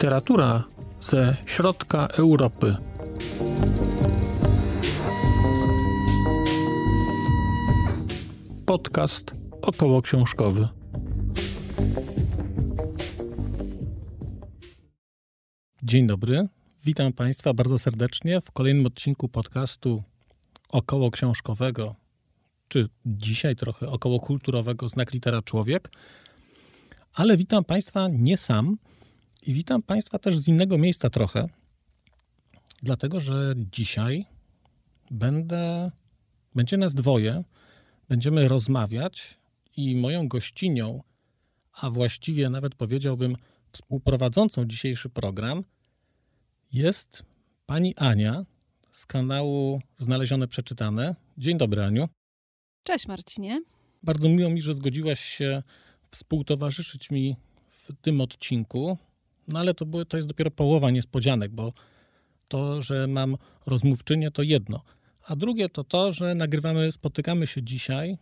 Literatura ze środka Europy. Podcast około książkowy. Dzień dobry. Witam Państwa bardzo serdecznie w kolejnym odcinku podcastu około książkowego, czy dzisiaj trochę około kulturowego Znak Litera Człowiek. Ale witam Państwa nie sam i witam Państwa też z innego miejsca trochę, dlatego że dzisiaj będę, będzie nas dwoje, będziemy rozmawiać i moją gościnią, a właściwie nawet powiedziałbym współprowadzącą dzisiejszy program, jest pani Ania z kanału Znalezione Przeczytane. Dzień dobry, Aniu. Cześć, Marcinie. Bardzo miło mi, że zgodziłaś się współtowarzyszyć mi w tym odcinku. No ale to, to jest dopiero połowa niespodzianek, bo to, że mam rozmówczynię, to jedno. A drugie to to, że nagrywamy, spotykamy się dzisiaj y,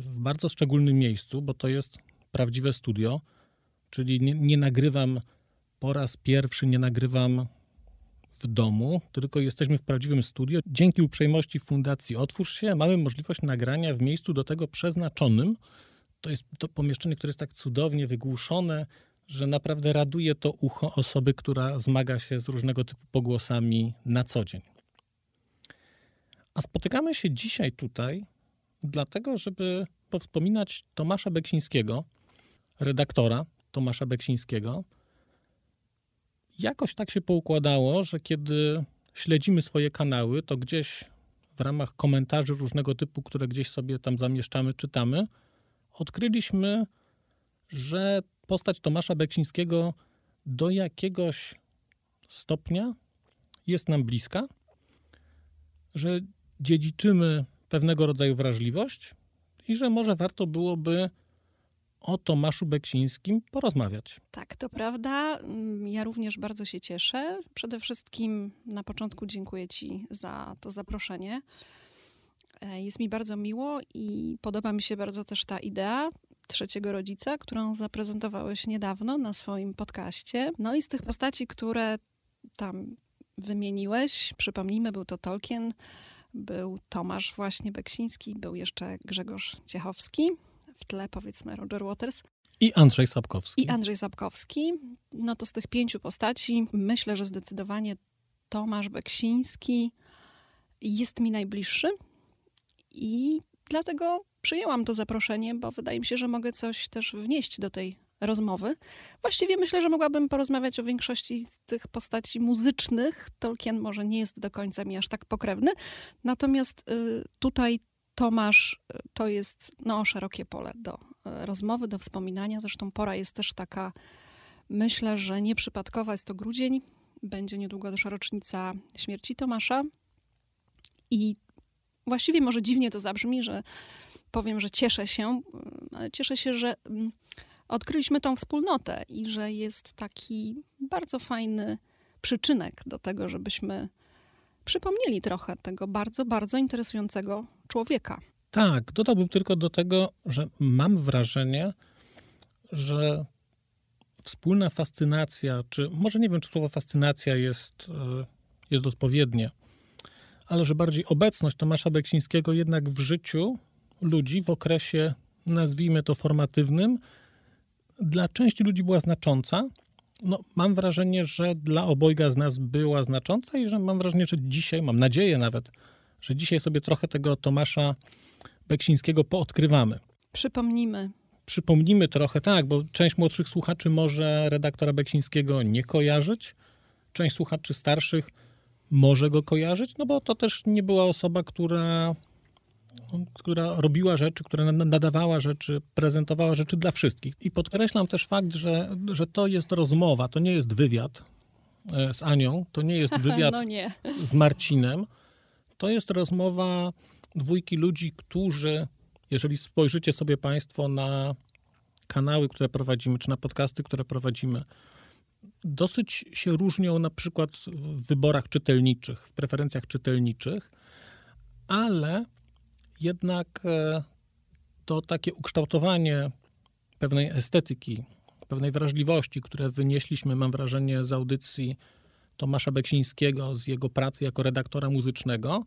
w bardzo szczególnym miejscu, bo to jest prawdziwe studio, czyli nie, nie nagrywam po raz pierwszy, nie nagrywam w domu, tylko jesteśmy w prawdziwym studio. Dzięki uprzejmości Fundacji Otwórz się mamy możliwość nagrania w miejscu do tego przeznaczonym. To jest to pomieszczenie, które jest tak cudownie wygłuszone, że naprawdę raduje to ucho osoby, która zmaga się z różnego typu pogłosami na co dzień. A spotykamy się dzisiaj tutaj, dlatego, żeby powspominać Tomasza Beksińskiego, redaktora Tomasza Beksińskiego. Jakoś tak się poukładało, że kiedy śledzimy swoje kanały, to gdzieś w ramach komentarzy różnego typu, które gdzieś sobie tam zamieszczamy, czytamy, odkryliśmy, że postać Tomasza Beksińskiego do jakiegoś stopnia jest nam bliska, że dziedziczymy pewnego rodzaju wrażliwość i że może warto byłoby o Tomaszu Beksińskim porozmawiać. Tak, to prawda. Mm, ja również bardzo się cieszę. Przede wszystkim na początku dziękuję Ci za to zaproszenie. E, jest mi bardzo miło i podoba mi się bardzo też ta idea trzeciego rodzica, którą zaprezentowałeś niedawno na swoim podcaście. No i z tych postaci, które tam wymieniłeś, przypomnijmy, był to Tolkien, był Tomasz właśnie Beksiński, był jeszcze Grzegorz Ciechowski, w tle powiedzmy Roger Waters. I Andrzej Sapkowski. I Andrzej Sapkowski. No to z tych pięciu postaci myślę, że zdecydowanie Tomasz Beksiński jest mi najbliższy. I dlatego przyjęłam to zaproszenie, bo wydaje mi się, że mogę coś też wnieść do tej rozmowy. Właściwie myślę, że mogłabym porozmawiać o większości z tych postaci muzycznych. Tolkien może nie jest do końca mi aż tak pokrewny, natomiast y, tutaj Tomasz y, to jest no, szerokie pole do y, rozmowy, do wspominania. Zresztą pora jest też taka, myślę, że nieprzypadkowa. Jest to grudzień, będzie niedługo też rocznica śmierci Tomasza. I właściwie może dziwnie to zabrzmi, że powiem, że cieszę się, ale cieszę się, że mm, odkryliśmy tą wspólnotę i że jest taki bardzo fajny przyczynek do tego, żebyśmy przypomnieli trochę tego bardzo, bardzo interesującego człowieka. Tak, dodałbym tylko do tego, że mam wrażenie, że wspólna fascynacja, czy może nie wiem, czy słowo fascynacja jest, e, jest odpowiednie, ale że bardziej obecność Tomasza Beksińskiego jednak w życiu ludzi w okresie, nazwijmy to formatywnym, dla części ludzi była znacząca. No, mam wrażenie, że dla obojga z nas była znacząca i że mam wrażenie, że dzisiaj, mam nadzieję nawet, że dzisiaj sobie trochę tego Tomasza Beksińskiego poodkrywamy. Przypomnimy. Przypomnimy trochę, tak, bo część młodszych słuchaczy może redaktora Beksińskiego nie kojarzyć, część słuchaczy starszych może go kojarzyć, no bo to też nie była osoba, która która robiła rzeczy, która nadawała rzeczy, prezentowała rzeczy dla wszystkich. I podkreślam też fakt, że, że to jest rozmowa, to nie jest wywiad e, z Anią, to nie jest wywiad no nie. z Marcinem. To jest rozmowa dwójki ludzi, którzy, jeżeli spojrzycie sobie Państwo na kanały, które prowadzimy, czy na podcasty, które prowadzimy, dosyć się różnią na przykład w wyborach czytelniczych, w preferencjach czytelniczych ale jednak e, to takie ukształtowanie pewnej estetyki, pewnej wrażliwości, które wynieśliśmy, mam wrażenie, z audycji Tomasza Beksińskiego, z jego pracy jako redaktora muzycznego,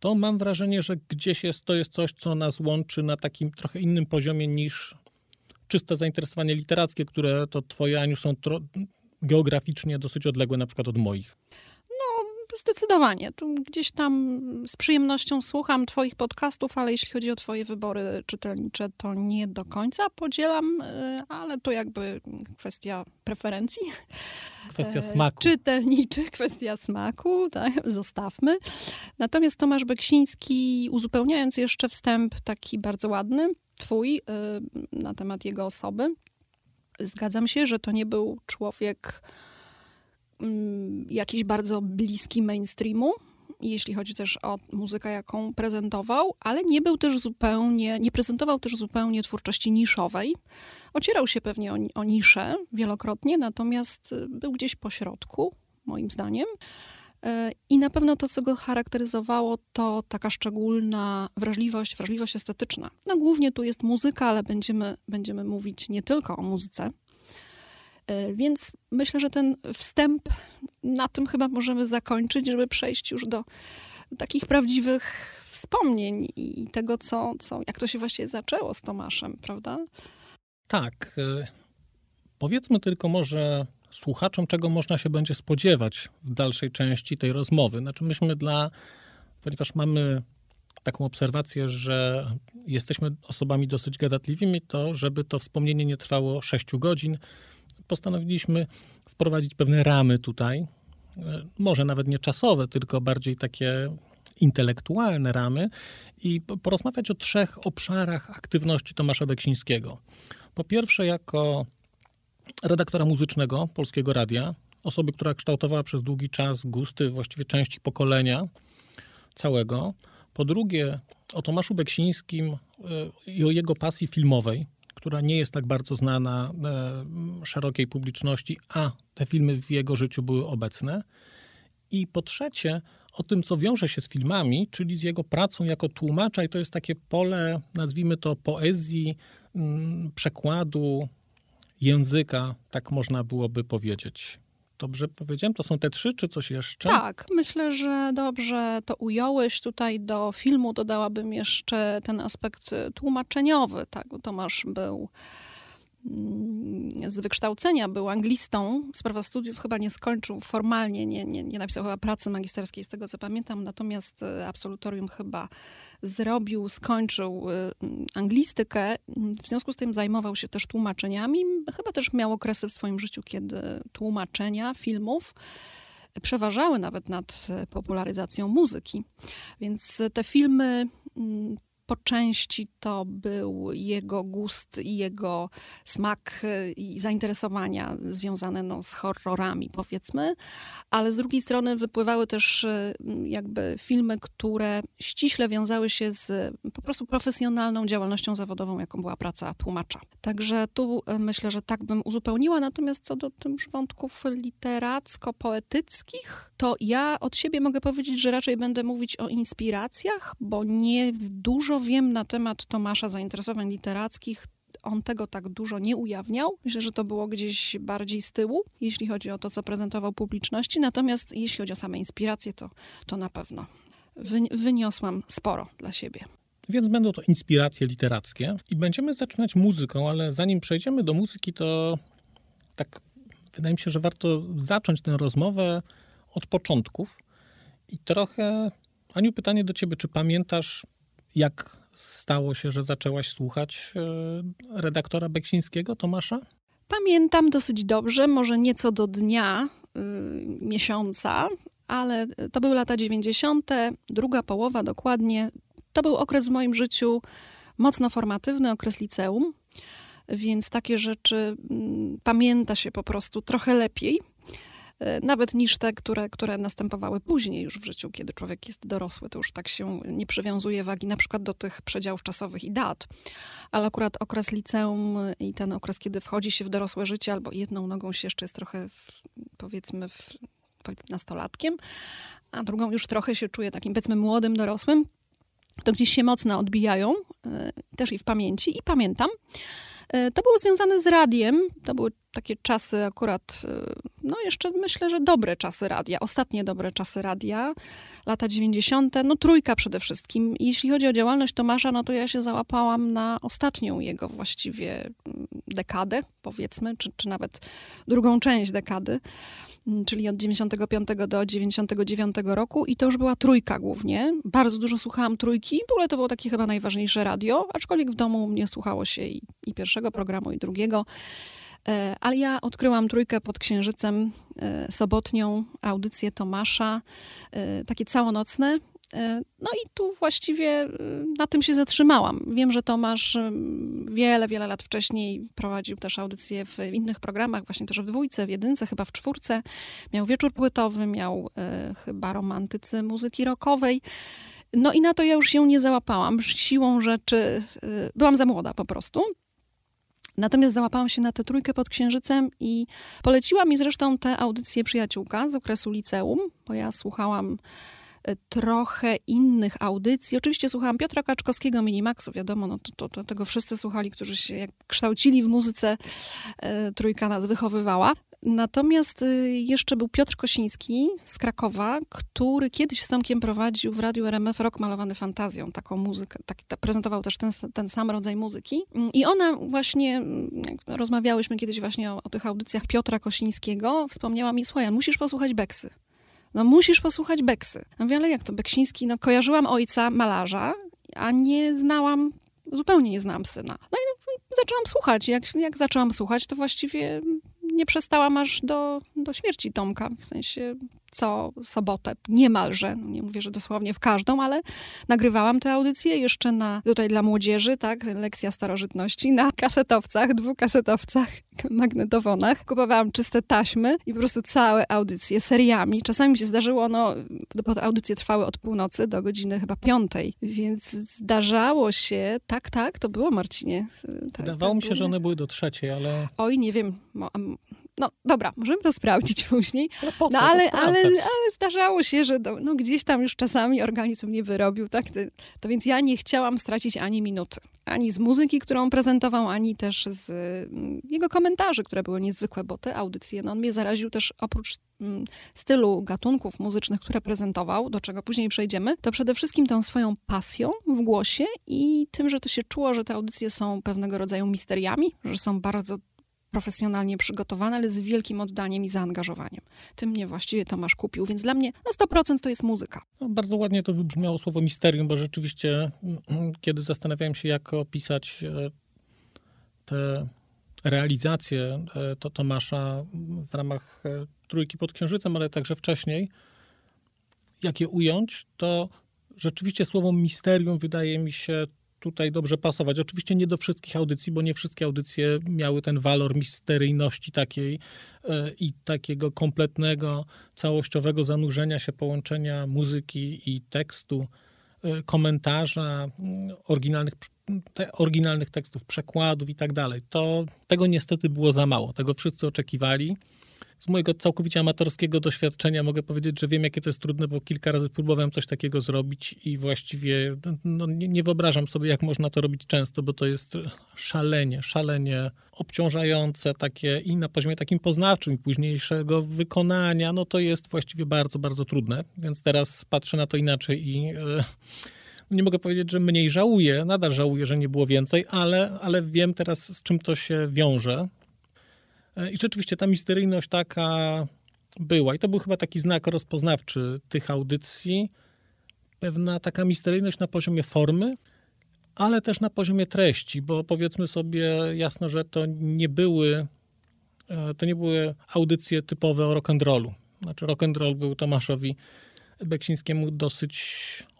to mam wrażenie, że gdzieś jest, to jest coś, co nas łączy na takim trochę innym poziomie niż czyste zainteresowanie literackie, które to twoje, Aniu, są geograficznie dosyć odległe na przykład od moich. Zdecydowanie. Tu gdzieś tam z przyjemnością słucham Twoich podcastów, ale jeśli chodzi o Twoje wybory czytelnicze, to nie do końca podzielam, y, ale to jakby kwestia preferencji. Kwestia E, smaku. Czytelniczy, kwestia smaku, tak, zostawmy. Natomiast Tomasz Beksiński, uzupełniając jeszcze wstęp taki bardzo ładny, Twój, y, na temat jego osoby, zgadzam się, że to nie był człowiek jakiś bardzo bliski mainstreamu, jeśli chodzi też o muzykę, jaką prezentował, ale nie był też zupełnie, nie prezentował też zupełnie twórczości niszowej. Ocierał się pewnie o, o niszę wielokrotnie, natomiast y, był gdzieś po środku, moim zdaniem. Y, I na pewno to, co go charakteryzowało, to taka szczególna wrażliwość, wrażliwość estetyczna. No głównie tu jest muzyka, ale będziemy, będziemy mówić nie tylko o muzyce. Y, Więc myślę, że ten wstęp na tym chyba możemy zakończyć, żeby przejść już do takich prawdziwych wspomnień i tego, co, co, jak to się właściwie zaczęło z Tomaszem, prawda? Tak. y, Powiedzmy tylko może słuchaczom, czego można się będzie spodziewać w dalszej części tej rozmowy. Znaczy myśmy dla, ponieważ mamy taką obserwację, że jesteśmy osobami dosyć gadatliwymi, to żeby to wspomnienie nie trwało 6 godzin, postanowiliśmy wprowadzić pewne ramy tutaj. Y, Może nawet nie czasowe, tylko bardziej takie intelektualne ramy i po- porozmawiać o trzech obszarach aktywności Tomasza Beksińskiego. Po pierwsze, jako redaktora muzycznego Polskiego Radia, osoby, która kształtowała przez długi czas gusty właściwie części pokolenia całego. Po drugie, o Tomaszu Beksińskim y, i o jego pasji filmowej, która nie jest tak bardzo znana e, szerokiej publiczności, a te filmy w jego życiu były obecne. I po trzecie, o tym, co wiąże się z filmami, czyli z jego pracą jako tłumacza, i to jest takie pole, nazwijmy to poezji, przekładu, języka, tak można byłoby powiedzieć. Dobrze powiedziałem? To są te trzy, czy coś jeszcze? Tak, myślę, że dobrze to ująłeś. Tutaj do filmu dodałabym jeszcze ten aspekt tłumaczeniowy. Tak, Tomasz był z wykształcenia, był anglistą. Sprawa studiów chyba nie skończył formalnie, nie, nie, nie napisał chyba pracy magisterskiej, z tego co pamiętam. Natomiast y, absolutorium chyba zrobił, skończył mm, anglistykę. W związku z tym zajmował się też tłumaczeniami. Chyba też miał okresy w swoim życiu, kiedy tłumaczenia filmów przeważały nawet nad e, popularyzacją muzyki. Więc te filmy mm, po części to był jego gust i jego smak i zainteresowania związane no, z horrorami, powiedzmy, ale z drugiej strony wypływały też e, jakby filmy, które ściśle wiązały się z po prostu profesjonalną działalnością zawodową, jaką była praca tłumacza. Także tu e, myślę, że tak bym uzupełniła. Natomiast co do już wątków literacko-poetyckich, to ja od siebie mogę powiedzieć, że raczej będę mówić o inspiracjach, bo nie dużo wiem na temat Tomasza zainteresowań literackich. On tego tak dużo nie ujawniał. Myślę, że to było gdzieś bardziej z tyłu, jeśli chodzi o to, co prezentował publiczności. Natomiast jeśli chodzi o same inspiracje, to, to na pewno Wy- wyniosłam sporo dla siebie. Więc będą to inspiracje literackie i będziemy zaczynać muzyką, ale zanim przejdziemy do muzyki, to tak wydaje mi się, że warto zacząć tę rozmowę od początków. I trochę, Aniu, pytanie do ciebie, czy pamiętasz, jak stało się, że zaczęłaś słuchać e, redaktora Beksińskiego, Tomasza? Pamiętam dosyć dobrze, może nieco do dnia, y, miesiąca, ale to były lata 90., druga połowa dokładnie. To był okres w moim życiu mocno formatywny, okres liceum, więc takie rzeczy mm, pamięta się po prostu trochę lepiej. Y, Nawet niż te, które, które następowały później już w życiu, kiedy człowiek jest dorosły, to już tak się nie przywiązuje wagi na przykład do tych przedziałów czasowych i dat. Ale akurat okres liceum i ten okres, kiedy wchodzi się w dorosłe życie, albo jedną nogą się jeszcze jest trochę, w, powiedzmy, w, powiedzmy, nastolatkiem, a drugą już trochę się czuje takim, powiedzmy, młodym dorosłym, to gdzieś się mocno odbijają, e, też i w pamięci, i pamiętam. E, to było związane z radiem. To były takie czasy akurat, e, no jeszcze myślę, że dobre czasy radia, ostatnie dobre czasy radia, lata 90., no trójka przede wszystkim. jeśli chodzi o działalność Tomasza, no to ja się załapałam na ostatnią jego właściwie mm, dekadę, powiedzmy, czy, czy nawet drugą część dekady. Mm, czyli od 95 do 99 roku i to już była trójka głównie. Bardzo dużo słuchałam trójki, w ogóle to było takie chyba najważniejsze radio, aczkolwiek w domu mnie słuchało się i, i pierwszego programu, i drugiego. E, ale ja odkryłam trójkę pod księżycem e, sobotnią, audycję Tomasza, e, takie całonocne. E, no i tu właściwie e, na tym się zatrzymałam. Wiem, że Tomasz e, wiele, wiele lat wcześniej prowadził też audycje w innych programach, właśnie też w dwójce, w jedynce, chyba w czwórce. Miał wieczór płytowy, miał chyba romantycy muzyki rockowej. No i na to ja już się nie załapałam. Siłą rzeczy byłam za młoda po prostu. Natomiast załapałam się na tę trójkę pod księżycem i poleciła mi zresztą tę audycję przyjaciółka z okresu liceum, bo ja słuchałam trochę innych audycji. Oczywiście słuchałam Piotra Kaczkowskiego, Minimaxu, wiadomo, no to, to, to, tego wszyscy słuchali, którzy się jak kształcili w muzyce, e, trójka nas wychowywała. Natomiast e, jeszcze był Piotr Kosiński z Krakowa, który kiedyś z Tomkiem prowadził w radiu RMF rok malowany fantazją, taką muzykę, tak, ta, prezentował też ten, ten sam rodzaj muzyki. I ona właśnie, rozmawiałyśmy kiedyś właśnie o, o tych audycjach Piotra Kosińskiego, wspomniała mi, słuchaj, musisz posłuchać Beksy no musisz posłuchać Beksy. Ja mówię, ale jak to Beksiński? No kojarzyłam ojca malarza, a nie znałam, zupełnie nie znałam syna. No i no, zaczęłam słuchać. Jak, jak zaczęłam słuchać, to właściwie nie przestałam aż do, do śmierci Tomka. W sensie co sobotę, niemalże, no nie mówię, że dosłownie w każdą, ale nagrywałam tę audycję jeszcze na, tutaj dla młodzieży, tak, lekcja starożytności, na kasetowcach, dwukasetowcach, magnetofonach. Kupowałam czyste taśmy i po prostu całe audycje seriami. Czasami mi się zdarzyło, no, bo te audycje trwały od północy do godziny chyba piątej, więc zdarzało się, tak, tak, to było Marcinie. Tak, Wydawało tak, mi się, że one były do trzeciej, ale... Oj, nie wiem, no dobra, możemy to sprawdzić później. Ale po co no ale, ale, ale zdarzało się, że do, no, gdzieś tam już czasami organizm nie wyrobił, tak? To, to, więc ja nie chciałam stracić ani minuty. Ani z muzyki, którą prezentował, ani też z mm, jego komentarzy, które były niezwykłe, bo te audycje, no on mnie zaraził też oprócz mm, stylu gatunków muzycznych, które prezentował, do czego później przejdziemy, to przede wszystkim tą swoją pasją w głosie i tym, że to się czuło, że te audycje są pewnego rodzaju misteriami, że są bardzo profesjonalnie przygotowane, ale z wielkim oddaniem i zaangażowaniem. Tym mnie właściwie Tomasz kupił, więc dla mnie na 100% to jest muzyka. No, bardzo ładnie to wybrzmiało słowo misterium, bo rzeczywiście, mm, kiedy zastanawiałem się, jak opisać e, te realizacje e, to Tomasza w ramach e, Trójki pod Księżycem, ale także wcześniej, jak je ująć, to rzeczywiście słowo misterium wydaje mi się tutaj dobrze pasować. Oczywiście nie do wszystkich audycji, bo nie wszystkie audycje miały ten walor misteryjności takiej e, i takiego kompletnego, całościowego zanurzenia się, połączenia muzyki i tekstu, e, komentarza, mm, oryginalnych, oryginalnych tekstów, przekładów i tak dalej. To tego niestety było za mało. Tego wszyscy oczekiwali z mojego całkowicie amatorskiego doświadczenia mogę powiedzieć, że wiem, jakie to jest trudne, bo kilka razy próbowałem coś takiego zrobić i właściwie no, nie, nie wyobrażam sobie, jak można to robić często, bo to jest szalenie, szalenie obciążające takie i na poziomie takim poznawczym i późniejszego wykonania, no to jest właściwie bardzo, bardzo trudne, więc teraz patrzę na to inaczej i e, nie mogę powiedzieć, że mniej żałuję, nadal żałuję, że nie było więcej, ale, ale wiem teraz, z czym to się wiąże. E, I rzeczywiście ta misteryjność taka była. I to był chyba taki znak rozpoznawczy tych audycji. Pewna taka misteryjność na poziomie formy, ale też na poziomie treści, bo powiedzmy sobie jasno, że to nie były, e, to nie były audycje typowe o rock'n'rollu. Znaczy rock'n'roll był Tomaszowi Beksińskiemu dosyć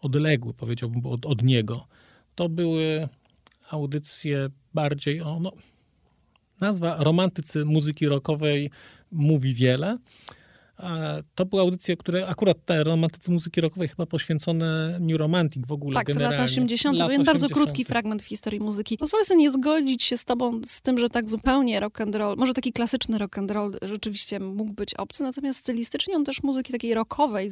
odległy, powiedziałbym, od, od niego. To były audycje bardziej o, no, Nazwa romantycy muzyki rockowej mówi wiele. To były audycje, które akurat te romantycy muzyki rockowej chyba poświęcone New Romantic w ogóle tak, generalnie. lata 80. Lat 80. Bardzo krótki fragment w historii muzyki. Pozwolę sobie nie zgodzić się z tobą z tym, że tak zupełnie rock and roll, może taki klasyczny rock and roll rzeczywiście mógł być obcy, natomiast stylistycznie on też muzyki takiej rockowej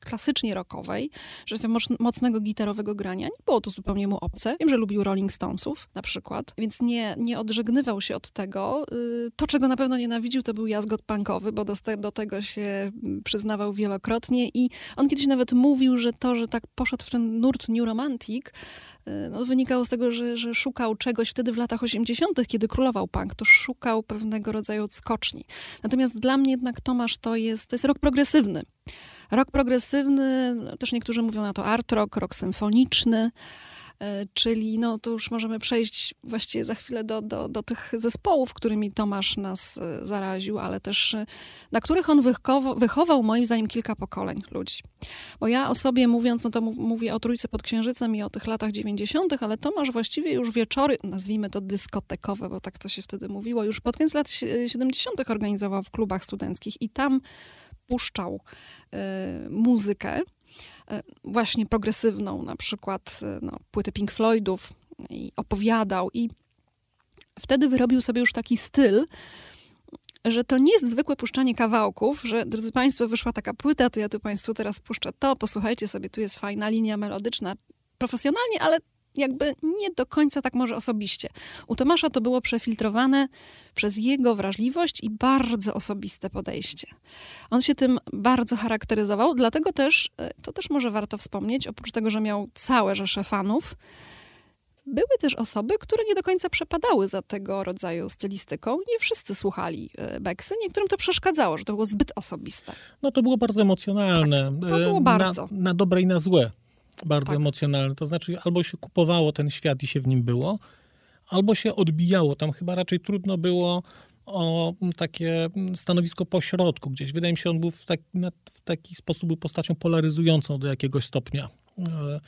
klasycznie rockowej, że mocnego gitarowego grania. Nie było to zupełnie mu obce. Wiem, że lubił Rolling Stonesów na przykład, więc nie, nie odżegnywał się od tego. Y, to, czego na pewno nienawidził, to był jazgot punkowy, bo do, do tego się mm, przyznawał wielokrotnie i on kiedyś nawet mówił, że to, że tak poszedł w ten nurt New Romantic, y, no, wynikało z tego, że, że szukał czegoś wtedy w latach 80., kiedy królował punk, to szukał pewnego rodzaju odskoczni. Natomiast dla mnie jednak Tomasz to jest, to jest rok progresywny. Rok progresywny, no, też niektórzy mówią na to art rock, rok symfoniczny, e, czyli no to już możemy przejść właściwie za chwilę do, do, do tych zespołów, którymi Tomasz nas e, zaraził, ale też e, na których on wychował, wychował moim zdaniem kilka pokoleń ludzi. Bo ja o sobie mówiąc, no to mówię o Trójce pod Księżycem i o tych latach 90., ale Tomasz właściwie już wieczory, nazwijmy to dyskotekowe, bo tak to się wtedy mówiło, już pod koniec lat 70. organizował w klubach studenckich i tam puszczał y, muzykę, y, właśnie progresywną, na przykład y, no, płyty Pink Floydów i opowiadał. I wtedy wyrobił sobie już taki styl, że to nie jest zwykłe puszczanie kawałków, że drodzy Państwo, wyszła taka płyta, to ja tu Państwu teraz puszczę to, posłuchajcie sobie, tu jest fajna linia melodyczna, profesjonalnie, ale jakby nie do końca tak może osobiście. U Tomasza to było przefiltrowane przez jego wrażliwość i bardzo osobiste podejście. On się tym bardzo charakteryzował, dlatego też, e, to też może warto wspomnieć, oprócz tego, że miał całe rzesze fanów, były też osoby, które nie do końca przepadały za tego rodzaju stylistyką. Nie wszyscy słuchali e, Beksy, niektórym to przeszkadzało, że to było zbyt osobiste. No to było bardzo emocjonalne. Tak, to było e, bardzo. Na, na dobre i na złe bardzo tak. emocjonalne. To znaczy, albo się kupowało ten świat i się w nim było, albo się odbijało. Tam chyba raczej trudno było o takie stanowisko pośrodku gdzieś. Wydaje mi się, on był w, tak, w taki sposób był postacią polaryzującą do jakiegoś stopnia. E,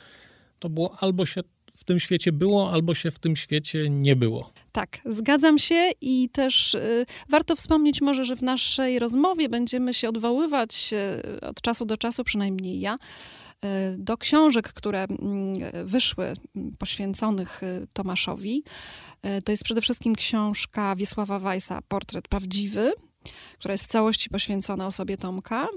to było albo się w tym świecie było, albo się w tym świecie nie było. Tak, zgadzam się i też y, warto wspomnieć może, że w naszej rozmowie będziemy się odwoływać y, od czasu do czasu, przynajmniej ja, do książek, które mm, wyszły mm, poświęconych e, Tomaszowi. E, to jest przede wszystkim książka Wiesława Weissa Portret Prawdziwy, która jest w całości poświęcona osobie Tomka.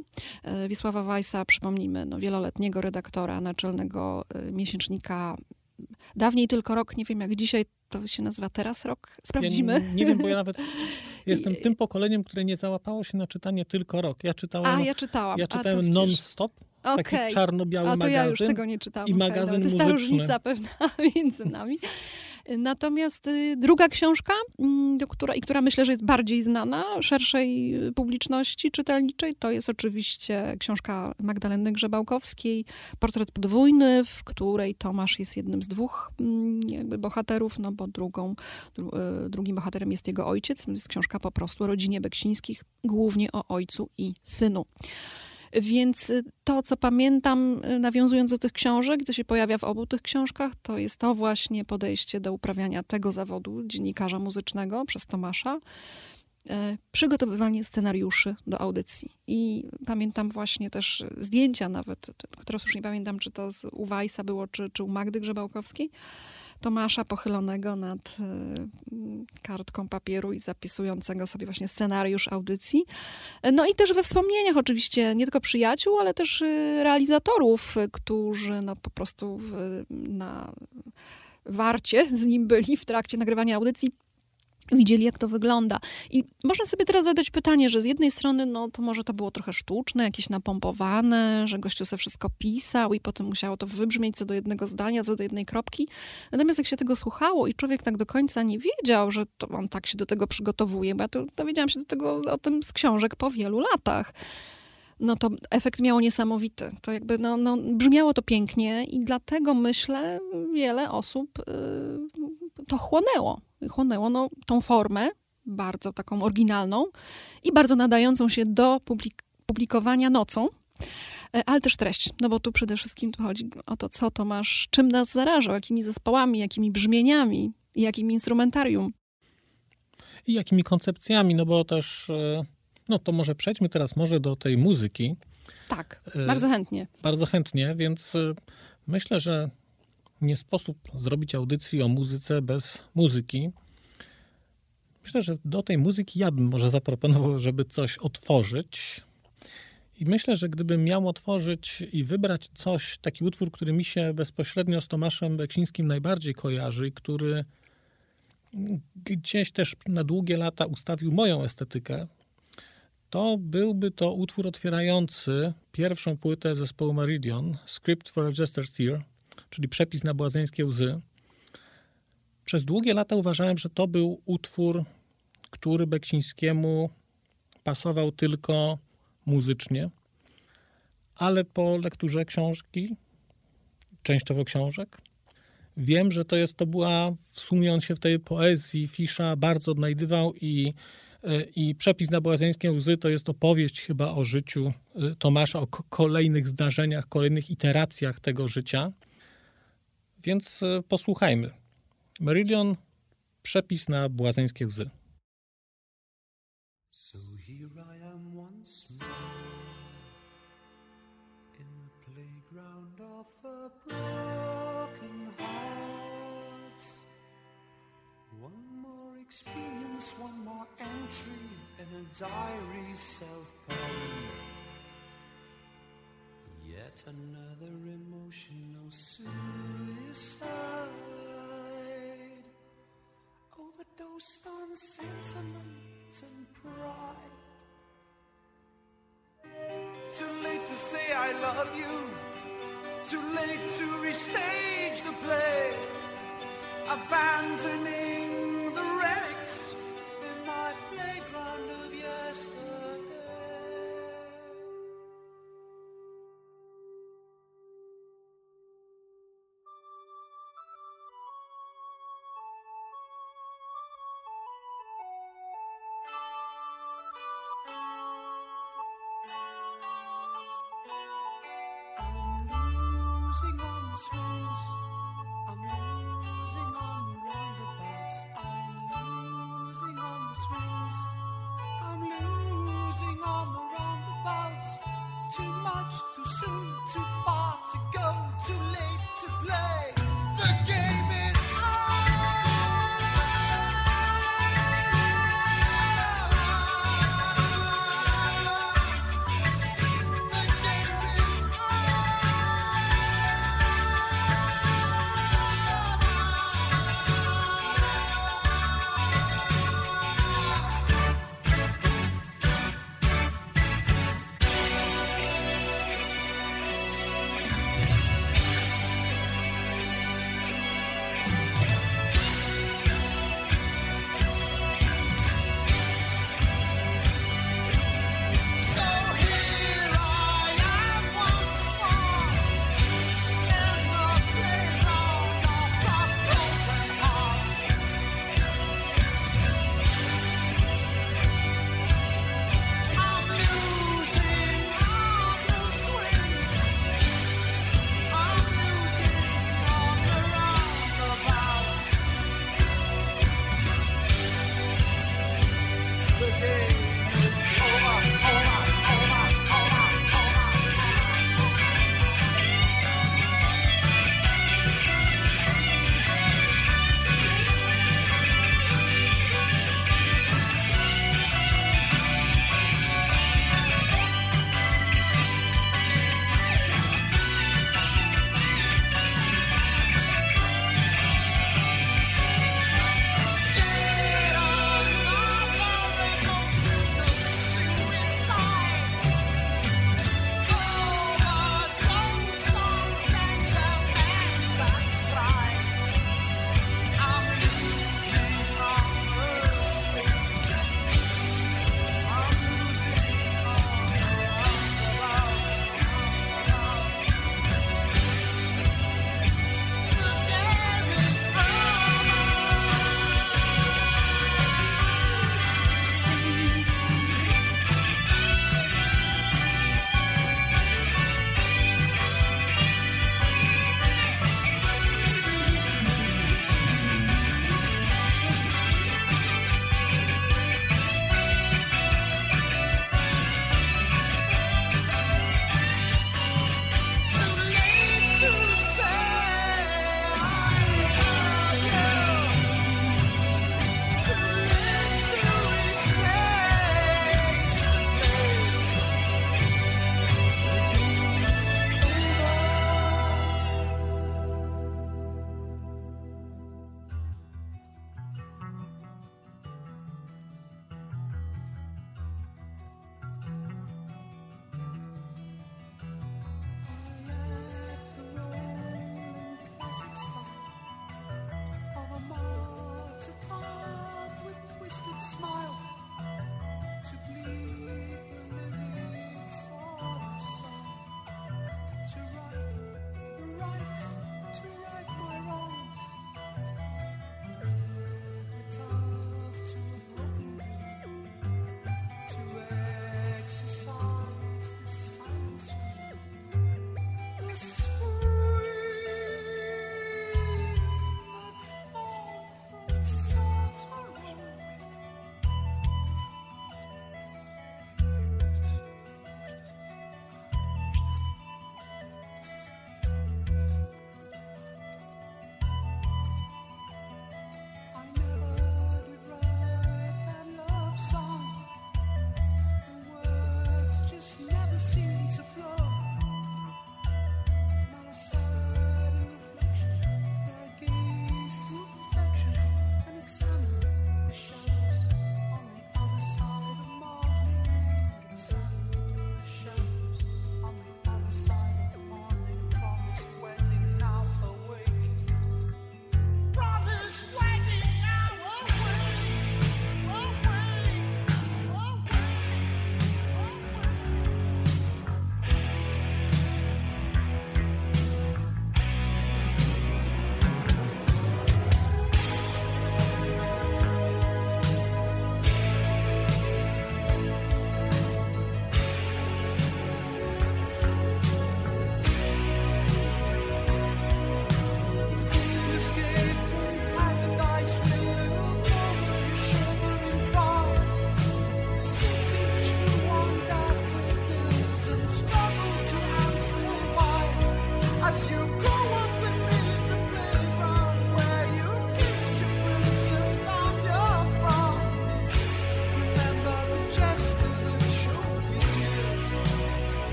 Wiesława Weissa, przypomnijmy, no, wieloletniego redaktora naczelnego miesięcznika Dawniej tylko rok, nie wiem jak dzisiaj to się nazywa teraz rok. Sprawdzimy. Ja nie, nie, wiem, bo ja nawet jestem tym pokoleniem, które nie załapało się na czytanie tylko rok. Ja czytałem. A, ja czytałam. Ja czytałem non-stop Okay. Taki czarno-biały magazyn. A to ja już tego nie czytałam. I okay, magazyn no, To jest ta różnica pewna między nami. Natomiast y, druga książka, mm, która, i która myślę, że jest bardziej znana szerszej publiczności czytelniczej, to jest oczywiście książka Magdaleny Grzebałkowskiej, Portret podwójny, w której Tomasz jest jednym z dwóch mm, jakby bohaterów, no bo drugą, dru, y, drugim bohaterem jest jego ojciec. Jest książka po prostu o rodzinie Beksińskich, głównie o ojcu i synu. Więc y, to, co pamiętam, y, nawiązując do tych książek, co się pojawia w obu tych książkach, to jest to właśnie podejście do uprawiania tego zawodu dziennikarza muzycznego przez Tomasza. E, przygotowywanie scenariuszy do audycji. I pamiętam właśnie też zdjęcia nawet, teraz już nie pamiętam, czy to z u Weissa było, czy, czy u Magdy Grzebałkowskiej, Tomasza pochylonego nad y, kartką papieru i zapisującego sobie właśnie scenariusz audycji. No i też we wspomnieniach oczywiście nie tylko przyjaciół, ale też y, realizatorów, którzy no po prostu na warcie z nim byli w trakcie nagrywania audycji widzieli, jak to wygląda. I można sobie teraz zadać pytanie, że z jednej strony, no to może to było trochę sztuczne, jakieś napompowane, że gościu sobie wszystko pisał i potem musiało to wybrzmieć co do jednego zdania, co do jednej kropki. Natomiast jak się tego słuchało i człowiek tak do końca nie wiedział, że to on tak się do tego przygotowuje, bo ja to dowiedziałam się do tego o tym z książek po wielu latach no to efekt miało niesamowity. To jakby, no, no, brzmiało to pięknie i dlatego myślę, wiele osób y, to chłonęło. Chłonęło no, tą formę, bardzo taką oryginalną i bardzo nadającą się do publik publikowania nocą, e, ale też treść, no bo tu przede wszystkim tu chodzi o to, co to masz, czym nas zarażał, jakimi zespołami, jakimi brzmieniami jakim instrumentarium. I jakimi koncepcjami, no bo też, e, no to może przejdźmy teraz może do tej muzyki. Tak, e, bardzo chętnie. Bardzo chętnie, więc myślę, że nie sposób zrobić audycji o muzyce bez muzyki. Myślę, że do tej muzyki ja bym może zaproponował, żeby coś otworzyć. I myślę, że gdybym miał otworzyć i wybrać coś, taki utwór, który mi się bezpośrednio z Tomaszem Beksińskim najbardziej kojarzy, który gdzieś też na długie lata ustawił moją estetykę, to byłby to utwór otwierający pierwszą płytę zespołu Meridian, Script for a Jester's Tear, czyli przepis na błazeńskie łzy. Przez długie lata uważałem, że to był utwór, który Beksińskiemu pasował tylko muzycznie, ale po lekturze książki, częściowo książek, wiem, że to jest, to była, wsłuchując się w tej poezji Fisza, bardzo odnajdywał i, i Przepis na błazeńskie łzy to jest opowieść chyba o życiu y, Tomasza, o kolejnych zdarzeniach, kolejnych iteracjach tego życia. Więc y, posłuchajmy. Meridian, Przepis na błazeńskie łzy. So here I am once more in the playground of a broken hearts. One more experience, one more entry in a diary self-poem. Yet another emotional suicide. Overdosed on sentiment and pride. Too late to say I love you, too late to restage the play, abandoning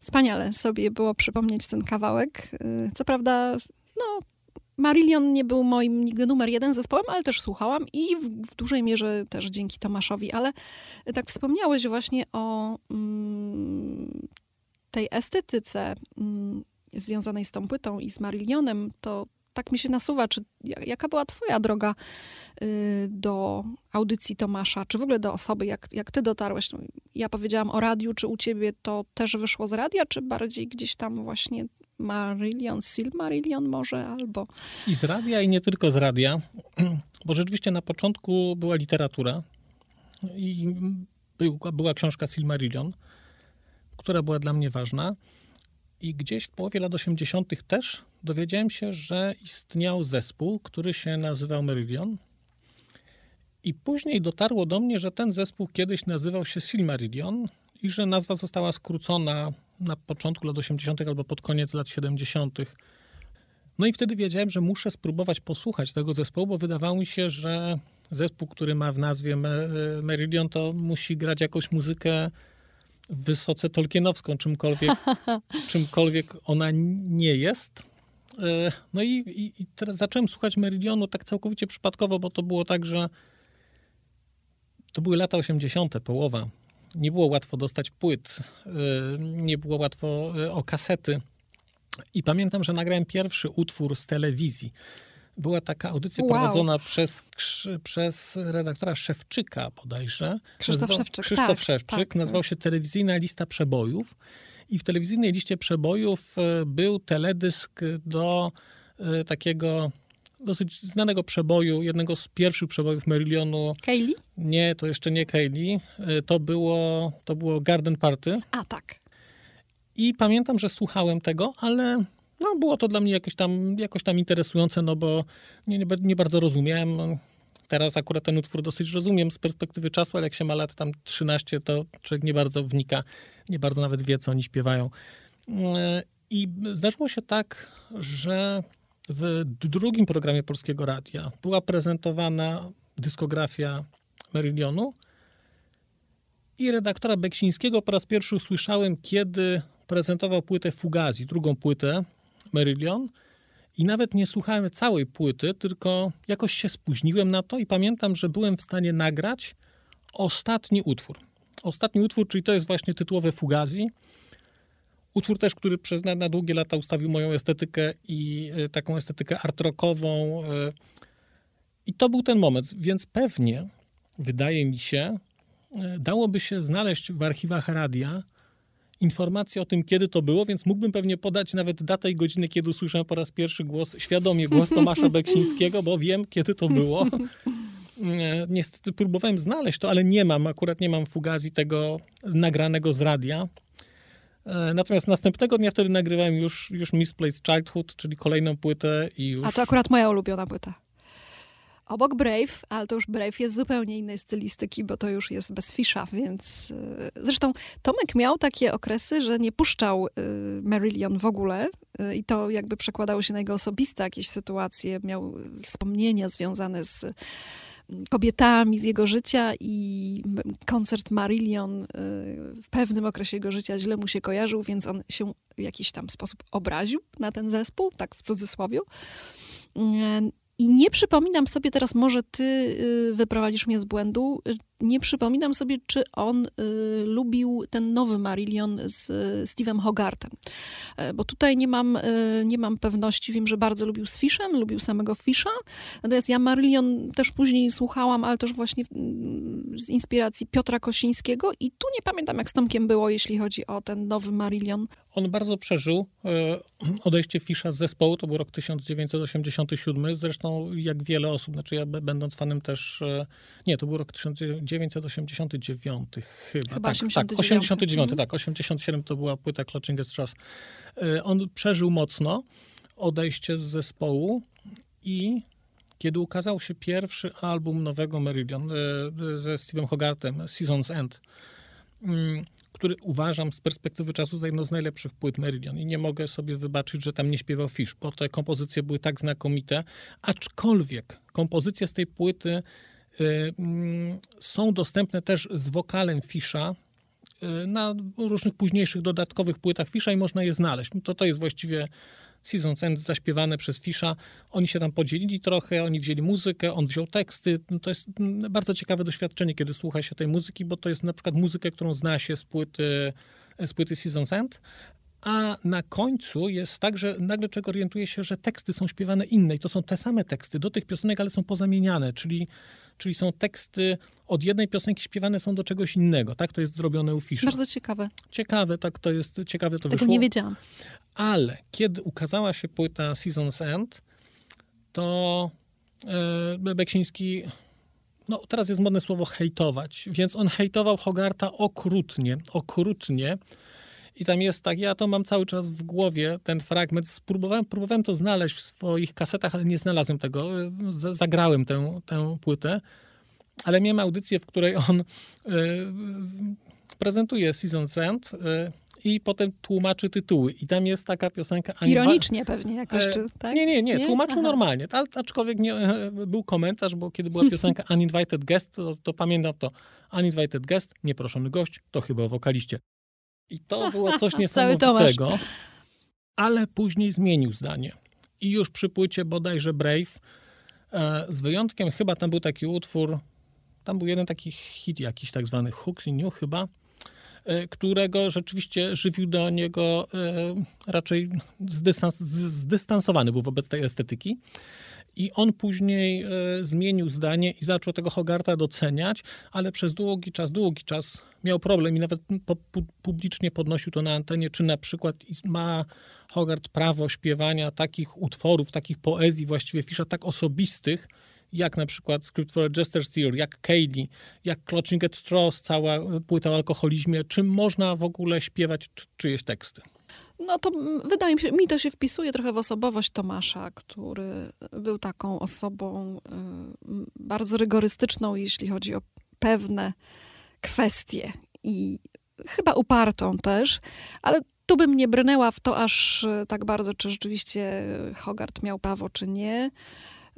Wspaniale sobie było przypomnieć ten kawałek. Y, co prawda, no, Marillion nie był moim nigdy numer jeden zespołem, ale też słuchałam i w, w dużej mierze też dzięki Tomaszowi. Ale tak wspomniałeś właśnie o mm, tej estetyce mm, związanej z tą płytą i z Marillionem, to tak mi się nasuwa, czy jaka była twoja droga y, do audycji Tomasza, czy w ogóle do osoby, jak, jak ty dotarłeś? No, ja powiedziałam o radiu, czy u ciebie to też wyszło z radia, czy bardziej gdzieś tam właśnie Marillion, Silmarillion może, albo... I z radia, i nie tylko z radia, bo rzeczywiście na początku była literatura i była, była książka Silmarillion, która była dla mnie ważna. I gdzieś w połowie lat 80. też dowiedziałem się, że istniał zespół, który się nazywał Meridian. I później dotarło do mnie, że ten zespół kiedyś nazywał się Silmarillion i że nazwa została skrócona na początku lat 80. albo pod koniec lat 70. No i wtedy wiedziałem, że muszę spróbować posłuchać tego zespołu, bo wydawało mi się, że zespół, który ma w nazwie Meridian, to musi grać jakąś muzykę wysoce tolkienowską, czymkolwiek, czymkolwiek ona nie jest. E, no i, i, i, teraz zacząłem słuchać Meridionu tak całkowicie przypadkowo, bo to było tak, że to były lata 80., połowa. Nie było łatwo dostać płyt, e, nie było łatwo e, o kasety. I pamiętam, że nagrałem pierwszy utwór z telewizji była taka audycja wow. prowadzona przez, przez redaktora Szewczyka bodajże. Krzysztof Szewczyk. Krzysztof tak, Szewczyk. Tak. Nazywał się Telewizyjna Lista Przebojów. I w telewizyjnej liście przebojów e, był teledysk do e, takiego dosyć znanego przeboju, jednego z pierwszych przebojów Merilionu. Kaylee? Nie, to jeszcze nie Kaylee. E, to było, to było Garden Party. A, tak. I pamiętam, że słuchałem tego, ale no, było to dla mnie jakoś tam, jakoś tam interesujące, no bo nie, nie, nie bardzo rozumiałem. Teraz akurat ten utwór dosyć rozumiem z perspektywy czasu, ale jak się ma lat tam 13, to człowiek nie bardzo wnika, nie bardzo nawet wie, co oni śpiewają. I zdarzyło się tak, że w drugim programie Polskiego Radia była prezentowana dyskografia Merillionu i redaktora Beksińskiego po raz pierwszy usłyszałem, kiedy prezentował płytę Fugazi, drugą płytę Merillion I nawet nie słuchałem całej płyty, tylko jakoś się spóźniłem na to i pamiętam, że byłem w stanie nagrać ostatni utwór. Ostatni utwór, czyli to jest właśnie tytułowe Fugazi. Utwór też, który przez na, na długie lata ustawił moją estetykę i y, taką estetykę art rockową. Y, I to był ten moment, więc pewnie, wydaje mi się, y, dałoby się znaleźć w archiwach radia informacje o tym, kiedy to było, więc mógłbym pewnie podać nawet datę i godzinę, kiedy usłyszałem po raz pierwszy głos, świadomie głos Tomasza Beksińskiego, bo wiem, kiedy to było. Niestety próbowałem znaleźć to, ale nie mam, akurat nie mam fugazji tego nagranego z radia. E, natomiast następnego dnia wtedy nagrywałem już, już Misplaced Childhood, czyli kolejną płytę i już... A to akurat moja ulubiona płyta. Obok Brave, ale to już Brave jest zupełnie innej stylistyki, bo to już jest bez fisza, więc... E, zresztą Tomek miał takie okresy, że nie puszczał e, Marillion w ogóle i to jakby przekładało się na jego osobiste jakieś sytuacje, miał wspomnienia związane z kobietami z jego życia i koncert Marillion y, w pewnym okresie jego życia źle mu się kojarzył, więc on się w jakiś tam sposób obraził na ten zespół, tak w cudzysłowie. I nie przypominam sobie teraz, może ty y, wyprowadzisz mnie z błędu, nie przypominam sobie, czy on y, lubił ten nowy Marillion z y, Steve'em Hogartem. E, bo tutaj nie mam, y, nie mam pewności. Wiem, że bardzo lubił z Fishem, lubił samego Fisha. Natomiast ja Marillion też później słuchałam, ale też właśnie mm, z inspiracji Piotra Kosińskiego i tu nie pamiętam, jak z Tomkiem było, jeśli chodzi o ten nowy Marillion. On bardzo przeżył e, odejście Fisha z zespołu, to był rok 1987. Zresztą jak wiele osób, znaczy ja będąc fanem też, e, nie, to był rok 1987 1989 chyba. Chyba tak, 89. tak, 89, mhm. tak, 87 to była płyta Clutching at Straws. Y, on przeżył mocno odejście z zespołu i kiedy ukazał się pierwszy album nowego Meridian y, ze Steve'em Hogartem, Season's End, mm, który uważam z perspektywy czasu za jedną z najlepszych płyt Meridian i nie mogę sobie wybaczyć, że tam nie śpiewał Fish, bo te kompozycje były tak znakomite, aczkolwiek kompozycje z tej płyty mm, są dostępne też z wokalem Fisza y, na różnych późniejszych dodatkowych płytach Fisza i można je znaleźć. No to, to jest właściwie Season's End zaśpiewane przez Fisza. Oni się tam podzielili trochę, oni wzięli muzykę, on wziął teksty. No to jest mm, bardzo ciekawe doświadczenie, kiedy słucha się tej muzyki, bo to jest na przykład muzykę, którą zna się z płyty, z płyty Season's End, a na końcu jest tak, że nagle czego orientuje się, że teksty są śpiewane inne i to są te same teksty do tych piosenek, ale są pozamieniane, czyli czyli są teksty od jednej piosenki śpiewane są do czegoś innego. Tak to jest zrobione u Fisza. Bardzo ciekawe. Ciekawe, tak to jest, ciekawe to Tego wyszło. nie wiedziałam. Ale kiedy ukazała się płyta Season's End, to e, Beksiński no teraz jest modne słowo hejtować, więc on hejtował Hogarta okrutnie, okrutnie i tam jest tak, ja to mam cały czas w głowie, ten fragment. Spróbowałem, próbowałem to znaleźć w swoich kasetach, ale nie znalazłem tego. Zagrałem tę, tę płytę, ale miałem audycję, w której on y, prezentuje Season's End y, i potem tłumaczy tytuły. I tam jest taka piosenka... Ironicznie pewnie jakoś, czy, tak? Nie, nie, nie, nie? tłumaczył Aha. normalnie. Aczkolwiek nie, był komentarz, bo kiedy była piosenka Uninvited Guest, to, to pamiętam to. Uninvited Guest, nieproszony gość, to chyba o wokaliście. I to było coś niesamowitego. Ale później zmienił zdanie. I już przy płycie bodajże Brave, e, z wyjątkiem chyba tam był taki utwór, tam był jeden taki hit jakiś tak zwany Hooks in New chyba, e, którego rzeczywiście żywił do niego e, raczej zdystans, zdystansowany był wobec tej estetyki. I on później zmienił zdanie i zaczął tego Hogarta doceniać, ale przez długi czas, długi czas miał problem i nawet publicznie podnosił to na antenie, czy na przykład ma Hogart prawo śpiewania takich utworów, takich poezji właściwie Fisza, tak osobistych, jak na przykład Script for a Jester's Tear, jak Kaylee, jak Clutching at Straws, cała płyta o alkoholizmie, czy można w ogóle śpiewać czyjeś teksty? No to wydaje mi się, mi to się wpisuje trochę w osobowość Tomasza, który był taką osobą y, bardzo rygorystyczną, jeśli chodzi o pewne kwestie i chyba upartą też, ale tu bym nie brnęła w to aż tak bardzo, czy rzeczywiście Hogart miał prawo, czy nie.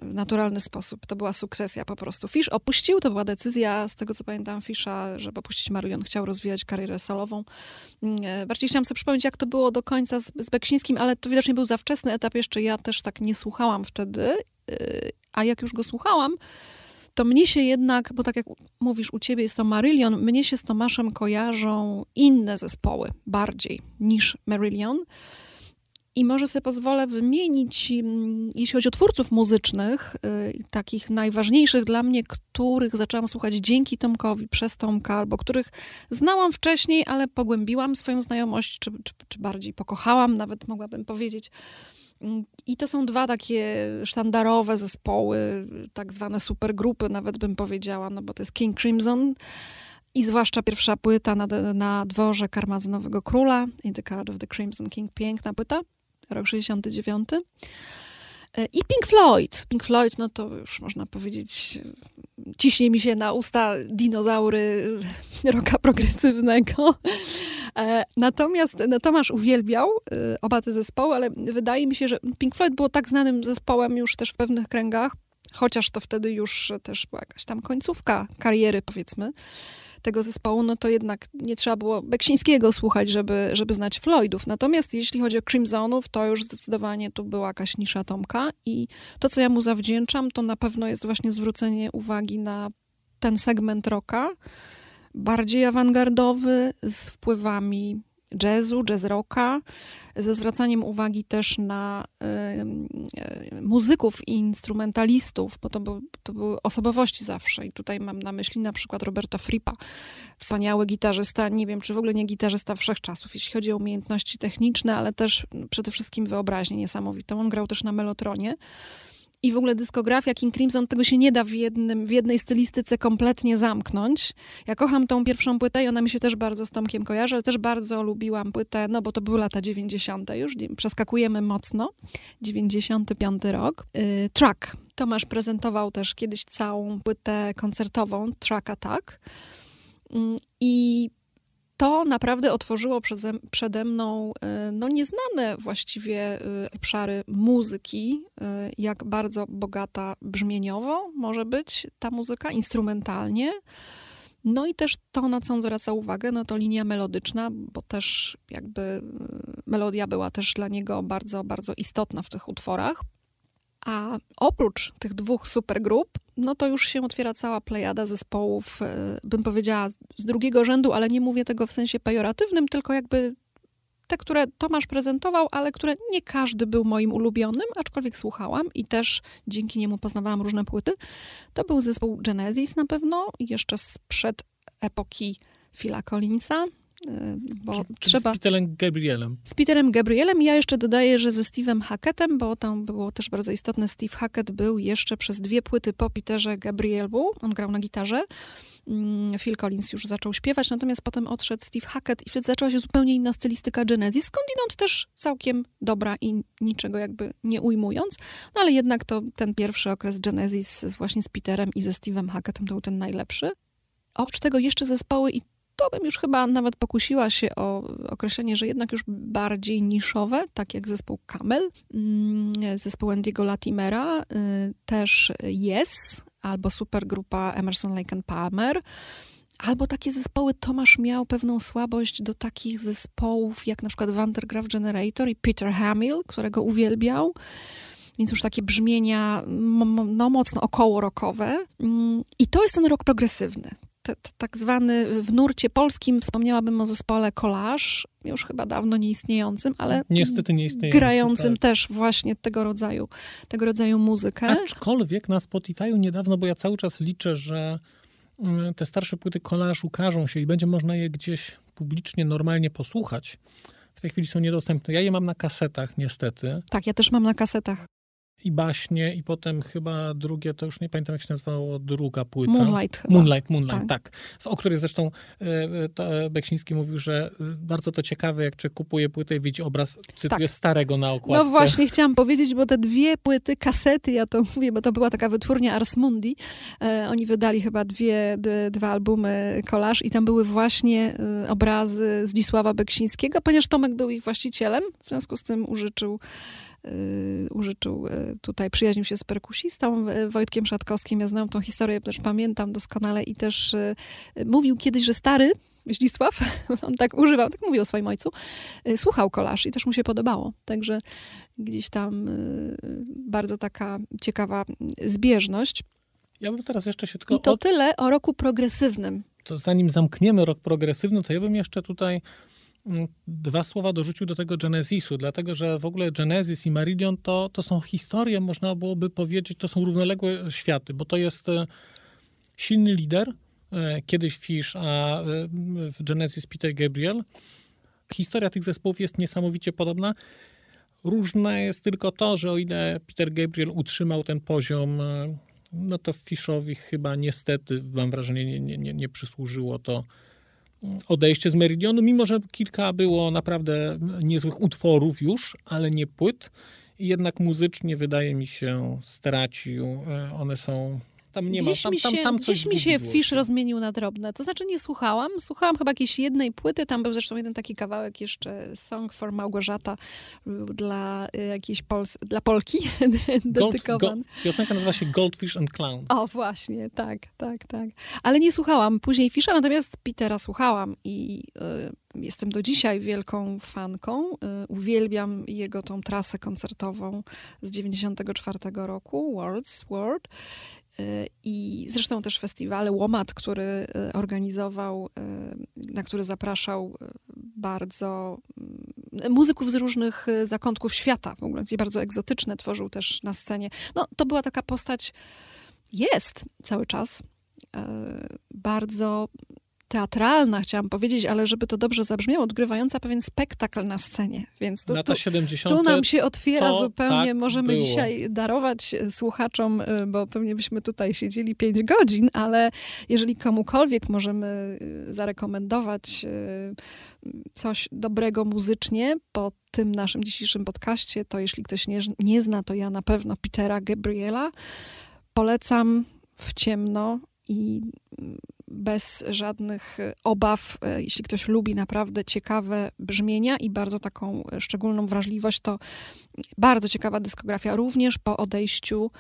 w naturalny sposób. To była sukcesja po prostu. Fish opuścił, to była decyzja, z tego co pamiętam, Fisha, żeby opuścić Marillion, chciał rozwijać karierę solową. Mm, e, bardziej chciałam sobie przypomnieć, jak to było do końca z, z Beksińskim, ale to widocznie był za wczesny etap jeszcze, ja też tak nie słuchałam wtedy, y, a jak już go słuchałam, to mnie się jednak, bo tak jak mówisz, u ciebie jest to Marillion, mnie się z Tomaszem kojarzą inne zespoły bardziej niż Marillion. I może sobie pozwolę wymienić, mm, jeśli chodzi o twórców muzycznych, y, takich najważniejszych dla mnie, których zaczęłam słuchać dzięki Tomkowi, przez Tomka, albo których znałam wcześniej, ale pogłębiłam swoją znajomość, czy, czy, czy bardziej pokochałam, nawet mogłabym powiedzieć. I to są dwa takie sztandarowe zespoły, tak zwane supergrupy, nawet bym powiedziała, no bo to jest King Crimson i zwłaszcza pierwsza płyta na, na dworze Karmazynowego Króla, In the Card of the Crimson King, piękna płyta, rok 69. E, I Pink Floyd. Pink Floyd, no to już można powiedzieć, ciśnie mi się na usta dinozaury roka progresywnego. E, natomiast no, Tomasz uwielbiał e, oba te zespoły, ale wydaje mi się, że Pink Floyd było tak znanym zespołem już też w pewnych kręgach, chociaż to wtedy już też była jakaś tam końcówka kariery, powiedzmy tego zespołu, no to jednak nie trzeba było Beksińskiego słuchać, żeby, żeby znać Floydów. Natomiast jeśli chodzi o Crimsonów, to już zdecydowanie tu była jakaś nisza Tomka i to, co ja mu zawdzięczam, to na pewno jest właśnie zwrócenie uwagi na ten segment rocka, bardziej awangardowy, z wpływami jazzu, jazz rocka, ze zwracaniem uwagi też na muzyków i instrumentalistów, bo to, był, to były osobowości zawsze. I tutaj mam na myśli na przykład Roberta Frippa, wspaniały gitarzysta, nie wiem, czy w ogóle nie gitarzysta wszechczasów, jeśli chodzi o umiejętności techniczne, ale też przede wszystkim wyobraźnię niesamowitą. On grał też na melotronie i w ogóle dyskografia King Crimson, tego się nie da w, jednym, w jednej stylistyce kompletnie zamknąć. Ja kocham tą pierwszą płytę i ona mi się też bardzo z Tomkiem kojarzy, ale też bardzo lubiłam płytę, no bo to były lata 90. już, przeskakujemy mocno. 95 rok. Yy, track. Tomasz prezentował też kiedyś całą płytę koncertową, Track Attack. Yy, I to naprawdę otworzyło przeze, przede mną y, no, nieznane właściwie y, obszary muzyki, y, jak bardzo bogata brzmieniowo może być ta muzyka, instrumentalnie. No i też to, na co on zwraca uwagę, no to linia melodyczna, bo też jakby melodia była też dla niego bardzo, bardzo istotna w tych utworach. A oprócz tych dwóch supergrup, no to już się otwiera cała plejada zespołów, e, bym powiedziała, z drugiego rzędu, ale nie mówię tego w sensie pejoratywnym, tylko jakby te, które Tomasz prezentował, ale które nie każdy był moim ulubionym, aczkolwiek słuchałam i też dzięki niemu poznawałam różne płyty. To był zespół Genesis na pewno, jeszcze sprzed epoki Phila Collinsa, bo czy, czy trzeba... Z Peterem Gabrielem. Z Peterem Gabrielem. Ja jeszcze dodaję, że ze Steve'em Hackettem, bo tam było też bardzo istotne. Steve Hackett był jeszcze przez dwie płyty po Peterze Gabrielu. On grał na gitarze. Mm, Phil Collins już zaczął śpiewać, natomiast potem odszedł Steve Hackett i wtedy zaczęła się zupełnie inna stylistyka Genesis, skądinąd też całkiem dobra i niczego jakby nie ujmując, no ale jednak to ten pierwszy okres Genesis właśnie z Peterem i ze Steve'em Hackettem to był ten najlepszy. Oprócz tego jeszcze zespoły i to bym już chyba nawet pokusiła się o określenie, że jednak już bardziej niszowe, tak jak zespół Camel, mm, zespół Andiego Latimera, y, też Yes, albo supergrupa Emerson, Lake and Palmer, albo takie zespoły, Tomasz miał pewną słabość do takich zespołów jak na przykład Vandergraaf Generator i Peter Hamill, którego uwielbiał. Więc już takie brzmienia no, mocno około rockowe. Mm, I to jest ten rok progresywny tak zwany w nurcie polskim, wspomniałabym o zespole Collage, już chyba dawno nieistniejącym, ale niestety nieistniejącym, grającym tak. też właśnie tego rodzaju, tego rodzaju muzykę. Aczkolwiek na Spotify'u niedawno, bo ja cały czas liczę, że mm, te starsze płyty Collage ukażą się i będzie można je gdzieś publicznie, normalnie posłuchać. W tej chwili są niedostępne. Ja je mam na kasetach niestety. Tak, ja też mam na kasetach i baśnie, i potem chyba drugie, to już nie pamiętam jak się nazywało, druga płyta. Moonlight chyba. Moonlight, Moonlight, tak. tak. O której zresztą e, e, Beksiński mówił, że e, bardzo to ciekawe, jak czy kupuje płytę i widzi obraz, cytuję, tak. starego na okładce. No właśnie, chciałam powiedzieć, bo te dwie płyty, kasety, ja to mówię, bo to była taka wytwórnia Ars Mundi, oni wydali chyba dwie, dwa albumy Collage i tam były właśnie obrazy Zdzisława Beksińskiego, ponieważ Tomek był ich właścicielem, w związku z tym użyczył użyczył y, tutaj, przyjaźnił się z perkusistą y, Wojtkiem Szatkowskim. Ja znam tą historię, też pamiętam doskonale i też y, mówił kiedyś, że stary Zdzisław, on tak używał, tak mówił o swoim ojcu, y, słuchał kolaż i też mu się podobało. Także gdzieś tam y, bardzo taka ciekawa zbieżność. Ja bym teraz jeszcze się tylko... I to od- tyle o roku progresywnym. to zanim zamkniemy rok progresywny, to ja bym jeszcze tutaj dwa słowa dorzucił do tego Genesisu, dlatego że w ogóle Genesis i Marillion to, to są historie, można byłoby powiedzieć, to są równoległe światy, bo to jest e, silny lider, e, kiedyś Fish, a e, w Genesis Peter Gabriel. Historia tych zespołów jest niesamowicie podobna. Różne jest tylko to, że o ile Peter Gabriel utrzymał ten poziom, no to Fishowi chyba niestety, mam wrażenie, nie, nie, nie, nie przysłużyło to mm, odejście z Meridionu, mimo że kilka było naprawdę niezłych utworów już, ale nie płyt. Jednak muzycznie wydaje mi się stracił. E, One są. Tam nie gdzieś ma. Tam, mi się, tam, tam gdzieś mi się Fish rozmienił na drobne. To znaczy nie słuchałam. Słuchałam chyba jakiejś jednej płyty. Tam był zresztą jeden taki kawałek jeszcze Song for Małgorzata y, dla y, jakiejś Pols dla Polki Gold, dedykowany. piosenka nazywa się Goldfish and Clowns. O, właśnie, tak, tak, tak. Ale nie słuchałam później Fisza, natomiast Petera słuchałam i y, jestem do dzisiaj wielką fanką. Uwielbiam jego tą trasę koncertową z 94 roku, World's World. I zresztą też festiwale Łomat, który y, organizował, y, na który zapraszał y, bardzo y, muzyków z różnych zakątków świata, w ogóle, gdzie bardzo egzotyczne tworzył też na scenie. No, to była taka postać, jest cały czas, bardzo teatralna, chciałam powiedzieć, ale żeby to dobrze zabrzmiało, odgrywająca pewien spektakl na scenie. Więc tu, Lata tu, 70. tu nam się otwiera zupełnie, tak możemy było. dzisiaj darować e, słuchaczom, e, bo pewnie byśmy tutaj siedzieli 5 godzin, ale jeżeli komukolwiek możemy e, zarekomendować coś dobrego muzycznie po tym naszym dzisiejszym podcaście, to jeśli ktoś nie, nie zna, to ja na pewno Petera Gabriela polecam w ciemno i mm, bez żadnych e, obaw, e, jeśli ktoś lubi naprawdę ciekawe brzmienia i bardzo taką e, szczególną wrażliwość, to bardzo ciekawa dyskografia, również po odejściu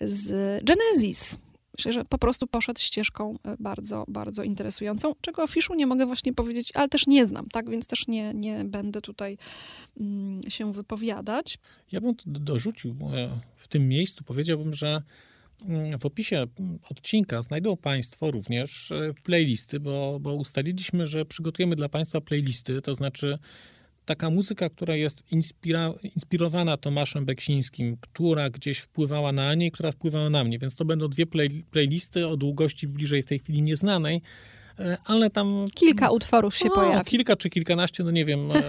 z Genesis. Myślę, że po prostu poszedł ścieżką bardzo, bardzo interesującą, czego o Fiszu nie mogę właśnie powiedzieć, ale też nie znam, tak, więc też nie, nie będę tutaj mm, się wypowiadać. Ja bym dorzucił w tym miejscu, powiedziałbym, że w opisie odcinka znajdą Państwo również e, playlisty, bo, bo ustaliliśmy, że przygotujemy dla Państwa playlisty, to znaczy taka muzyka, która jest inspira, inspirowana Tomaszem Beksińskim, która gdzieś wpływała na i która wpływała na mnie, więc to będą dwie play, playlisty o długości bliżej w tej chwili nieznanej, ale tam... Kilka utworów się o, pojawi. Kilka czy kilkanaście, no nie wiem. e,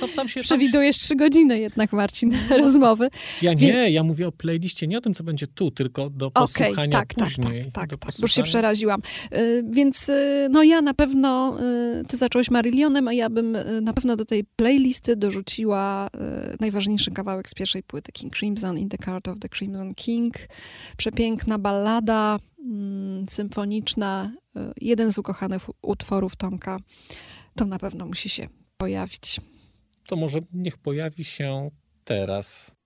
To, tam tam się, Przewidujesz trzy godziny jednak, Marcin, rozmowy. ja nie, ja mówię o playliście, nie o tym, co będzie tu, tylko do posłuchania tak, tak, później. tak, tak, tak, bo już się przeraziłam. Y, Więc no ja na pewno, ty zacząłeś Marillionem, a ja bym na pewno do tej playlisty dorzuciła najważniejszy kawałek z pierwszej płyty King Crimson, In the Cart of the Crimson King. Przepiękna ballada, symfoniczna, y, jeden z ukochanych utworów Tomka. To na pewno musi się pojawić. To może niech pojawi się teraz.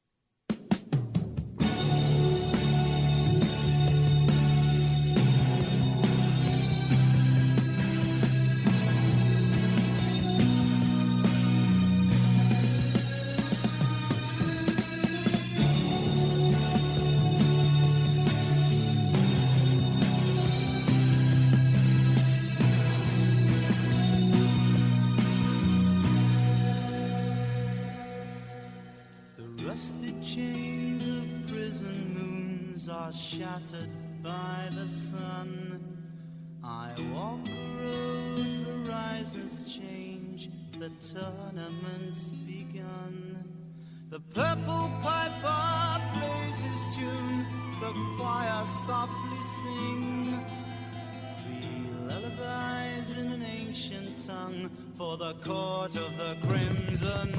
The sun. I walk a road, horizons change, the tournament's begun. The purple piper plays his tune, the choir softly sing. Three lullabies in an ancient tongue for the court of the crimson.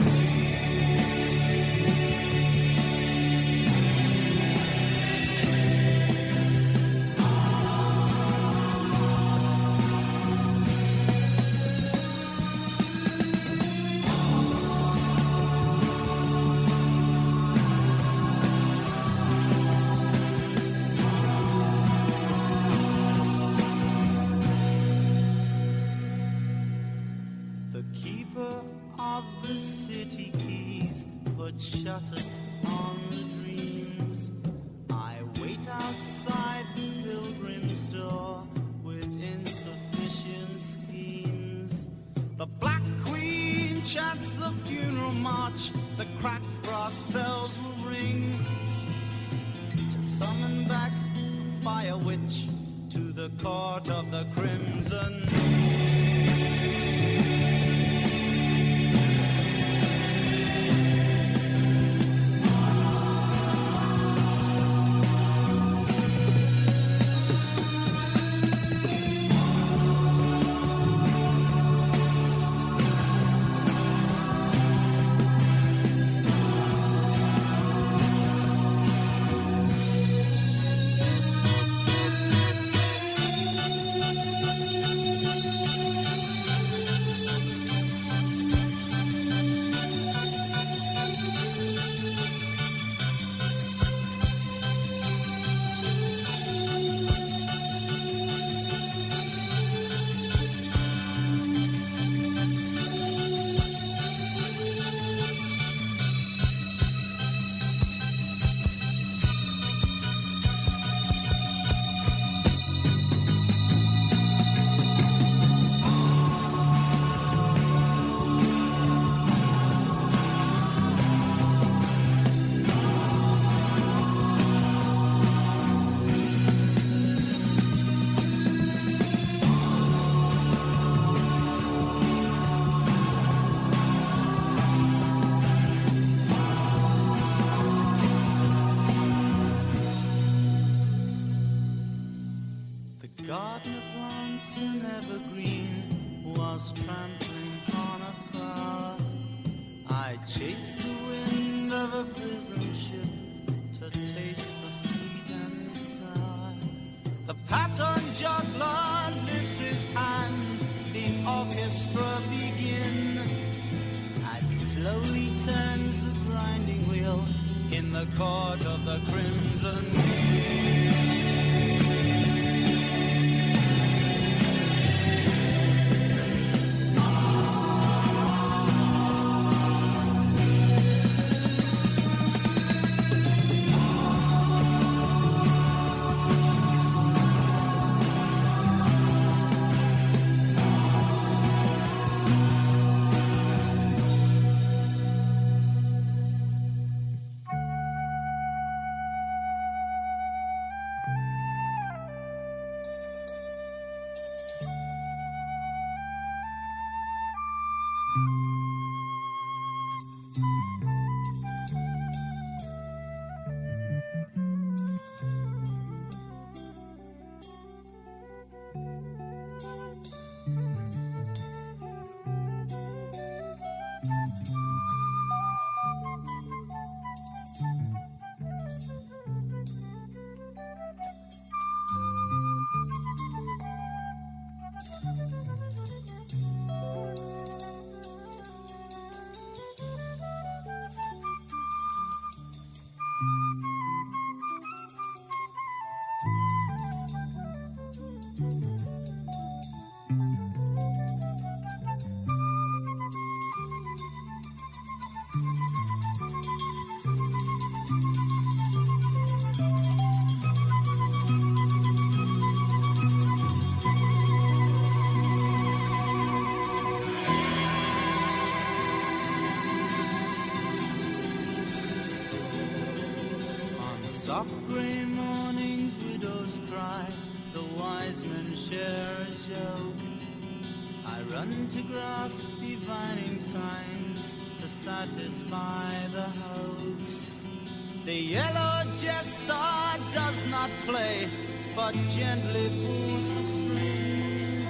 play, but gently pulls the strings.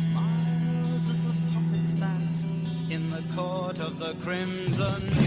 Smiles as the puppets dance in the court of the crimson.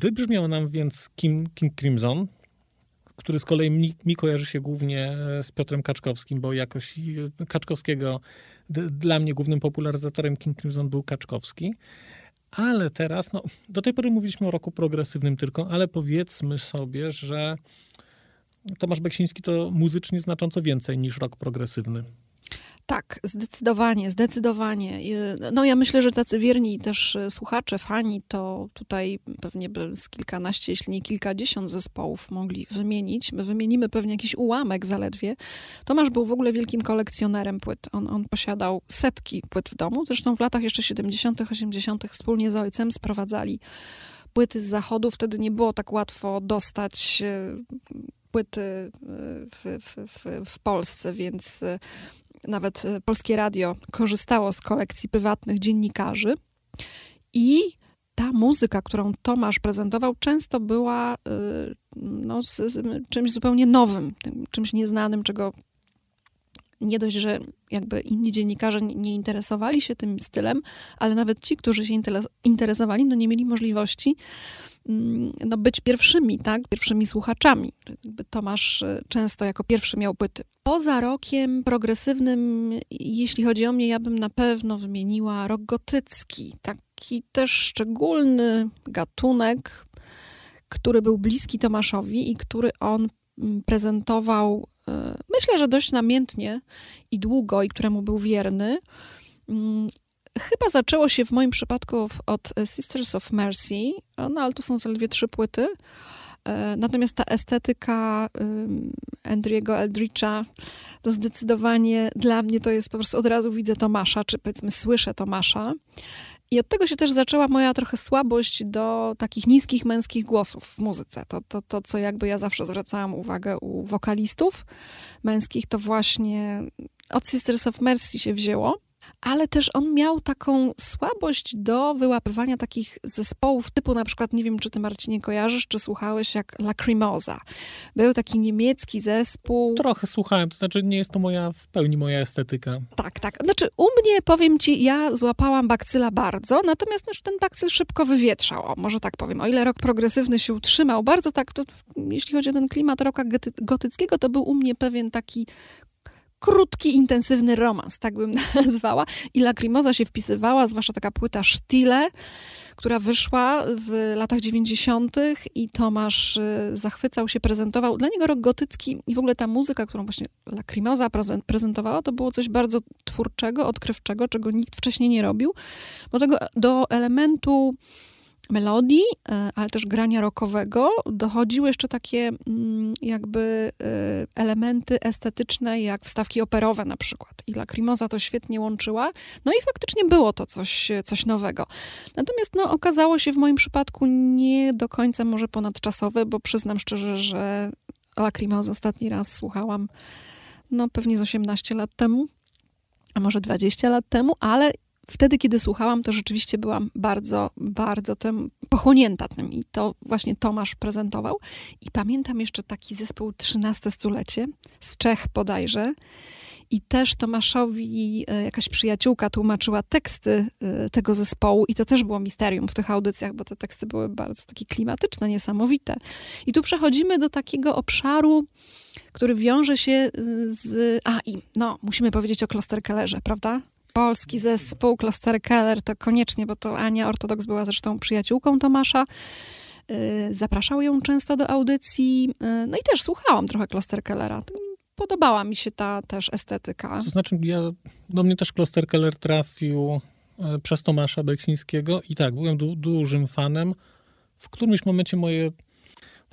Wybrzmiał nam więc Kim, Crimson, który z kolei mi, mi, kojarzy się głównie e, z Piotrem Kaczkowskim, bo jakoś e, Kaczkowskiego, d, dla mnie głównym popularyzatorem King Crimson był Kaczkowski. Ale teraz, no, do tej pory mówiliśmy o roku progresywnym tylko, ale powiedzmy sobie, że Tomasz Beksiński to muzycznie znacząco więcej niż rok progresywny. Tak, zdecydowanie, zdecydowanie. No ja myślę, że tacy wierni też e, słuchacze, fani, to tutaj pewnie by z kilkanaście, jeśli nie kilkadziesiąt zespołów mogli wymienić. My wymienimy pewnie jakiś ułamek zaledwie. Tomasz był w ogóle wielkim kolekcjonerem płyt. On, on posiadał setki płyt w domu. Zresztą w latach jeszcze 70., 80. wspólnie z ojcem sprowadzali płyty z zachodu. Wtedy nie było tak łatwo dostać e, płyty e, w, w, w, w Polsce, więc nawet e, Polskie Radio korzystało z kolekcji prywatnych dziennikarzy. I ta muzyka, którą Tomasz prezentował, często była e, no, z, z czymś zupełnie nowym, czymś nieznanym, czego nie dość, że jakby inni dziennikarze nie interesowali się tym stylem, ale nawet ci, którzy się interesowali, no nie mieli możliwości Mm, no, być pierwszymi, tak? Pierwszymi słuchaczami. Tomasz e, często jako pierwszy miał płyty. Poza rokiem progresywnym, jeśli chodzi o mnie, ja bym na pewno wymieniła rok gotycki. Taki też szczególny gatunek, który był bliski Tomaszowi i który on mm, prezentował, myślę, że dość namiętnie i długo, i któremu był wierny. Mm, Chyba zaczęło się w moim przypadku od Sisters of Mercy, no ale to są zaledwie trzy płyty. E, natomiast ta estetyka Andriego Eldricha to zdecydowanie dla mnie to jest po prostu od razu widzę Tomasza, czy powiedzmy słyszę Tomasza. I od tego się też zaczęła moja trochę słabość do takich niskich męskich głosów w muzyce. To, to, to co jakby ja zawsze zwracałam uwagę u wokalistów męskich, to właśnie od Sisters of Mercy się wzięło ale też on miał taką słabość do wyłapywania takich zespołów typu na przykład, nie wiem czy ty Marcinie kojarzysz, czy słuchałeś jak Lacrimosa. Był taki niemiecki zespół. Trochę słuchałem, to znaczy nie jest to moja, w pełni moja estetyka. Tak, tak. Znaczy u mnie, powiem ci, ja złapałam bakcyla bardzo, natomiast znaczy, ten bakcyl szybko wywietrzał, o, może tak powiem. O ile rok progresywny się utrzymał, bardzo tak, to jeśli chodzi o ten klimat roka gotyckiego, to był u mnie pewien taki krótki, intensywny romans, tak bym nazwała. I Lacrimosa się wpisywała, zwłaszcza taka płyta Stile, która wyszła w latach 90. i Tomasz y, zachwycał się, prezentował. Dla niego rok gotycki i w ogóle ta muzyka, którą właśnie Lacrimosa prezentowała, to było coś bardzo twórczego, odkrywczego, czego nikt wcześniej nie robił. Bo tego do elementu melodii, e, ale też grania rockowego, dochodziły jeszcze takie mm, jakby e, elementy estetyczne, jak wstawki operowe na przykład. I Lacrimosa to świetnie łączyła. No i faktycznie było to coś, coś nowego. Natomiast no, okazało się w moim przypadku nie do końca może ponadczasowe, bo przyznam szczerze, że Lacrimosa ostatni raz słuchałam no pewnie z 18 lat temu, a może 20 lat temu, ale wtedy, kiedy słuchałam, to rzeczywiście byłam bardzo, bardzo tym pochłonięta tym i to właśnie Tomasz prezentował. I pamiętam jeszcze taki zespół 13 stulecie z Czech bodajże. I też Tomaszowi e, jakaś przyjaciółka tłumaczyła teksty e, tego zespołu, i to też było misterium w tych audycjach, bo te teksty były bardzo takie klimatyczne, niesamowite. I tu przechodzimy do takiego obszaru, który wiąże się e, z. A i no, musimy powiedzieć o Klosterkellerze, prawda? Polski zespół Kloster Keller to koniecznie, bo to Ania Ortodoks była zresztą przyjaciółką Tomasza. Y, zapraszał ją często do audycji. Y, no i też słuchałam trochę Kloster Kellera. Podobała mi się ta też estetyka. To znaczy, ja, do mnie też Kloster Keller trafił e, przez Tomasza Beksińskiego i tak, byłem du dużym fanem. W którymś momencie moje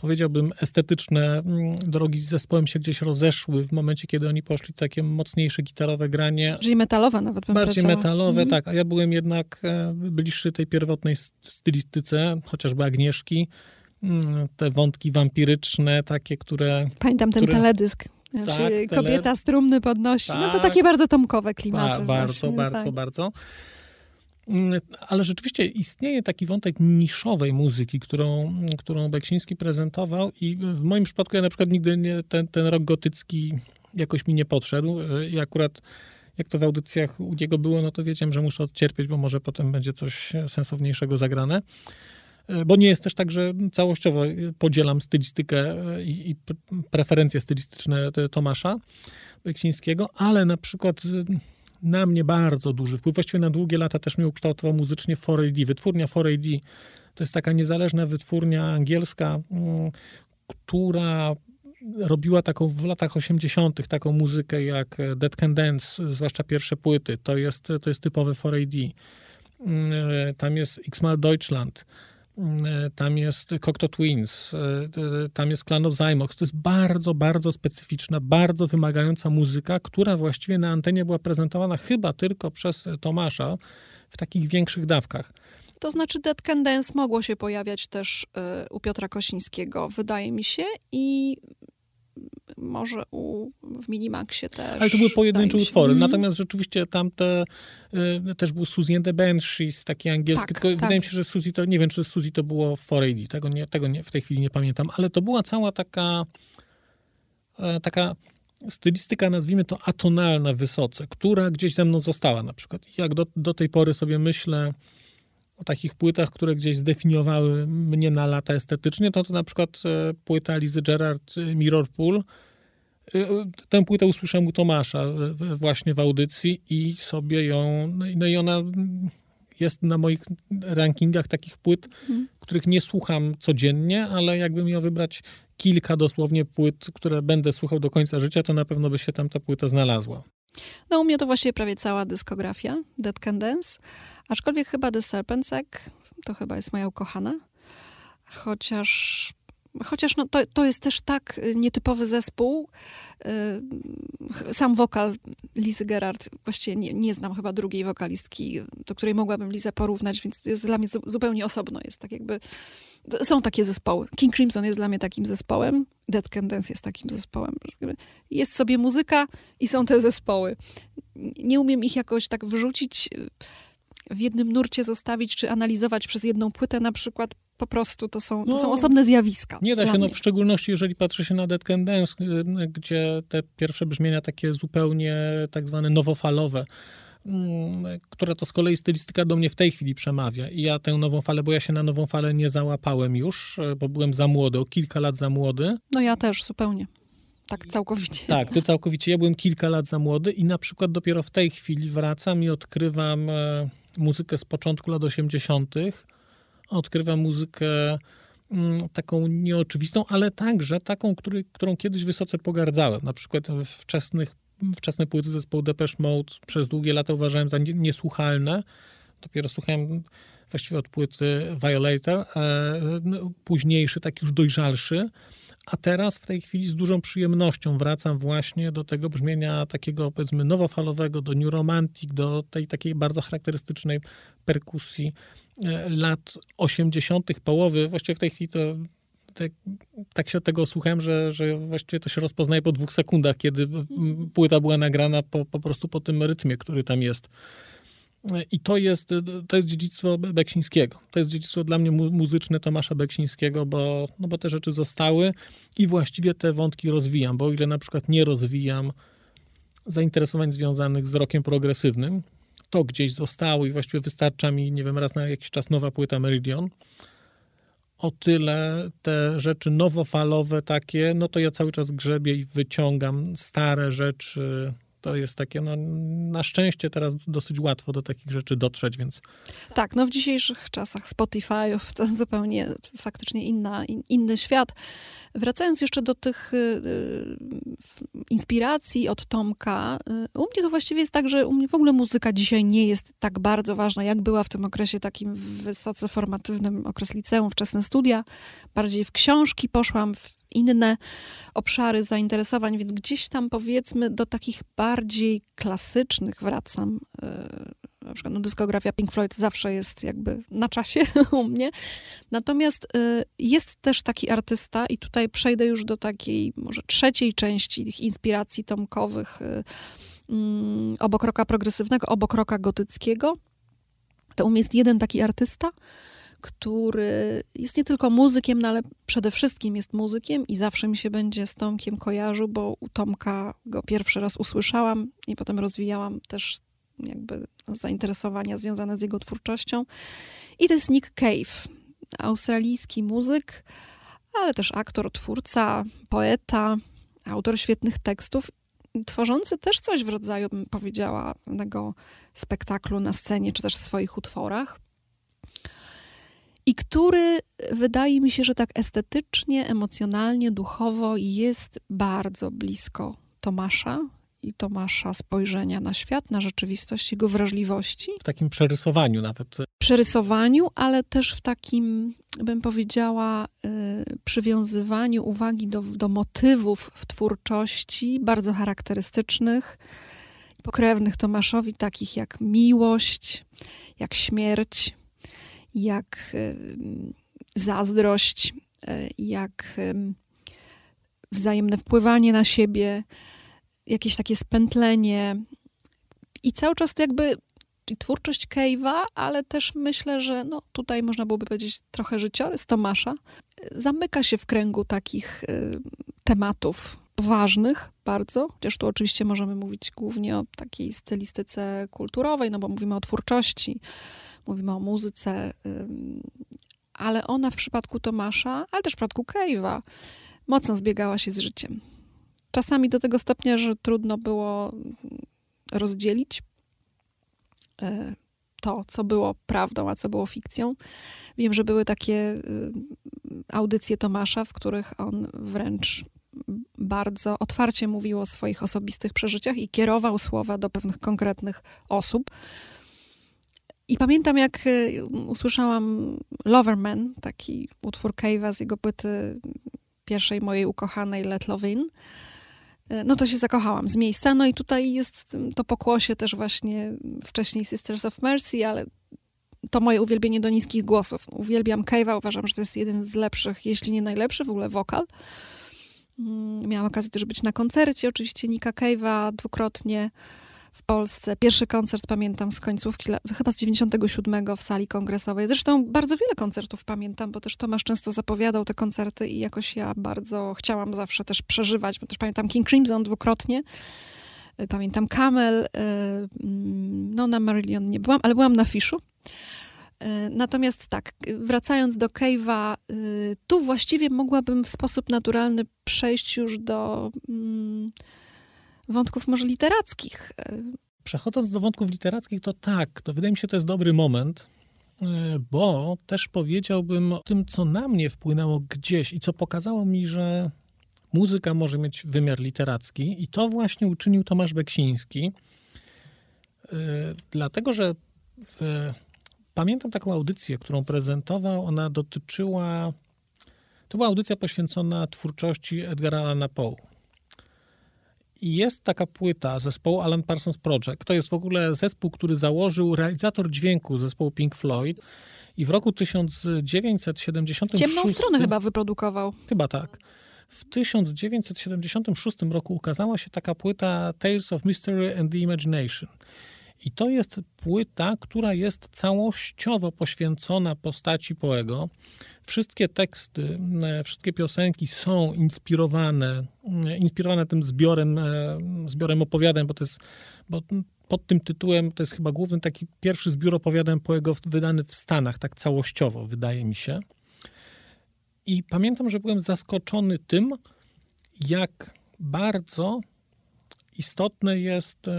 powiedziałbym, estetyczne mm, drogi z zespołem się gdzieś rozeszły w momencie, kiedy oni poszli takie mocniejsze gitarowe granie. Bardziej metalowe nawet bym Bardziej metalowe, mhm. tak. A ja byłem jednak e, bliższy tej pierwotnej stylistyce, chociażby Agnieszki. Mm, te wątki wampiryczne, takie, które... Pamiętam ten które... teledysk. Tak, kobieta tele... strumny podnosi. Tak, no to tak. takie bardzo tomkowe klimaty. Ba bardzo, właśnie, bardzo, tak. bardzo. Ale rzeczywiście istnieje taki wątek niszowej muzyki, którą, którą Beksiński prezentował i w moim przypadku ja na przykład nigdy nie, ten, ten rok gotycki jakoś mi nie podszedł i akurat jak to w audycjach u niego było, no to wiedziałem, że muszę odcierpieć, bo może potem będzie coś sensowniejszego zagrane. bo nie jest też tak, że całościowo podzielam stylistykę i, i preferencje stylistyczne Tomasza Beksińskiego, ale na przykład na mnie bardzo duży wpływ, właściwie na długie lata też mnie ukształtował muzycznie 4AD. Wytwórnia 4AD to jest taka niezależna wytwórnia angielska, mm, która robiła taką w latach 80. taką muzykę jak Dead Can Dance, zwłaszcza pierwsze płyty. To jest, to jest typowe 4AD. Mm, tam jest Xmal Deutschland, tam jest Cocteau Twins, tam jest Clan of Zymox. To jest bardzo, bardzo specyficzna, bardzo wymagająca muzyka, która właściwie na antenie była prezentowana chyba tylko przez Tomasza w takich większych dawkach. To znaczy Dead Can Dance mogło się pojawiać też u Piotra Kosińskiego, wydaje mi się, i może u, w Minimaxie też. Ale to były pojedyncze utwory. Mm. Natomiast rzeczywiście tamte y, też był Suzy and the Banshees, takie angielskie. Tak, tylko tak. wydaje mi się, że Suzy to, nie wiem, czy Suzy to było 4AD, tego, nie, tego nie, w tej chwili nie pamiętam, ale to była cała taka e, taka stylistyka, nazwijmy to atonalna wysoce, która gdzieś ze mną została na przykład. Jak do, do tej pory sobie myślę o takich płytach, które gdzieś zdefiniowały mnie na lata estetycznie, to to na przykład e, płyta Lizy Gerard e, Mirror Pool. E, tę płytę usłyszałem u Tomasza właśnie w audycji i sobie ją, no, no i ona jest na moich rankingach takich płyt, hmm. których nie słucham codziennie, ale jakbym miał wybrać kilka dosłownie płyt, które będę słuchał do końca życia, to na pewno by się tam ta płyta znalazła. No u mnie to właściwie prawie cała dyskografia Dead Can Dance, aczkolwiek chyba The Serpent to chyba jest moja ukochana, chociaż chociaż no, to, to jest też tak y, nietypowy zespół. Y, sam wokal Lizy Gerard, właściwie nie, nie znam chyba drugiej wokalistki, do której mogłabym Lizę porównać, więc jest dla mnie zupełnie osobno. Jest tak jakby... Są takie zespoły. King Crimson jest dla mnie takim zespołem. Dead Can Dance jest takim zespołem. Jest sobie muzyka i są te zespoły. Nie umiem ich jakoś tak wrzucić w jednym nurcie zostawić, czy analizować przez jedną płytę na przykład, po prostu to są, to no, są osobne zjawiska. Nie da się, no, w szczególności jeżeli patrzy się na Dead Can Dance, y, gdzie te pierwsze brzmienia takie zupełnie tak zwane nowofalowe, mm, która to z kolei stylistyka do mnie w tej chwili przemawia. I ja tę nową falę, bo ja się na nową falę nie załapałem już, y, bo byłem za młody, o kilka lat za młody. No ja też, zupełnie. Tak, całkowicie. Tak, ty całkowicie. Ja byłem kilka lat za młody i na przykład dopiero w tej chwili wracam i odkrywam muzykę z początku lat 80., odkrywam muzykę mm, taką nieoczywistą, ale także taką, który, którą kiedyś wysoce pogardzałem. Na przykład wczesnych, wczesne płyty zespołu Depeche Mode przez długie lata uważałem za niesłuchalne. Dopiero słuchałem właściwie od płyty Violator, e, późniejszy, taki już dojrzalszy. A teraz w tej chwili z dużą przyjemnością wracam właśnie do tego brzmienia takiego powiedzmy nowofalowego, do New Romantic, do tej takiej bardzo charakterystycznej perkusji e, lat 80., połowy. Właściwie w tej chwili to tak, tak się tego słuchałem, że, że właściwie to się rozpoznaje po dwóch sekundach, kiedy płyta była nagrana po, po prostu po tym rytmie, który tam jest. I to jest, to jest dziedzictwo Beksińskiego. To jest dziedzictwo dla mnie muzyczne Tomasza Beksińskiego, bo, no bo te rzeczy zostały i właściwie te wątki rozwijam, bo o ile na przykład nie rozwijam zainteresowań związanych z rokiem progresywnym, to gdzieś zostało i właściwie wystarcza mi, nie wiem, raz na jakiś czas nowa płyta Meridian. O tyle te rzeczy nowofalowe takie, no to ja cały czas grzebię i wyciągam stare rzeczy, to jest takie, no, na szczęście teraz dosyć łatwo do takich rzeczy dotrzeć, więc... Tak, no w dzisiejszych czasach Spotify to zupełnie faktycznie inna, in, inny świat. Wracając jeszcze do tych y, y, inspiracji od Tomka, y, u mnie to właściwie jest tak, że u mnie w ogóle muzyka dzisiaj nie jest tak bardzo ważna, jak była w tym okresie takim wysoce formatywnym, okres liceum, wczesne studia. Bardziej w książki poszłam, w inne obszary zainteresowań, więc gdzieś tam powiedzmy do takich bardziej klasycznych wracam. E, na przykład no, dyskografia Pink Floyd zawsze jest jakby na czasie u mnie. Natomiast e, jest też taki artysta i tutaj przejdę już do takiej może trzeciej części tych inspiracji tomkowych e, mm, obok roka progresywnego, obok roka gotyckiego. To u mnie jest jeden taki artysta, który jest nie tylko muzykiem, no ale przede wszystkim jest muzykiem i zawsze mi się będzie z Tomkiem kojarzył, bo u Tomka go pierwszy raz usłyszałam i potem rozwijałam też jakby zainteresowania związane z jego twórczością. I to jest Nick Cave. australijski muzyk, ale też aktor, twórca, poeta, autor świetnych tekstów, tworzący też coś w rodzaju, bym powiedziała, tego spektaklu na scenie, czy też w swoich utworach. I który wydaje mi się, że tak estetycznie, emocjonalnie, duchowo jest bardzo blisko Tomasza, i Tomasza spojrzenia na świat, na rzeczywistość, jego wrażliwości. W takim przerysowaniu nawet. Przerysowaniu, ale też w takim, bym powiedziała, y, przywiązywaniu uwagi do, do motywów w twórczości bardzo charakterystycznych, pokrewnych Tomaszowi, takich jak miłość, jak śmierć, jak zazdrość, y, jak wzajemne wpływanie na siebie, jakieś takie spętlenie. I cały czas jakby twórczość Cave'a, ale też myślę, że no, tutaj można byłoby powiedzieć trochę życiorys Tomasza, zamyka się w kręgu takich y, tematów ważnych bardzo, chociaż tu oczywiście możemy mówić głównie o takiej stylistyce kulturowej, no bo mówimy o twórczości, mówimy o muzyce, ale ona w przypadku Tomasza, ale też w przypadku Cave'a mocno zbiegała się z życiem. Czasami do tego stopnia, że trudno było rozdzielić e, to, co było prawdą, a co było fikcją. Wiem, że były takie y, audycje Tomasza, w których on wręcz bardzo otwarcie mówił o swoich osobistych przeżyciach i kierował słowa do pewnych konkretnych osób. I pamiętam, jak y, usłyszałam Loverman, taki utwór Cave'a z jego płyty pierwszej mojej ukochanej Let Love In, E, no to się zakochałam z miejsca. No i tutaj jest to pokłosie też właśnie wcześniej Sisters of Mercy, ale to moje uwielbienie do niskich głosów. Uwielbiam Cave'a, uważam, że to jest jeden z lepszych, jeśli nie najlepszy w ogóle wokal. Mm, miałam okazję też być na koncercie, oczywiście Nika Cave'a dwukrotnie w Polsce. Pierwszy koncert pamiętam z końcówki, chyba z 97 w sali kongresowej. Zresztą bardzo wiele koncertów pamiętam, bo też Tomasz często zapowiadał te koncerty i jakoś ja bardzo chciałam zawsze też przeżywać, bo też pamiętam King Crimson dwukrotnie. Y, pamiętam Camel, y, mm, no na Marillion nie byłam, ale byłam na Fiszu. Y, natomiast tak, wracając do Cave'a, tu właściwie mogłabym w sposób naturalny przejść już do mm, wątków może literackich. Przechodząc do wątków literackich, to tak, to wydaje mi się, to jest dobry moment, e, bo też powiedziałbym o tym, co na mnie wpłynęło gdzieś i co pokazało mi, że muzyka może mieć wymiar literacki i to właśnie uczynił Tomasz Beksiński, e, dlatego że w, pamiętam taką audycję, którą prezentował, ona dotyczyła, to była audycja poświęcona twórczości Edgara Allana Poe. I jest taka płyta zespołu Alan Parsons Project. To jest w ogóle zespół, który założył realizator dźwięku zespołu Pink Floyd. I w roku 1976... Ciemną stronę chyba wyprodukował. Chyba tak. W 1976 roku ukazała się taka płyta Tales of Mystery and the Imagination. I to jest płyta, która jest całościowo poświęcona postaci Poego. Wszystkie teksty, e, wszystkie piosenki są inspirowane, e, inspirowane tym zbiorem, e, zbiorem opowiadań, bo to jest, bo pod tym tytułem to jest chyba główny taki pierwszy zbiór opowiadań Poego wydany w Stanach, tak całościowo, wydaje mi się. I pamiętam, że byłem zaskoczony tym, jak bardzo istotne jest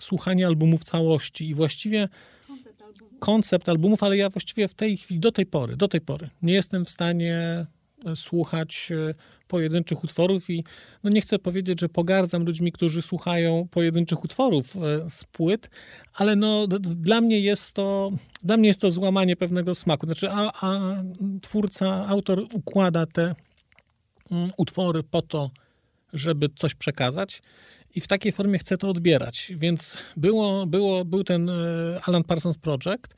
słuchanie albumów całości i właściwie koncept, koncept albumów, ale ja właściwie w tej chwili, do tej pory, do tej pory nie jestem w stanie e, słuchać e, pojedynczych utworów i no nie chcę powiedzieć, że pogardzam ludźmi, którzy słuchają pojedynczych utworów e, z płyt, ale no dla mnie jest to, dla mnie jest to złamanie pewnego smaku. Znaczy, a, a twórca, autor układa te mm, utwory po to, żeby coś przekazać i w takiej formie chcę to odbierać. Więc było, było, był ten e, Alan Parsons Project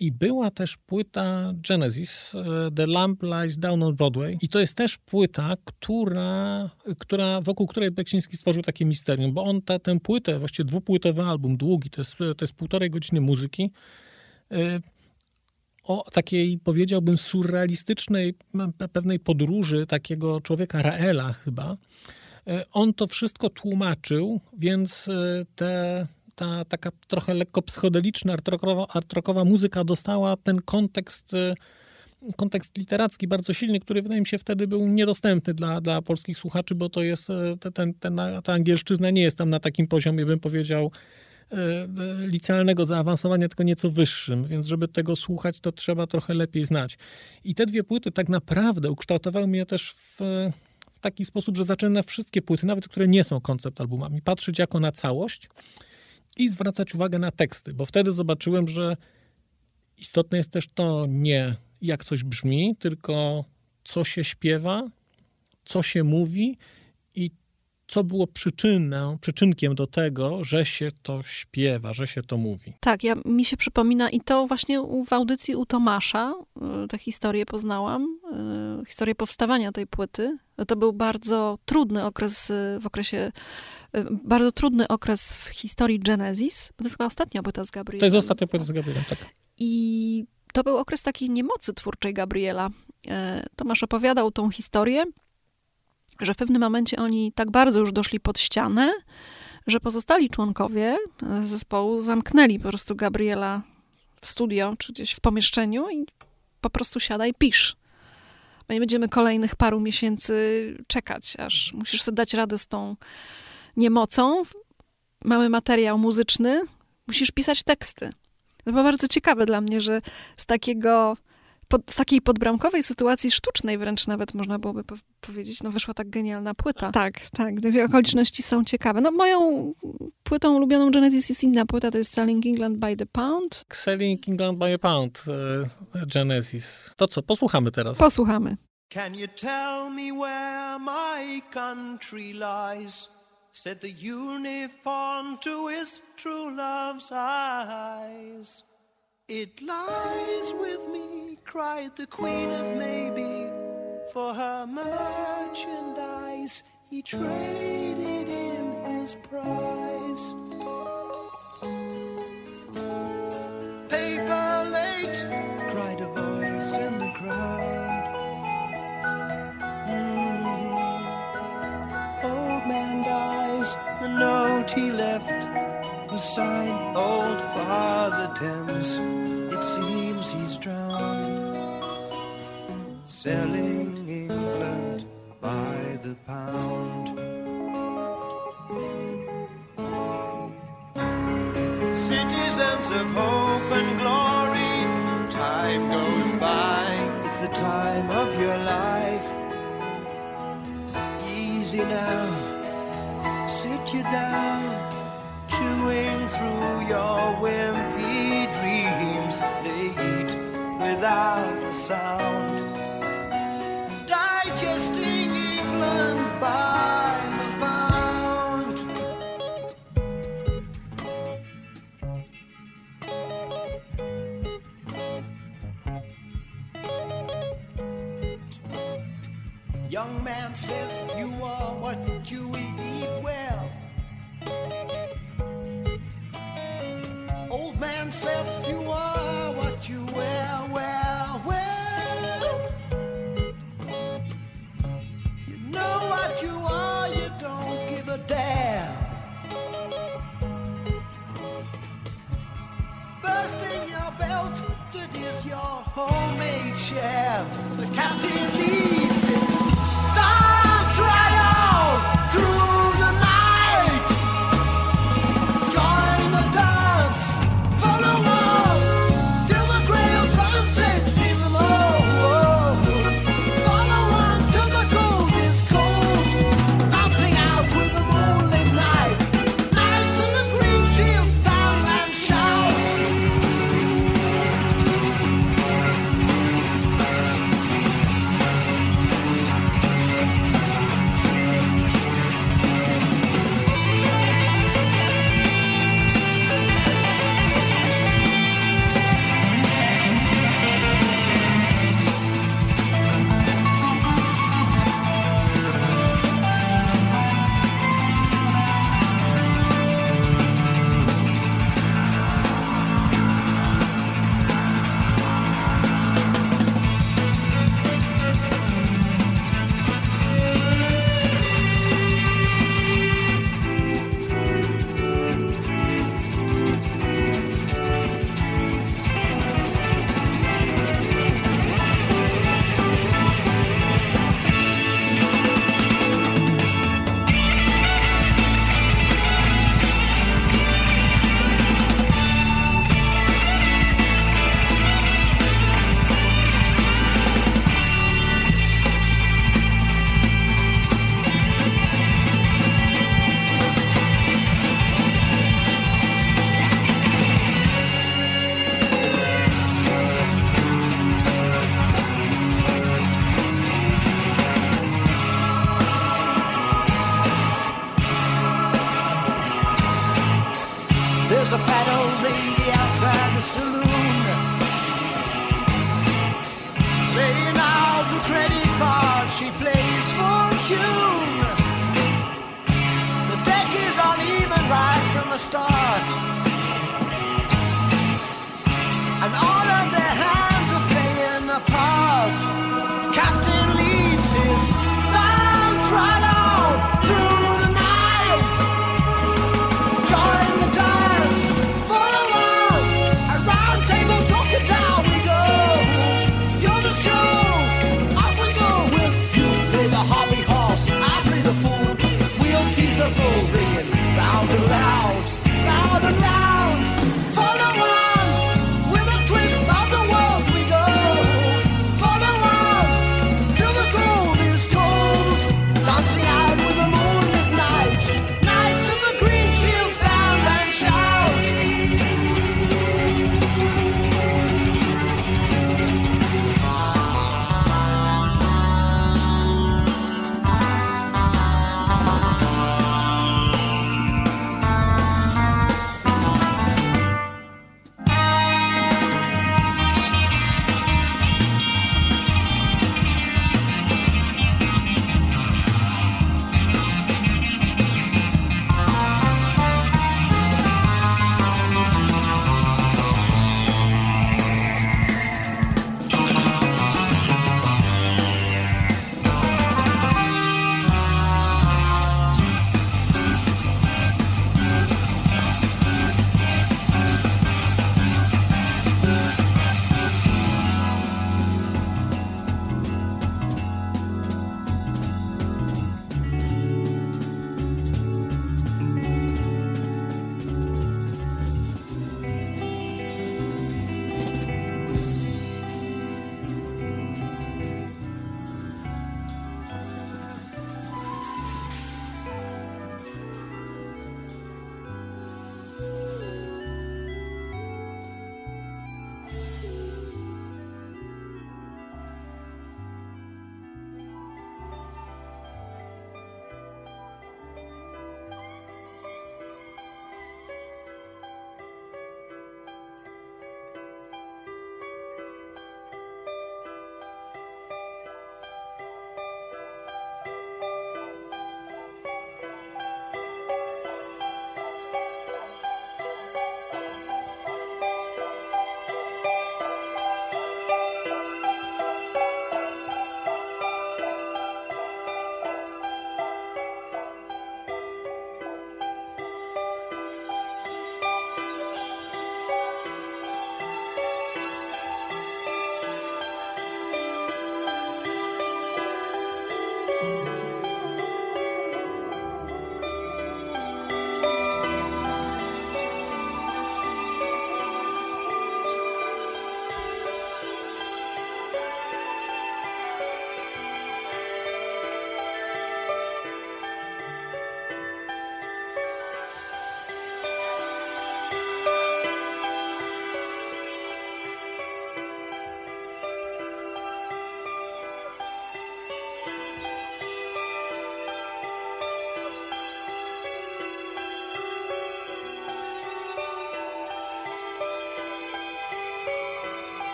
i była też płyta Genesis, e, The Lamp Lies Down on Broadway. I to jest też płyta, która, która, wokół której Beksiński stworzył takie misterium, bo on ta, tę płytę, właściwie dwupłytowy album, długi, to jest, to jest półtorej godziny muzyki, e, o takiej, powiedziałbym, surrealistycznej pewnej podróży takiego człowieka Raela chyba, on to wszystko tłumaczył, więc e, te, ta taka trochę lekko psychodeliczna, artrokowa, muzyka dostała ten kontekst e, kontekst literacki bardzo silny, który wydaje mi się wtedy był niedostępny dla, dla polskich słuchaczy, bo to jest, e, ten, ten, ta angielszczyzna nie jest tam na takim poziomie, bym powiedział, e, licealnego zaawansowania, tylko nieco wyższym, więc żeby tego słuchać, to trzeba trochę lepiej znać. I te dwie płyty tak naprawdę ukształtowały mnie też w taki sposób, że zacząłem na wszystkie płyty, nawet które nie są koncept albumami, patrzeć jako na całość i zwracać uwagę na teksty, bo wtedy zobaczyłem, że istotne jest też to nie jak coś brzmi, tylko co się śpiewa, co się mówi co było przyczyną, przyczynkiem do tego, że się to śpiewa, że się to mówi. Tak, ja, mi się przypomina i to właśnie w audycji u Tomasza y, tę historię poznałam, y, historię powstawania tej płyty. To był bardzo trudny okres y, w okresie, bardzo trudny okres w historii Genesis, bo to jest chyba ostatnia płyta z Gabrielem. To jest ostatnia płyta z Gabrielem, tak. I to był okres takiej niemocy twórczej Gabriela. E, Tomasz opowiadał tą historię, że w pewnym momencie oni tak bardzo już doszli pod ścianę, że pozostali członkowie zespołu zamknęli po prostu Gabriela w studio, czy gdzieś w pomieszczeniu i po prostu siadaj, pisz. My nie będziemy kolejnych paru miesięcy czekać, aż musisz sobie dać radę z tą niemocą. Mamy materiał muzyczny, musisz pisać teksty. To było bardzo ciekawe dla mnie, że z takiego pod, z takiej podbramkowej sytuacji sztucznej wręcz nawet można byłoby po powiedzieć, no wyszła tak genialna płyta. Tak, tak, te okoliczności są ciekawe. No moją płytą ulubioną Genesis jest inna płyta, to jest Selling England by the Pound. Selling England by a Pound, e, Genesis. To co, posłuchamy teraz. Posłuchamy. Can you tell me where my country lies? Said the uniform to his true love's eyes. It lies with me, cried the queen of maybe. For her merchandise, he traded in his prize. Paper late, cried a voice in the crowd. Mm. Old man dies, the note he left was signed Old Father Thames. It seems he's drowned, selling England by the pound. Citizens of hope and glory, time goes by. It's the time of your life. Easy now, sit you down chewing through your wimpy dreams. They eat without a sound, Young man says you are what you eat well. Old man says you are what you wear, well, well. You know what you are, you don't give a damn. Bursting your belt, that is your homemade sham. The captain leads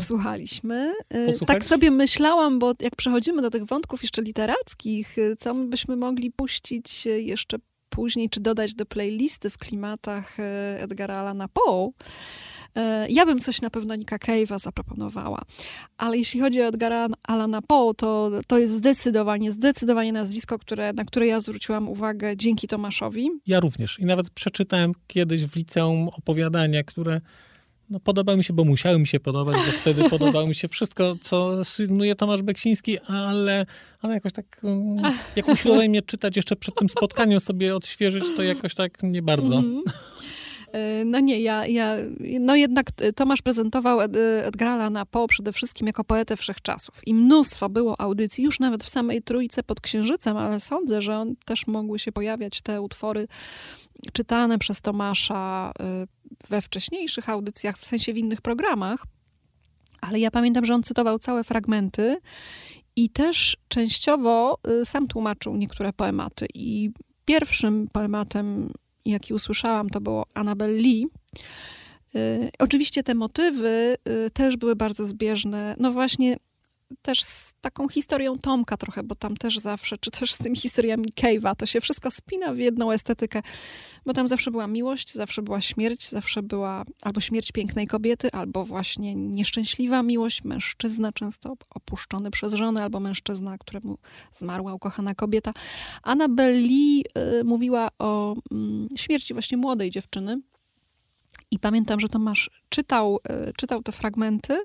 posłuchaliśmy. Y, tak sobie myślałam, bo jak przechodzimy do tych wątków jeszcze literackich, y, co byśmy mogli puścić y, jeszcze później, czy dodać do playlisty w klimatach Edgara Allana Poe. Ja bym coś na pewno Nika Cave'a zaproponowała. Ale jeśli chodzi o Edgara Alana Poe, to, to jest zdecydowanie, zdecydowanie nazwisko, które, na które ja zwróciłam uwagę dzięki Tomaszowi. Ja również. I nawet przeczytałem kiedyś w liceum opowiadanie, które no podobał mi się, bo musiały mi się podobać, bo wtedy podobało mi się wszystko, co sygnuje Tomasz Beksiński, ale, ale jakoś tak, mm, jak usiłowałem je czytać jeszcze przed tym spotkaniem sobie odświeżyć, to jakoś tak nie bardzo. Mhm. E, no nie, ja, ja, no jednak e, Tomasz prezentował e, Edgrala na Po przede wszystkim jako poetę wszechczasów i mnóstwo było audycji, już nawet w samej Trójce pod Księżycem, ale sądzę, że on też mogły się pojawiać te utwory czytane przez Tomasza we wcześniejszych audycjach, w sensie w innych programach. Ale ja pamiętam, że on cytował całe fragmenty i też częściowo y, sam tłumaczył niektóre poematy. I pierwszym poematem, jaki usłyszałam, to było Annabel Lee. Y, oczywiście te motywy y, też były bardzo zbieżne. No właśnie też z taką historią Tomka trochę, bo tam też zawsze, czy też z tymi historiami Cave'a, to się wszystko spina w jedną estetykę, bo tam zawsze była miłość, zawsze była śmierć, zawsze była albo śmierć pięknej kobiety, albo właśnie nieszczęśliwa miłość, mężczyzna często opuszczony przez żonę, albo mężczyzna, któremu zmarła ukochana kobieta. Annabel Lee y, mówiła o y, śmierci właśnie młodej dziewczyny. I pamiętam, że Tomasz czytał, y, czytał te fragmenty,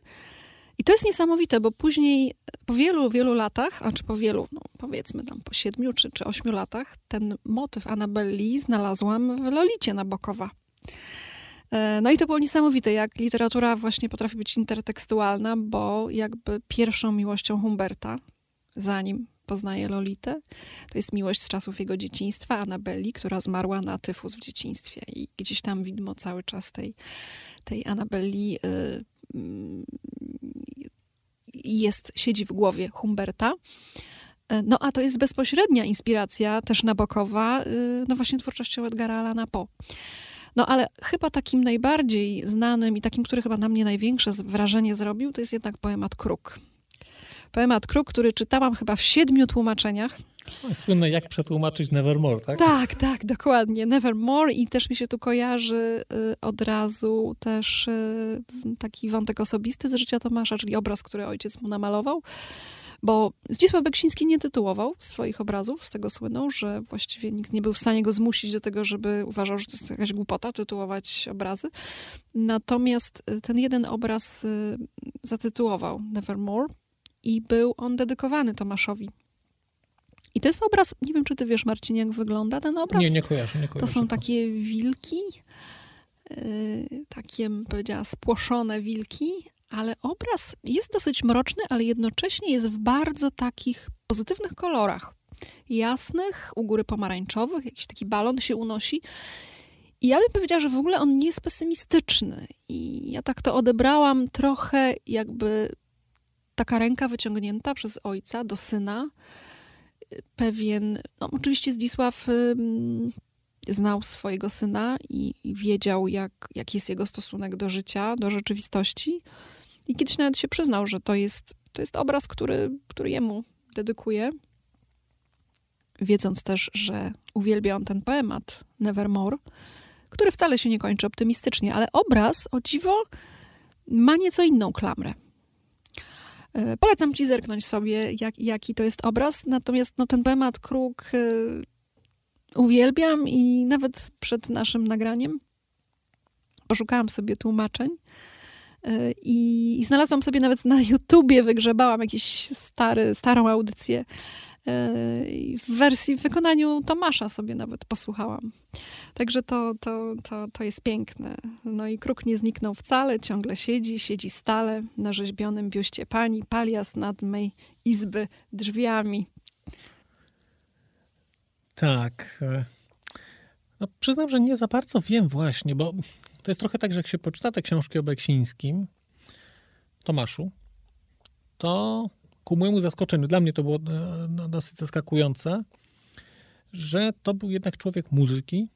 i to jest niesamowite, bo później po wielu, wielu latach, a czy po wielu, no powiedzmy tam po siedmiu czy, czy ośmiu latach, ten motyw Annabelli znalazłam w Lolicie Nabokowa. E, no i to było niesamowite, jak literatura właśnie potrafi być intertekstualna, bo jakby pierwszą miłością Humberta, zanim poznaje Lolitę, to jest miłość z czasów jego dzieciństwa, Anabeli, która zmarła na tyfus w dzieciństwie. I gdzieś tam widmo cały czas tej, tej Anabeli y, jest, siedzi w głowie Humberta. E, no a to jest bezpośrednia inspiracja też nabokowa, y, no właśnie twórczością Edgara Allana Poe. No ale chyba takim najbardziej znanym i takim, który chyba na mnie największe wrażenie zrobił, to jest jednak poemat Kruk. Poemat Kruk, który czytałam chyba w siedmiu tłumaczeniach. No, słynne jak przetłumaczyć Nevermore, tak? Tak, tak, dokładnie. Nevermore i też mi się tu kojarzy y, od razu też y, taki wątek osobisty z życia Tomasza, czyli obraz, który ojciec mu namalował. Bo Zdzisław Beksiński nie tytułował swoich obrazów, z tego słynął, że właściwie nikt nie był w stanie go zmusić do tego, żeby uważał, że to jest jakaś głupota tytułować obrazy. Natomiast y, ten jeden obraz zatytułował Nevermore i był on dedykowany Tomaszowi i to jest obraz, nie wiem, czy ty wiesz, Marcin, jak wygląda ten obraz? Nie, nie kojarzę, nie kojarzę. To są takie wilki, yy, takie, bym powiedziała, spłoszone wilki, ale obraz jest dosyć mroczny, ale jednocześnie jest w bardzo takich pozytywnych kolorach. Jasnych, u góry pomarańczowych, jakiś taki balon się unosi. I ja bym powiedziała, że w ogóle on nie jest pesymistyczny. I ja tak to odebrałam trochę jakby taka ręka wyciągnięta przez ojca do syna, pewien, no oczywiście Zdzisław znał swojego syna i, wiedział, jak, jaki jest jego stosunek do życia, do rzeczywistości. I kiedyś nawet się przyznał, że to jest, to jest obraz, który, który jemu dedykuje, wiedząc też, że uwielbia on ten poemat Nevermore, który wcale się nie kończy optymistycznie, ale obraz, o dziwo, ma nieco inną klamrę. E, polecam ci zerknąć sobie, jak, jaki to jest obraz. Natomiast no, ten poemat Kruk y, uwielbiam i nawet przed naszym nagraniem poszukałam sobie tłumaczeń. E, I, I, znalazłam sobie nawet na YouTubie, wygrzebałam jakąś starą audycję w wersji, w wykonaniu Tomasza sobie nawet posłuchałam. Także to, to, to, to jest piękne. No i kruk nie zniknął wcale, ciągle siedzi, siedzi stale na rzeźbionym biuście pani, palias nad mej izby drzwiami. Tak. E, no, przyznam, że nie za bardzo wiem właśnie, bo to jest trochę tak, że jak się poczyta te książki o Beksińskim, Tomaszu, to ku mojemu zaskoczeniu, dla mnie to było e, no, dosyć zaskakujące, że to był jednak człowiek muzyki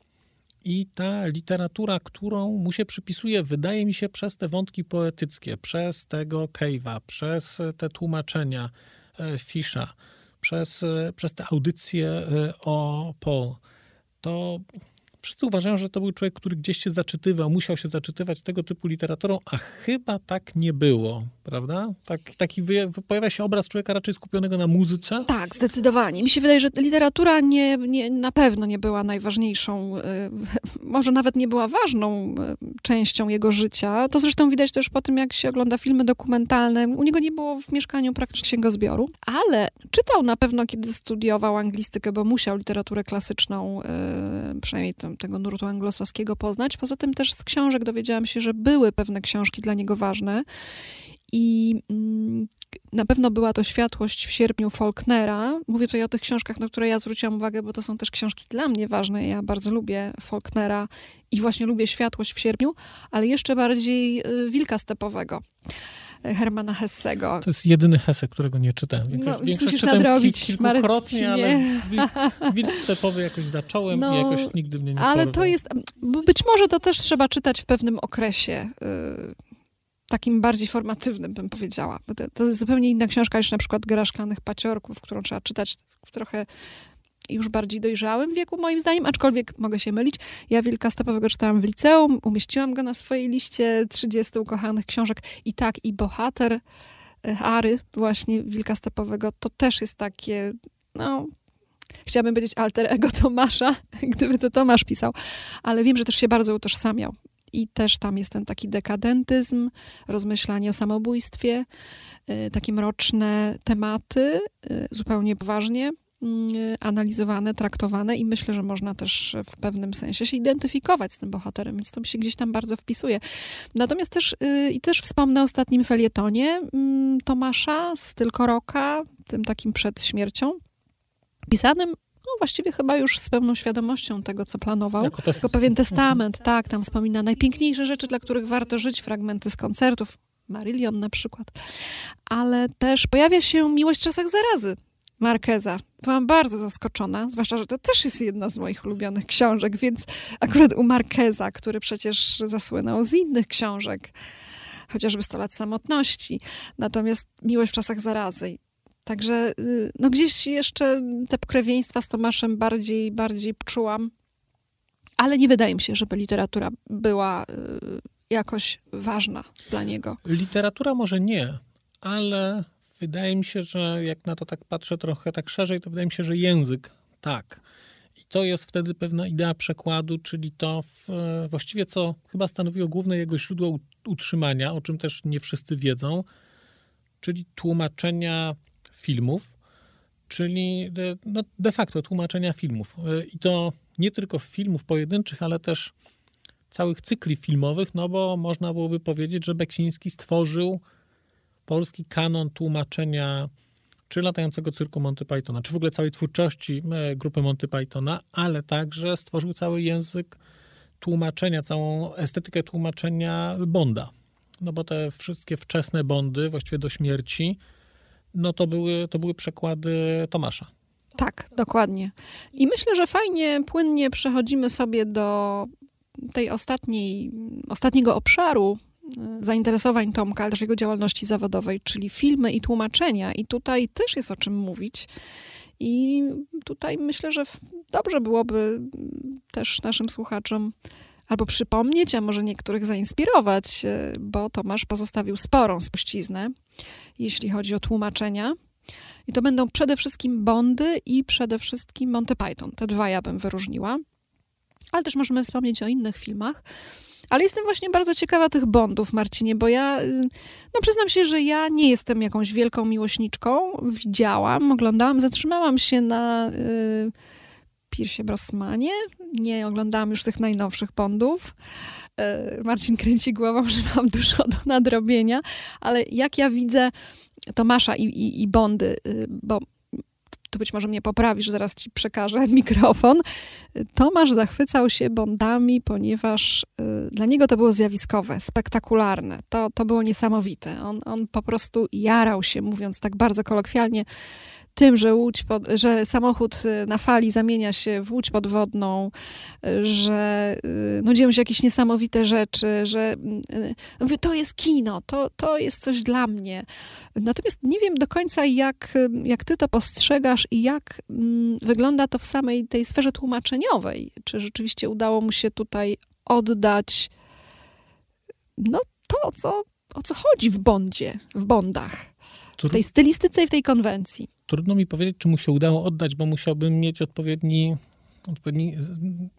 i ta literatura, którą mu się przypisuje, wydaje mi się przez te wątki poetyckie, przez tego Cave'a, przez te tłumaczenia e, Fisza, przez, e, przez te audycje o Paul, to Wszyscy uważają, że to był człowiek, który gdzieś się zaczytywał, musiał się zaczytywać tego typu literaturą, a chyba tak nie było, prawda? Tak, taki pojawia się obraz człowieka raczej skupionego na muzyce. Tak, zdecydowanie. Mi się wydaje, że literatura nie, nie, na pewno nie była najważniejszą, y, może nawet nie była ważną y, częścią jego życia. To zresztą widać też po tym, jak się ogląda filmy dokumentalne. U niego nie było w mieszkaniu praktycznie księgozbioru, ale czytał na pewno, kiedy studiował anglistykę, bo musiał literaturę klasyczną, y, przynajmniej tę tego nurtu anglosaskiego poznać. Poza tym też z książek dowiedziałam się, że były pewne książki dla niego ważne. I mm, na pewno była to Światłość w sierpniu Faulknera. Mówię tutaj o tych książkach, na które ja zwróciłam uwagę, bo to są też książki dla mnie ważne. Ja bardzo lubię Faulknera i właśnie lubię Światłość w sierpniu, ale jeszcze bardziej y, Wilka Stepowego. Hermana Hessego. To jest jedyny Hesse, którego nie czytałem. Większość, no, więc musisz nadrobić, kilkukrotnie, ale Wilk Stepowy jakoś zacząłem no, i jakoś nigdy mnie nie Ale porwał. to jest, być może to też trzeba czytać w pewnym okresie. Yy, takim bardziej formatywnym, bym powiedziała. To, to jest zupełnie inna książka niż na przykład Gra Szklanych Paciorków, którą trzeba czytać w trochę już bardziej dojrzałym wieku, moim zdaniem, aczkolwiek mogę się mylić. Ja Wilka Stepowego czytałam w liceum, umieściłam go na swojej liście 30 ukochanych książek i tak, i bohater e, Ary, właśnie Wilka Stepowego, to też jest takie, no, chciałabym powiedzieć alter ego Tomasza, gdyby to Tomasz pisał, ale wiem, że też się bardzo utożsamiał. I też tam jest ten taki dekadentyzm, rozmyślanie o samobójstwie, e, takie mroczne tematy, e, zupełnie poważnie analizowane, traktowane i myślę, że można też w pewnym sensie się identyfikować z tym bohaterem, więc to mi się gdzieś tam bardzo wpisuje. Natomiast też, e, i też wspomnę o ostatnim felietonie mm, Tomasza z Tylko Roka, tym takim przed śmiercią, pisanym no właściwie chyba już z pełną świadomością tego, co planował. Jako Tylko pewien testament, tak, tam wspomina najpiękniejsze rzeczy, dla których warto żyć, fragmenty z koncertów, Marillion na przykład. Ale też pojawia się Miłość w czasach zarazy Markeza. Byłam bardzo zaskoczona, zwłaszcza, że to też jest jedna z moich ulubionych książek, więc akurat u Markeza, który przecież zasłynął z innych książek, chociażby 100 lat samotności. Natomiast Miłość w czasach zarazy Także y, no gdzieś jeszcze te pokrewieństwa z Tomaszem bardziej, bardziej czułam, ale nie wydaje mi się, żeby literatura była y, jakoś ważna dla niego. Literatura może nie, ale wydaje mi się, że jak na to tak patrzę trochę tak szerzej, to wydaje mi się, że język tak. I to jest wtedy pewna idea przekładu, czyli to w, właściwie co chyba stanowiło główne jego źródło utrzymania, o czym też nie wszyscy wiedzą, czyli tłumaczenia filmów, czyli de, no de facto tłumaczenia filmów. E, I to nie tylko filmów pojedynczych, ale też całych cykli filmowych, no bo można byłoby powiedzieć, że Beksiński stworzył polski kanon tłumaczenia czy latającego cyrku Monty Pythona, czy w ogóle całej twórczości e, grupy Monty Pythona, ale także stworzył cały język tłumaczenia, całą estetykę tłumaczenia Bonda. No bo te wszystkie wczesne Bondy, właściwie do śmierci, no to były, to były przekłady Tomasza. Tak, dokładnie. I myślę, że fajnie, płynnie przechodzimy sobie do tej ostatniej, ostatniego obszaru zainteresowań Tomka, ale też jego działalności zawodowej, czyli filmy i tłumaczenia. I tutaj też jest o czym mówić. I tutaj myślę, że dobrze byłoby też naszym słuchaczom albo przypomnieć, a może niektórych zainspirować, e, bo Tomasz pozostawił sporą spuściznę, jeśli chodzi o tłumaczenia. I to będą przede wszystkim Bondy i przede wszystkim Monty Python. Te dwa ja bym wyróżniła. Ale też możemy wspomnieć o innych filmach. Ale jestem właśnie bardzo ciekawa tych Bondów, Marcinie, bo ja, y, no przyznam się, że ja nie jestem jakąś wielką miłośniczką. Widziałam, oglądałam, zatrzymałam się na... Yy, Piersie Brosmanie. Nie oglądałam już tych najnowszych Bondów. E, Marcin kręci głową, że mam dużo do nadrobienia, ale jak ja widzę Tomasza i, i, i Bondy, y, bo tu być może mnie poprawisz, zaraz ci przekażę mikrofon. Tomasz zachwycał się Bondami, ponieważ y, dla niego to było zjawiskowe, spektakularne. To, to było niesamowite. On, on po prostu jarał się, mówiąc tak bardzo kolokwialnie, tym, że, łódź pod, że samochód y, na fali zamienia się w łódź podwodną, y, że y, no, dzieją się jakieś niesamowite rzeczy, że mówię, to jest kino, to, to jest coś dla mnie. Natomiast nie wiem do końca, jak, jak ty to postrzegasz i jak mm, wygląda to w samej tej sferze tłumaczeniowej. Czy rzeczywiście udało mu się tutaj oddać no, to, co, o co chodzi w Bondzie, w Bondach, w tej stylistyce i w tej konwencji trudno mi powiedzieć, czy mu się udało oddać, bo musiałbym mieć odpowiedni, odpowiedni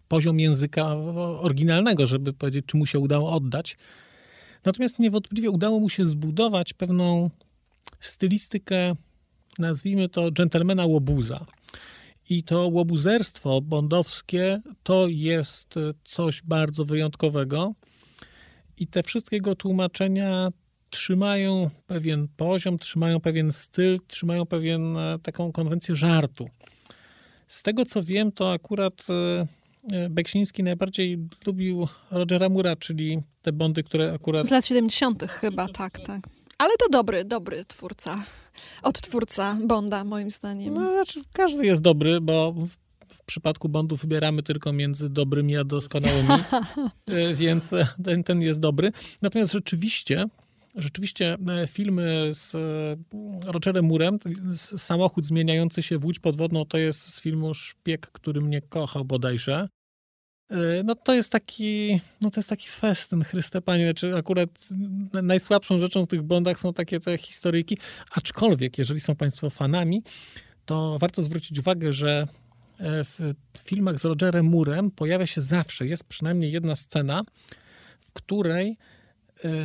poziom języka oryginalnego, żeby powiedzieć, czy mu się udało oddać. Natomiast niewątpliwie udało mu się zbudować pewną stylistykę, nazwijmy to dżentelmena łobuza. I to łobuzerstwo bondowskie to jest coś bardzo wyjątkowego. I te wszystkie jego tłumaczenia trzymają pewien poziom, trzymają pewien styl, trzymają pewien e, taką konwencję żartu. Z tego co wiem, to akurat e, e, Beksiński najbardziej lubił Rogera Mura, czyli te bondy, które akurat... Z lat 70. chyba, tak, tak. Ale to dobry, dobry twórca. Odtwórca Bonda, moim zdaniem. No, znaczy, każdy jest dobry, bo w, przypadku Bondu wybieramy tylko między dobrymi a doskonałymi, więc ten, ten jest dobry. Natomiast rzeczywiście Rzeczywiście e, filmy z e, Rogerem Murem, samochód zmieniający się w łódź podwodną, to jest z filmu Szpieg, który mnie kochał bodajże. E, no to jest taki, no to jest taki festyn, Chryste Panie, znaczy akurat najsłabszą rzeczą w tych Bondach są takie te historyjki, aczkolwiek jeżeli są Państwo fanami, to warto zwrócić uwagę, że w filmach z Rogerem Murem pojawia się zawsze, jest przynajmniej jedna scena, w której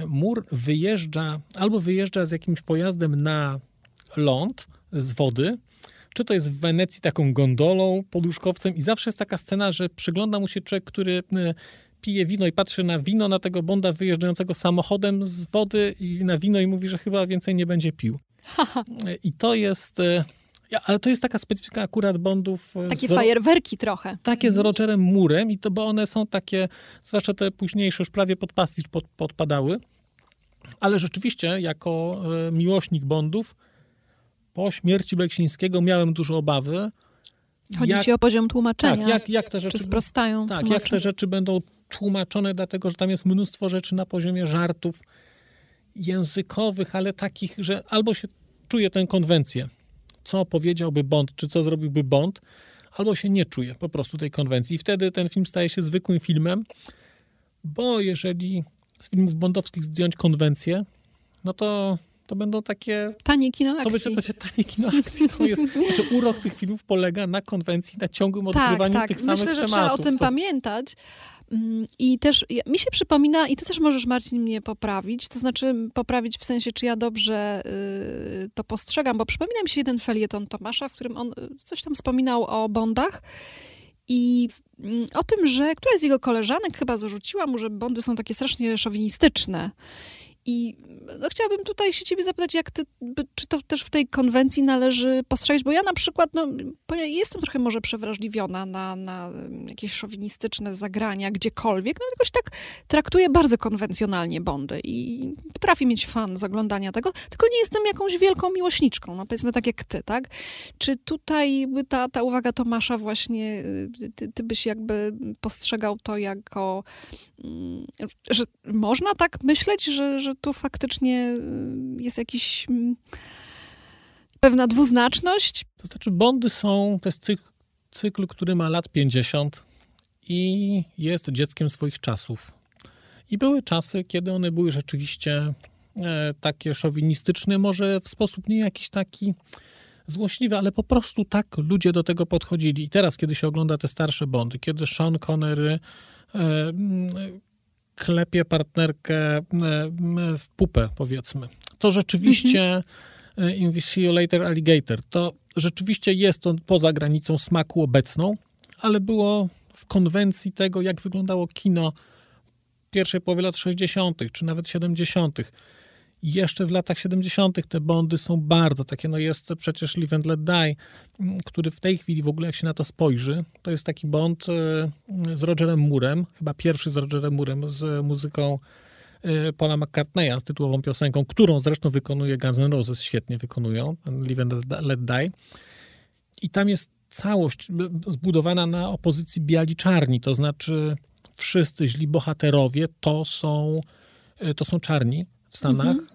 mur wyjeżdża, albo wyjeżdża z jakimś pojazdem na ląd z wody, czy to jest w Wenecji taką gondolą, poduszkowcem i zawsze jest taka scena, że przygląda mu się człowiek, który e, pije wino i patrzy na wino na tego Bonda wyjeżdżającego samochodem z wody i na wino i mówi, że chyba więcej nie będzie pił. I to jest ja, ale to jest taka specyfika akurat Bondów. E, takie z, fajerwerki trochę. Takie z Rogerem Murem i to, bo one są takie, zwłaszcza te późniejsze, już prawie pod pastisz pod, podpadały. Ale rzeczywiście, jako e, miłośnik Bondów, po śmierci Beksińskiego miałem dużo obawy. Chodzi jak, ci o poziom tłumaczenia. Tak, jak, jak te rzeczy. Czy sprostają? Tak, jak te rzeczy będą tłumaczone, dlatego że tam jest mnóstwo rzeczy na poziomie żartów językowych, ale takich, że albo się czuje tę konwencję co powiedziałby Bond, czy co zrobiłby Bond, albo się nie czuje po prostu tej konwencji. I wtedy ten film staje się zwykłym filmem, bo jeżeli z filmów bondowskich zdjąć konwencję, no to to będą takie... Tanie kino akcji. To będzie, będzie tanie kino akcji. To jest, znaczy urok tych filmów polega na konwencji, na ciągłym tak, tak. tych samych Myślę, że tematów. trzeba o tym to... pamiętać. Mm, I też mi się przypomina, i ty też możesz, Marcin, mnie poprawić, to znaczy poprawić w sensie, czy ja dobrze y, to postrzegam, bo przypomina mi się jeden felieton Tomasza, w którym on y, coś tam wspominał o Bondach i mm, o tym, że któraś z jego koleżanek chyba zarzuciła mu, że Bondy są takie strasznie szowinistyczne. I no, chciałabym tutaj się ciebie zapytać, jak ty, czy to też w tej konwencji należy postrzegać, bo ja na przykład no, jestem trochę może przewrażliwiona na, na jakieś szowinistyczne zagrania gdziekolwiek, no jakoś tak traktuję bardzo konwencjonalnie Bondy i potrafię mieć fan z oglądania tego, tylko nie jestem jakąś wielką miłośniczką, no powiedzmy tak jak ty, tak? Czy tutaj ta, ta uwaga Tomasza właśnie, y, ty, ty byś jakby postrzegał to jako, mm, że można tak myśleć, że, że tu faktycznie y, jest jakiś mm, pewna dwuznaczność? To znaczy, bondy są, to jest cykl, cykl, który ma lat 50 i jest dzieckiem swoich czasów. I były czasy, kiedy one były rzeczywiście e, takie szowinistyczne, może w sposób nie jakiś taki złośliwy, ale po prostu tak ludzie do tego podchodzili. I teraz, kiedy się ogląda te starsze Bondy, kiedy Sean Connery e, klepie partnerkę e, w pupę, powiedzmy. To rzeczywiście mhm. In See You Later Alligator, to rzeczywiście jest to poza granicą smaku obecną, ale było w konwencji tego, jak wyglądało kino pierwszej połowy lat 60., czy nawet 70 jeszcze w latach 70. te bondy są bardzo takie, no jest przecież Live and Let Die, mm, który w tej chwili w ogóle jak się na to spojrzy, to jest taki bond e, z Rogerem Murem, chyba pierwszy z Rogerem Murem, z muzyką e, Paula McCartneya, z tytułową piosenką, którą zresztą wykonuje Guns N' Roses, świetnie wykonują, Live and Let Die. I tam jest całość zbudowana na opozycji biali-czarni, to znaczy wszyscy źli bohaterowie to są, e, to są czarni w Stanach, mhm.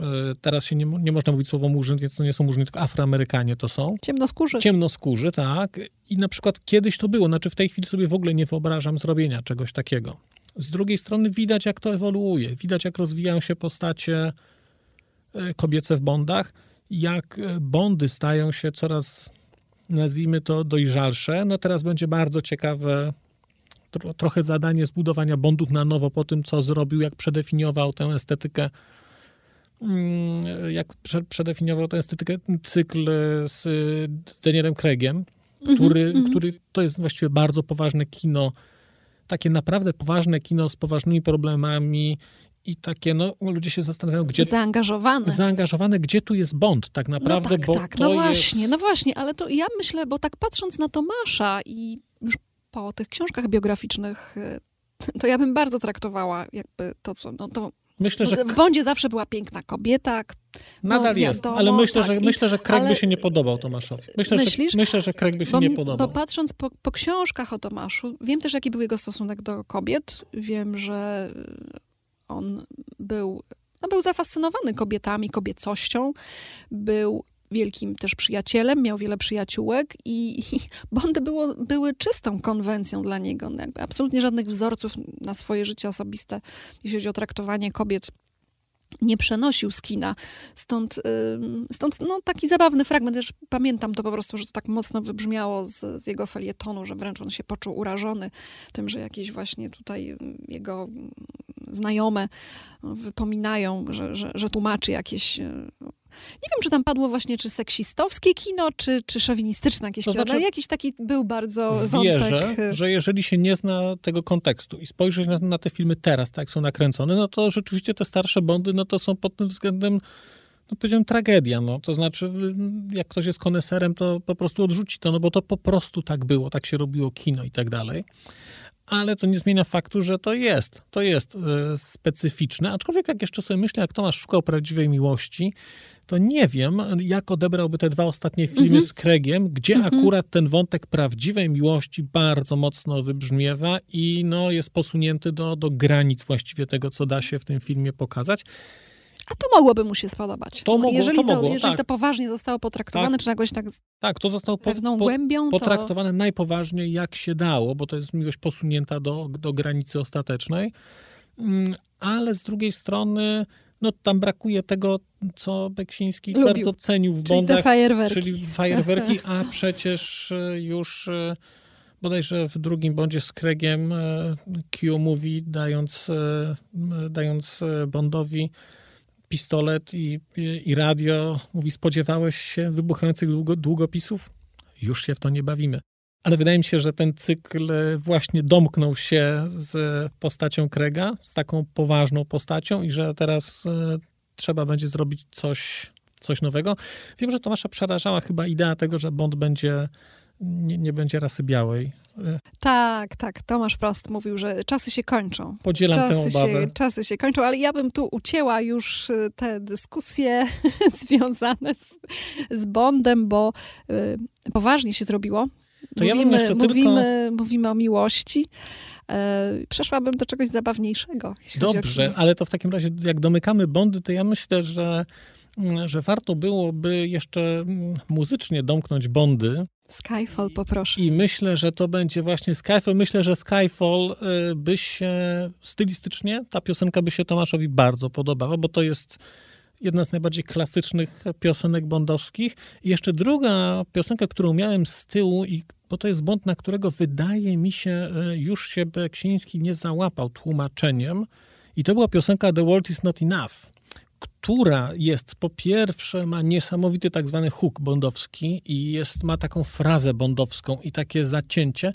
E, teraz się nie, nie można mówić słowo murzyn, więc to nie są murzyni, tylko afroamerykanie to są. Ciemnoskórzy. Ciemnoskórzy, tak. I na przykład kiedyś to było, znaczy w tej chwili sobie w ogóle nie wyobrażam zrobienia czegoś takiego. Z drugiej strony widać, jak to ewoluuje. Widać, jak rozwijają się postacie e, kobiece w Bondach, jak e, Bondy stają się coraz, nazwijmy to, dojrzalsze. No teraz będzie bardzo ciekawe trochę zadanie zbudowania Bondów na nowo po tym, co zrobił, jak przedefiniował tę estetykę jak przedefiniował estetykę cykl z Danielem Craigiem, który, mhm. który to jest właściwie bardzo poważne kino, takie naprawdę poważne kino z poważnymi problemami i takie, no ludzie się zastanawiają, gdzie... Zaangażowane. Zaangażowane, gdzie tu jest Bond tak naprawdę, no tak, bo tak, no jest... właśnie, no właśnie, ale to ja myślę, bo tak patrząc na Tomasza i już po tych książkach biograficznych, y, to ja bym bardzo traktowała jakby to, co, no to Myślę, że w Bondzie zawsze była piękna kobieta. k- nadal no, jest, wiadomo, ale myślę, tak, że, i- myślę, że Craig by ale- się nie podobał Tomaszowi. Myślę, Myślisz? że, myślę, że Craig by się Bo, nie bo podobał. patrząc po, po książkach o Tomaszu, wiem też, jaki był jego stosunek do kobiet. Wiem, że on był, no, był zafascynowany kobietami, kobiecością. Był wielkim też przyjacielem, miał wiele przyjaciółek i, i Bondy było, były czystą konwencją dla niego. Jakby absolutnie żadnych wzorców na swoje życie osobiste, jeśli chodzi o traktowanie kobiet, nie przenosił z kina. Stąd, stąd no, taki zabawny fragment. Też pamiętam to po prostu, że to tak mocno wybrzmiało z, z jego felietonu, że wręcz on się poczuł urażony tym, że jakieś właśnie tutaj jego znajome y, wypominają, że, że, że tłumaczy jakieś... Nie wiem, czy tam padło właśnie, czy seksistowskie kino, czy, czy szowinistyczne jakieś To kino. znaczy, ale jakiś taki był bardzo wątek. Wierzę, y, że jeżeli się nie zna tego kontekstu i spojrzeć na, na te filmy teraz, tak jak są nakręcone, no to rzeczywiście te starsze Bondy, no to są pod tym względem, no powiedziałem, tragedia. No. To znaczy, jak ktoś jest koneserem, to po prostu odrzuci to, no bo to po prostu tak było, tak się robiło kino i tak dalej. Ale to nie zmienia faktu, że to jest, to jest e, specyficzne. Aczkolwiek jak jeszcze sobie myślę, jak Tomasz szukał prawdziwej miłości, to nie wiem, jak odebrałby te dwa ostatnie filmy Mhm. z Craigiem, gdzie akurat ten wątek prawdziwej miłości bardzo mocno wybrzmiewa i no, jest posunięty do, do granic właściwie tego, co da się w tym filmie pokazać. A to mogłoby mu się spodobać. To mogło- jeżeli to mogło, jeżeli tak. to poważnie zostało potraktowane, Tak. czy jakoś tak z Tak, to zostało po, pewną po, głębią, to... potraktowane najpoważniej jak się dało, bo to jest miłość posunięta do, do granicy ostatecznej. Mm, Ale z drugiej strony, no tam brakuje tego, co Beksiński Lubił. bardzo cenił w Czyli te Bondach, fajerwerki. czyli fajerwerki, a przecież e, już e, bodajże w drugim Bondzie z Craigiem e, Q mówi, dając, dając Bondowi pistolet i, i, radio, mówi, spodziewałeś się wybuchających długo, długopisów? Już się w to nie bawimy. Ale wydaje mi się, że ten cykl e, właśnie domknął się z postacią Krega, z taką poważną postacią i że teraz e, trzeba będzie zrobić coś, coś nowego. Wiem, że Tomasza przerażała chyba idea tego, że Bond będzie, nie, nie będzie rasy białej. E, Tak, tak. Tomasz Prost mówił, że czasy się kończą. Podzielam tę Czasy obawę. się, czasy się kończą, ale ja bym tu ucięła już y, te dyskusje związane z, z Bondem, bo y, poważnie się zrobiło. To ja bym mówimy, tylko- mówimy, mówimy o miłości. E, przeszłabym do czegoś zabawniejszego. Dobrze, ale to w takim razie, jak domykamy Bondy, to ja myślę, że, że warto byłoby jeszcze mm, muzycznie domknąć Bondy. Skyfall poproszę. I myślę, że to będzie właśnie Skyfall. Myślę, że Skyfall y, by się stylistycznie, ta piosenka by się Tomaszowi bardzo podobała, bo to jest jedna z najbardziej klasycznych piosenek bondowskich. I jeszcze druga piosenka, którą miałem z tyłu, i, bo to jest Bond, na którego wydaje mi się y, już się Beksiński nie załapał tłumaczeniem. I to była piosenka The World is Not Enough która jest po pierwsze, ma niesamowity tak zwany hook bondowski i jest, ma taką frazę bondowską i takie zacięcie,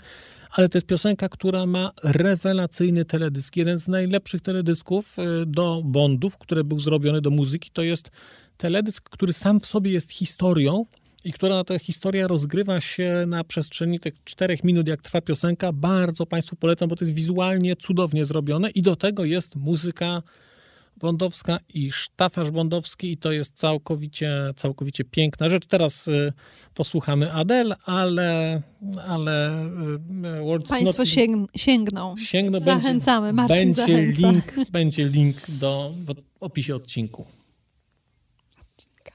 ale to jest piosenka, która ma rewelacyjny teledysk. Jeden z najlepszych teledysków y, do Bondów, który był zrobiony do muzyki, to jest teledysk, który sam w sobie jest historią i która ta historia rozgrywa się na przestrzeni tych czterech minut, jak trwa piosenka. Bardzo Państwu polecam, bo to jest wizualnie cudownie zrobione i do tego jest muzyka Bondowska i sztafaż bondowski i to jest całkowicie, całkowicie piękna rzecz. Teraz y, posłuchamy Adele, ale, ale y, Państwo not... sięg sięgną. sięgną. Zachęcamy, będzie, Marcin będzie zachęca. link, będzie link do, w opisie odcinku. odcinka.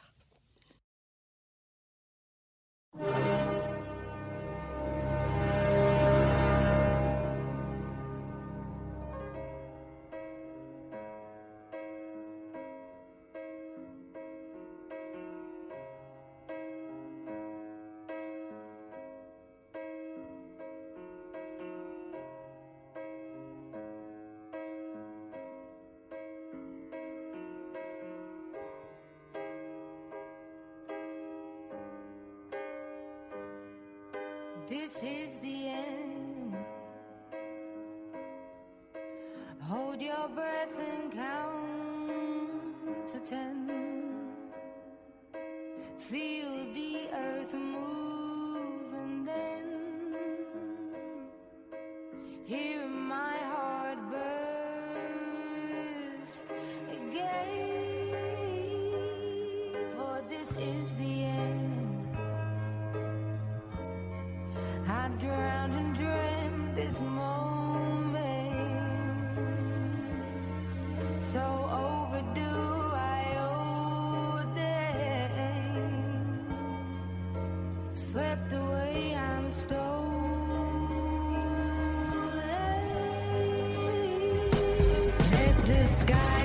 Count to ten. Feel the earth move Swept away, I'm stolen. Let the sky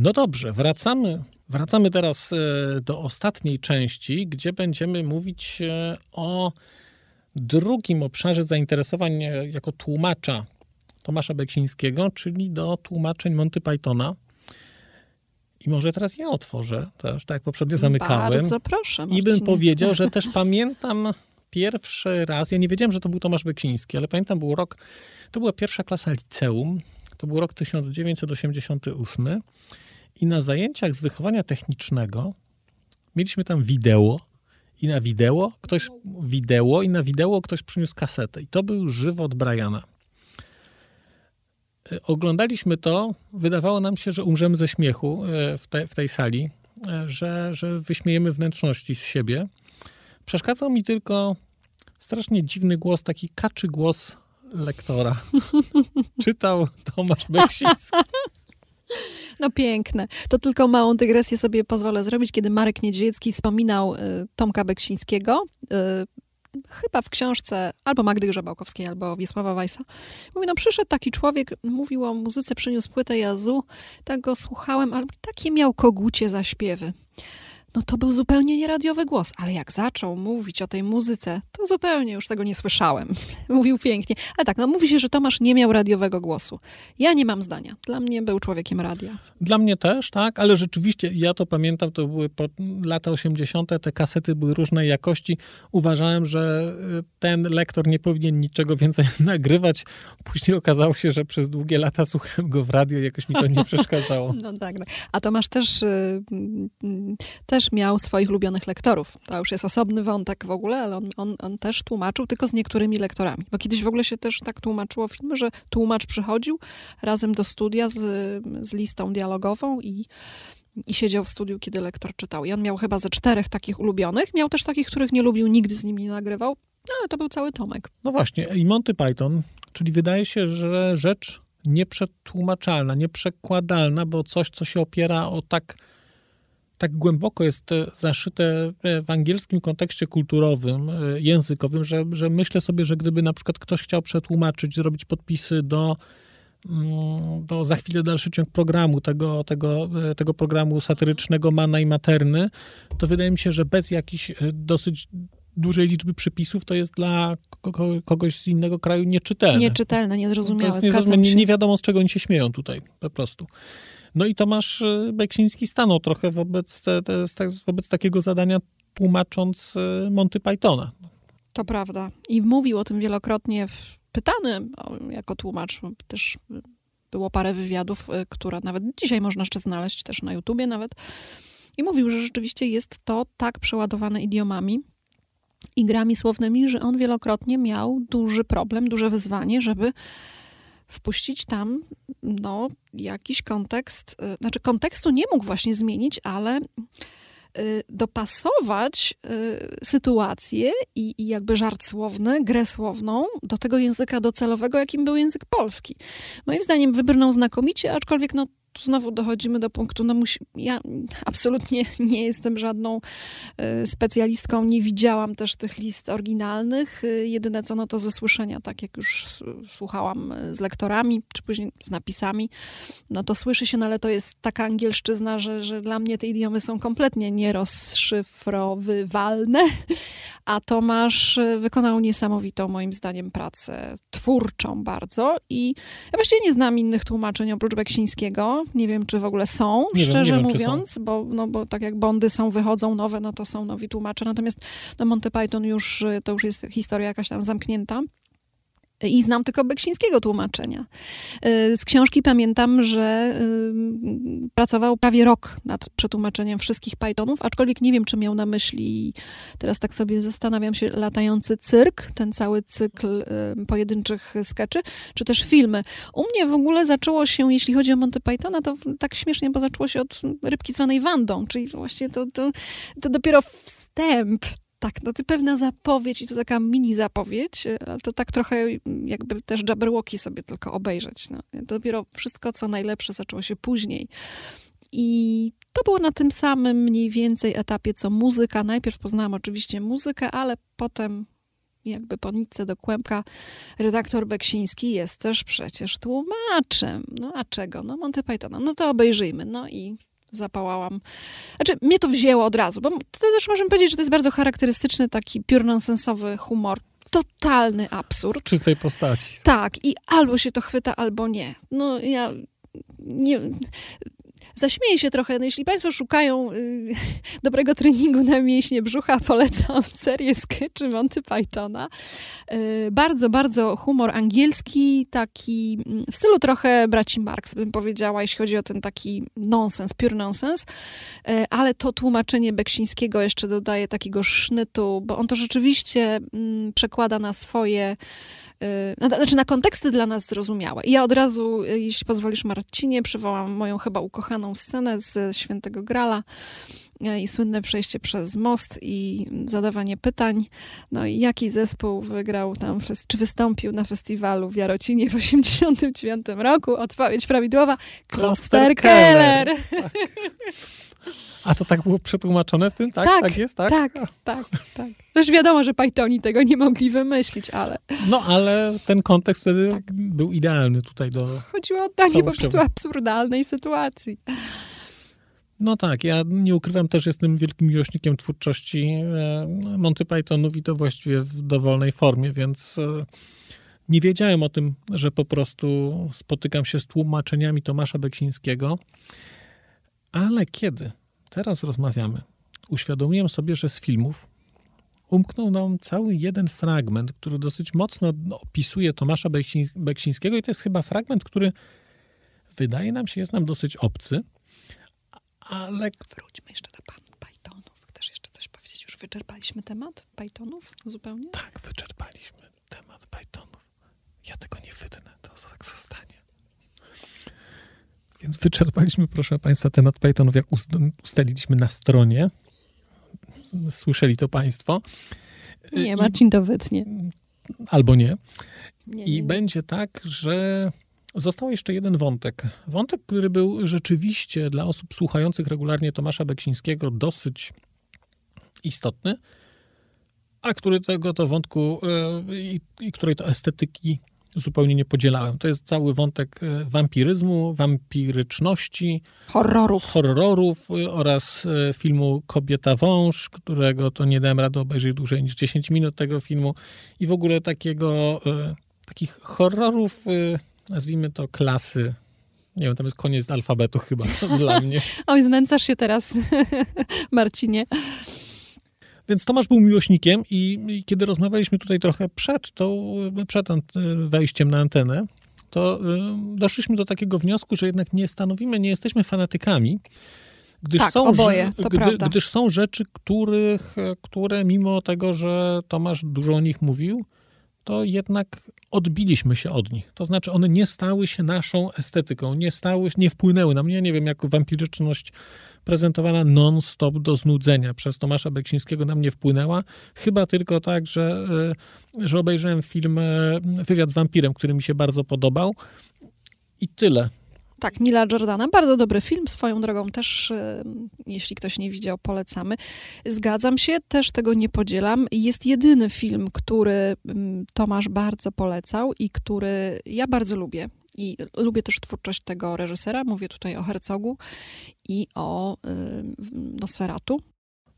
No dobrze, wracamy, wracamy teraz e, do ostatniej części, gdzie będziemy mówić e, o drugim obszarze zainteresowań e, jako tłumacza Tomasza Beksińskiego, czyli do tłumaczeń Monty Pythona. I może teraz ja otworzę, też tak jak poprzednio zamykałem. Bardzo proszę, I bym powiedział, że też pamiętam pierwszy raz, ja nie wiedziałem, że to był Tomasz Beksiński, ale pamiętam, był rok, to była pierwsza klasa liceum, to był rok 1988 i na zajęciach z wychowania technicznego mieliśmy tam wideo i na wideo ktoś, wideo i na wideo ktoś przyniósł kasetę i to był żywot Briana. E, Oglądaliśmy to, wydawało nam się, że umrzemy ze śmiechu e, w, te, w tej sali. e, że, że wyśmiejemy wnętrzności z siebie. Przeszkadzał mi tylko strasznie dziwny głos, taki kaczy głos lektora. Czytał Tomasz Beksiński. No piękne. To tylko małą dygresję sobie pozwolę zrobić, kiedy Marek Niedźwiecki wspominał y, Tomka Beksińskiego, y, chyba w książce albo Magdy Grzebałkowskiej, albo Wiesława Wajsa. Mówi, no przyszedł taki człowiek, mówił o muzyce, przyniósł płytę Jazu, tak go słuchałem, ale takie miał kogucie zaśpiewy. No to był zupełnie nieradiowy głos, ale jak zaczął mówić o tej muzyce, to zupełnie już tego nie słyszałem. Mówił pięknie. Ale tak, no mówi się, że Tomasz nie miał radiowego głosu. Ja nie mam zdania. Dla mnie był człowiekiem radia. Dla mnie też, tak, ale rzeczywiście ja to pamiętam, to były lata 80., te kasety były różnej jakości. Uważałem, że y, ten lektor nie powinien niczego więcej nagrywać. Później okazało się, że przez długie lata słuchałem go w radio i jakoś mi to nie przeszkadzało. No tak. No. A Tomasz też, y, y, też miał swoich ulubionych lektorów. To już jest osobny wątek w ogóle, ale on, on, on też tłumaczył tylko z niektórymi lektorami. Bo kiedyś w ogóle się też tak tłumaczyło filmy, że tłumacz przychodził razem do studia z, z listą dialogową i i siedział w studiu, kiedy lektor czytał. I on miał chyba ze czterech takich ulubionych. Miał też takich, których nie lubił, nigdy z nimi nie nagrywał. No, ale to był cały Tomek. No właśnie, i Monty Python, czyli wydaje się, że rzecz nieprzetłumaczalna, nieprzekładalna, bo coś, co się opiera o tak, tak głęboko jest e, zaszyte w angielskim kontekście kulturowym, e, językowym, że, że myślę sobie, że gdyby na przykład ktoś chciał przetłumaczyć, zrobić podpisy do mm, do za chwilę dalszy ciąg programu, tego, tego, e, tego programu satyrycznego Mana i Materny, to wydaje mi się, że bez jakichś dosyć dużej liczby przepisów to jest dla kogoś z innego kraju nieczytelne. Nieczytelne, niezrozumiałe. To jest nie, nie wiadomo, z czego oni się śmieją tutaj, po prostu. No i Tomasz y, Beksiński stanął trochę wobec, te, te, wobec takiego zadania, tłumacząc y, Monty Pythona. To prawda. I mówił o tym wielokrotnie, pytany jako tłumacz. Też było parę wywiadów, y, które nawet dzisiaj można jeszcze znaleźć, też na YouTubie nawet. I mówił, że rzeczywiście jest to tak przeładowane idiomami, i grami słownymi, że on wielokrotnie miał duży problem, duże wyzwanie, żeby wpuścić tam no, jakiś kontekst, y, znaczy kontekstu nie mógł właśnie zmienić, ale y, dopasować y, sytuację i, i, jakby żart słowny, grę słowną do tego języka docelowego, jakim był język polski. Moim zdaniem wybrnął znakomicie, aczkolwiek no, tu znowu dochodzimy do punktu, no musi, ja absolutnie nie jestem żadną y, specjalistką, nie widziałam też tych list oryginalnych. Y, jedyne co, no to ze słyszenia, tak jak już słuchałam y, z lektorami, czy później z napisami, no to słyszy się, no ale to jest taka angielszczyzna, że, że dla mnie te idiomy są kompletnie nierozszyfrowywalne, a Tomasz wykonał niesamowitą, moim zdaniem, pracę twórczą bardzo i ja właściwie nie znam innych tłumaczeń oprócz Beksińskiego, nie wiem, czy w ogóle są, nie szczerze wiem, mówiąc, Bo, no, bo tak jak Bondy są, wychodzą nowe, no to są nowi tłumacze. Natomiast no Monty Python już, to już jest historia jakaś tam zamknięta. I znam tylko Beksińskiego tłumaczenia. Y, z książki pamiętam, że y, pracował prawie rok nad przetłumaczeniem wszystkich Pythonów, aczkolwiek nie wiem, czy miał na myśli, teraz tak sobie zastanawiam się, latający cyrk, ten cały cykl y, pojedynczych skeczy, czy też filmy. U mnie w ogóle zaczęło się, jeśli chodzi o Monty Pythona, to tak śmiesznie, bo zaczęło się od rybki zwanej Wandą, czyli właśnie to, to, to dopiero wstęp tak, no to pewna zapowiedź i to taka mini zapowiedź, ale to tak trochę jakby też Jabberwocky sobie tylko obejrzeć. No. Dopiero wszystko, co najlepsze zaczęło się później. I to było na tym samym mniej więcej etapie, co muzyka. Najpierw poznałam oczywiście muzykę, ale potem jakby po nitce do kłębka redaktor Beksiński jest też przecież tłumaczem. No a czego? No Monty Pythona. No to obejrzyjmy. No i zapałałam. Znaczy, mnie to wzięło od razu, bo też możemy powiedzieć, że to jest bardzo charakterystyczny taki piór nonsensowy humor. Totalny absurd. W czystej postaci. Tak, i albo się to chwyta, albo nie. No ja nie, Zaśmieję się trochę, no jeśli Państwo szukają y, dobrego treningu na mięśnie brzucha, polecam serię skeczy Monty Pythona. Y, bardzo, bardzo humor angielski, taki mm, w stylu trochę braci Marx, bym powiedziała, jeśli chodzi o ten taki nonsens, pure nonsens, y, ale to tłumaczenie Beksińskiego jeszcze dodaje takiego sznytu, bo on to rzeczywiście mm, przekłada na swoje znaczy na konteksty dla nas zrozumiałe. I ja od razu, y, jeśli pozwolisz Marcinie, przywołam moją chyba ukochaną scenę z Świętego Grala y, i słynne przejście przez most i zadawanie pytań. No i jaki zespół wygrał tam, czy wystąpił na festiwalu w Jarocinie w 89 roku? Odpowiedź prawidłowa. Kloster Keller. Tak. A to tak było przetłumaczone w tym? Tak, Tak, tak, jest, tak? Tak, tak, tak. Też wiadomo, że Pythoni tego nie mogli wymyślić, ale No ale ten kontekst wtedy Tak. był idealny tutaj do... chodziło o takie po prostu absurdalnej sytuacji. No tak, ja nie ukrywam też, jestem wielkim miłośnikiem twórczości e, Monty Pythonów i to właściwie w dowolnej formie, więc e, nie wiedziałem o tym, że po prostu spotykam się z tłumaczeniami Tomasza Beksińskiego, ale kiedy teraz rozmawiamy, uświadomiłem sobie, że z filmów umknął nam cały jeden fragment, który dosyć mocno opisuje Tomasza Beksiń- Beksińskiego i to jest chyba fragment, który wydaje nam się, jest nam dosyć obcy, ale Wróćmy jeszcze do pan Pythonów. Chcesz jeszcze coś powiedzieć? Już wyczerpaliśmy temat Pythonów zupełnie? tak, wyczerpaliśmy temat Pythonów. Ja tego nie wytnę, to tak zostanie. Więc wyczerpaliśmy, proszę Państwa, temat Pythonów, jak ust- ustaliliśmy na stronie. Słyszeli to Państwo. Nie, Marcin to wytnie. Albo nie. Nie, I nie, nie. będzie tak, że został jeszcze jeden wątek. Wątek, który był rzeczywiście dla osób słuchających regularnie Tomasza Beksińskiego dosyć istotny, a który tego to wątku e, i, i której to estetyki zupełnie nie podzielałem. To jest cały wątek e, wampiryzmu, wampiryczności, Horrorów. horrorów y, oraz e, filmu Kobieta Wąż, którego to nie dałem rady obejrzeć dłużej niż 10 minut tego filmu i w ogóle takiego, e, takich horrorów, e, nazwijmy to klasy, nie wiem, tam jest koniec alfabetu chyba dla mnie. Oj, znęcasz się teraz, Marcinie. Więc Tomasz był miłośnikiem i, i kiedy rozmawialiśmy tutaj trochę przed, e, przed wejściem na antenę, to e, doszliśmy do takiego wniosku, że jednak nie stanowimy, nie jesteśmy fanatykami, gdyż Tak, są, oboje, prawda. gdyż są rzeczy, których, które mimo tego, że Tomasz dużo o nich mówił, to jednak odbiliśmy się od nich. To znaczy one nie stały się naszą estetyką, nie stały, nie wpłynęły na mnie. Nie wiem, jak wampiryczność prezentowana non-stop do znudzenia przez Tomasza Beksińskiego na mnie wpłynęła. Chyba tylko tak, że, e, że obejrzałem film e, Wywiad z wampirem, który mi się bardzo podobał. I tyle. Tak, Nila Jordana. Bardzo dobry film, swoją drogą też, e, jeśli ktoś nie widział, polecamy. Zgadzam się, też tego nie podzielam. Jest jedyny film, który mm, Tomasz bardzo polecał i który ja bardzo lubię. I lubię też twórczość tego reżysera. Mówię tutaj o Herzogu i o y, Nosferatu.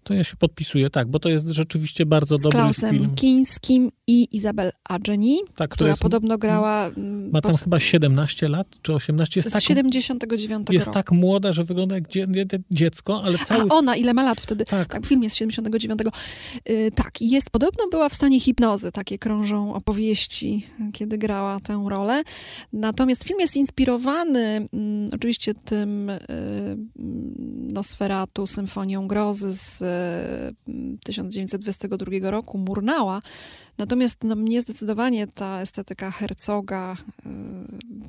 To ja się podpisuję, tak, bo to jest rzeczywiście bardzo Z dobry Klausem film. Kińskim i Izabel Adjeni, Tak, która jest, podobno grała... mm, ma tam pod- chyba 17 lat, czy 18. Jest, z tak, 79 jest roku. tak młoda, że wygląda jak dzie, dzie- dziecko, ale cały... A ona, ile ma lat wtedy? tak, Tak, film jest z 79. Yy, tak, i jest, podobno była w stanie hipnozy, takie krążą opowieści, kiedy grała tę rolę. Natomiast film jest inspirowany mm, oczywiście tym y, mm, Nosferatu, Symfonią Grozy z 1922 roku, Murnała. Natomiast no, mnie zdecydowanie ta estetyka Herzoga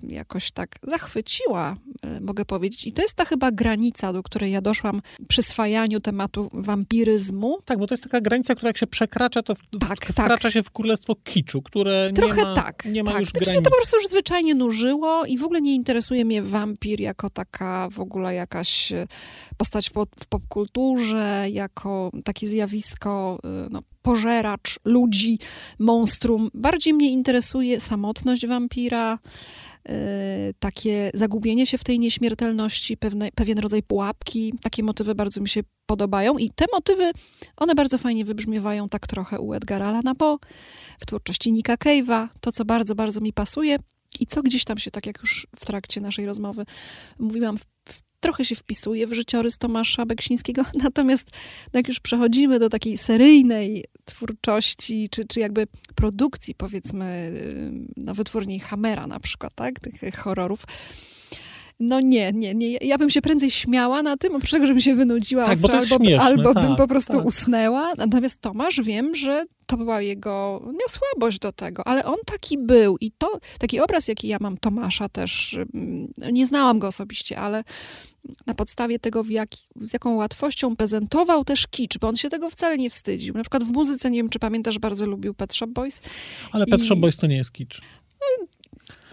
y, jakoś tak zachwyciła, y, mogę powiedzieć. I to jest ta chyba granica, do której ja doszłam przy swajaniu tematu wampiryzmu. tak, bo to jest taka granica, która jak się przekracza, to w, Tak, tak. wkracza się w królestwo kiczu, które Trochę nie ma, tak. nie ma tak. już Znaczy, mnie granic. to po prostu już zwyczajnie nużyło i w ogóle nie interesuje mnie wampir jako taka w ogóle jakaś e, postać w, pop- w popkulturze, jako takie zjawisko, e, no, pożeracz ludzi, monstrum. Bardziej mnie interesuje samotność wampira, e, takie zagubienie się w tej nieśmiertelności, pewne, pewien rodzaj pułapki. Takie motywy bardzo mi się podobają i te motywy, one bardzo fajnie wybrzmiewają tak trochę u Edgara Allana Poe, w twórczości Nika Cave'a, to co bardzo, bardzo mi pasuje i co gdzieś tam się, tak jak już w trakcie naszej rozmowy mówiłam, w, w, trochę się wpisuje w życiorys Tomasza Beksińskiego, natomiast jak już przechodzimy do takiej seryjnej twórczości, czy, czy jakby produkcji, powiedzmy, yy, no wytwórni Hammera na przykład, tak, tych horrorów, no nie, nie, nie. Ja bym się prędzej śmiała na tym, oprócz tego, żebym się wynudziła Tak, bo to ostro, jest albo, śmieszne, albo bym tak, po prostu tak. usnęła. Natomiast Tomasz wiem, że to była jego, miał słabość do tego, ale on taki był i to, taki obraz, jaki ja mam Tomasza też, mm, nie znałam go osobiście, ale na podstawie tego, jak, z jaką łatwością prezentował też kicz, bo on się tego wcale nie wstydził. Na przykład w muzyce, nie wiem, czy pamiętasz, bardzo lubił Pet Shop Boys. Ale Pet Shop I- Boys to nie jest kicz.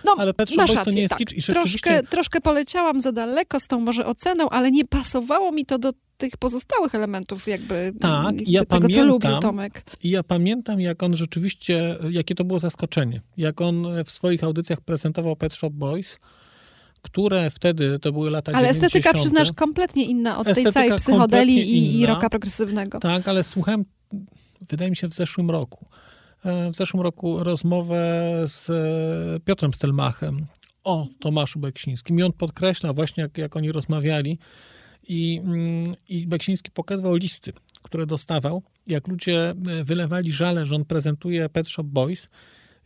No, Ale Pet Shop Boys to nie jest tak. kicz i rzeczywiście... troszkę, troszkę poleciałam za daleko z tą może oceną, ale nie pasowało mi to do tych pozostałych elementów jakby Tak, jakby ja tego, co pamiętam- lubił Tomek. I ja pamiętam, jak on rzeczywiście, jakie to było zaskoczenie. Jak on w swoich audycjach prezentował Pet Shop Boys, które wtedy, to były lata Ale 90. estetyka, przyznasz, kompletnie inna od tej Estetyka całej psychodelii kompletnie i, i rocka progresywnego. Tak, ale słuchałem, wydaje mi się, w zeszłym roku. E, W zeszłym roku rozmowę z e, Piotrem Stelmachem o Tomaszu Beksińskim. I on podkreśla właśnie, jak, jak oni rozmawiali. I, mm, I Beksiński pokazywał listy, które dostawał. Jak ludzie e, wylewali żale, że on prezentuje Pet Shop Boys.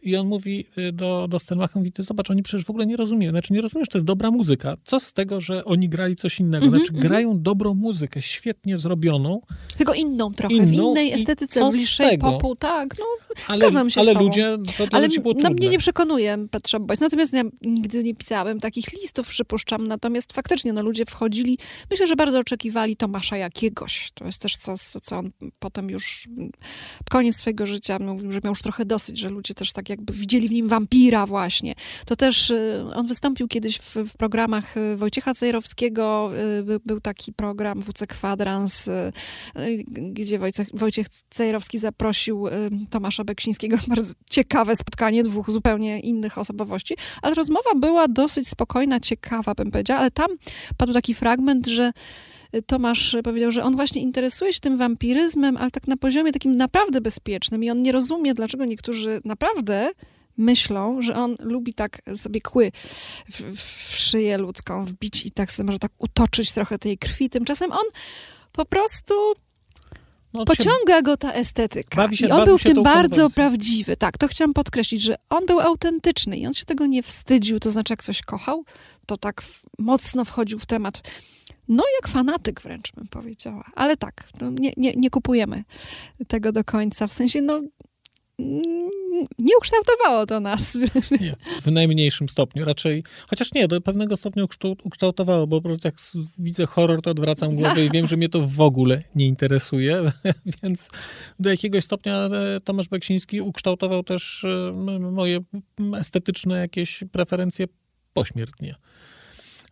I on mówi y, do, do Stelmacha, mówi, ty zobacz, oni przecież w ogóle nie rozumieją. Znaczy nie rozumiesz, to jest dobra muzyka. Co z tego, że oni grali coś innego? Mhm, Znaczy grają dobrą muzykę, świetnie zrobioną, Tylko inną trochę, w Inną innej i estetyce, z bliższej popu, tak. No, ale, Zgadzam się z ale tobą. ludzie, to dla ale było no, trudne. mnie nie przekonuje Pet Shop Boys. Natomiast ja nigdy nie pisałem takich listów, przypuszczam. Natomiast faktycznie no, ludzie wchodzili, myślę, że bardzo oczekiwali Tomasza jakiegoś. To jest też coś, co, on potem już mm, koniec swojego życia mówił, że miał już trochę dosyć, że ludzie też tak jakby widzieli w nim wampira właśnie. To też y, on wystąpił kiedyś w, w programach y, Wojciecha Cejrowskiego. y, Był, był taki program WC Kwadrans, gdzie Wojciech, Wojciech Cejrowski zaprosił Tomasza Beksińskiego. Bardzo ciekawe spotkanie dwóch zupełnie innych osobowości, ale rozmowa była dosyć spokojna, ciekawa bym powiedziała, ale tam padł taki fragment, że Tomasz powiedział, że on właśnie interesuje się tym wampiryzmem, ale tak na poziomie takim naprawdę bezpiecznym i on nie rozumie, dlaczego niektórzy naprawdę myślą, że on lubi tak sobie kły w, w szyję ludzką wbić i tak sobie może tak utoczyć trochę tej krwi. Tymczasem on po prostu No, pociąga go ta estetyka. Się- I on był w tym bardzo konwencją. prawdziwy. Tak, to chciałam podkreślić, że on był autentyczny i on się tego nie wstydził. To znaczy, jak coś kochał, to tak mocno wchodził w temat. No, jak fanatyk wręcz bym powiedziała. Ale tak, no, nie, nie, nie kupujemy tego do końca. W sensie, no, nie ukształtowało to nas. Nie, w najmniejszym stopniu. Raczej, chociaż nie, do pewnego stopnia ukształ- ukształtowało, bo po prostu jak widzę horror, to odwracam głowę i wiem, że mnie to w ogóle nie interesuje, więc do jakiegoś stopnia e, Tomasz Beksiński ukształtował też e, moje estetyczne jakieś preferencje pośmiertnie.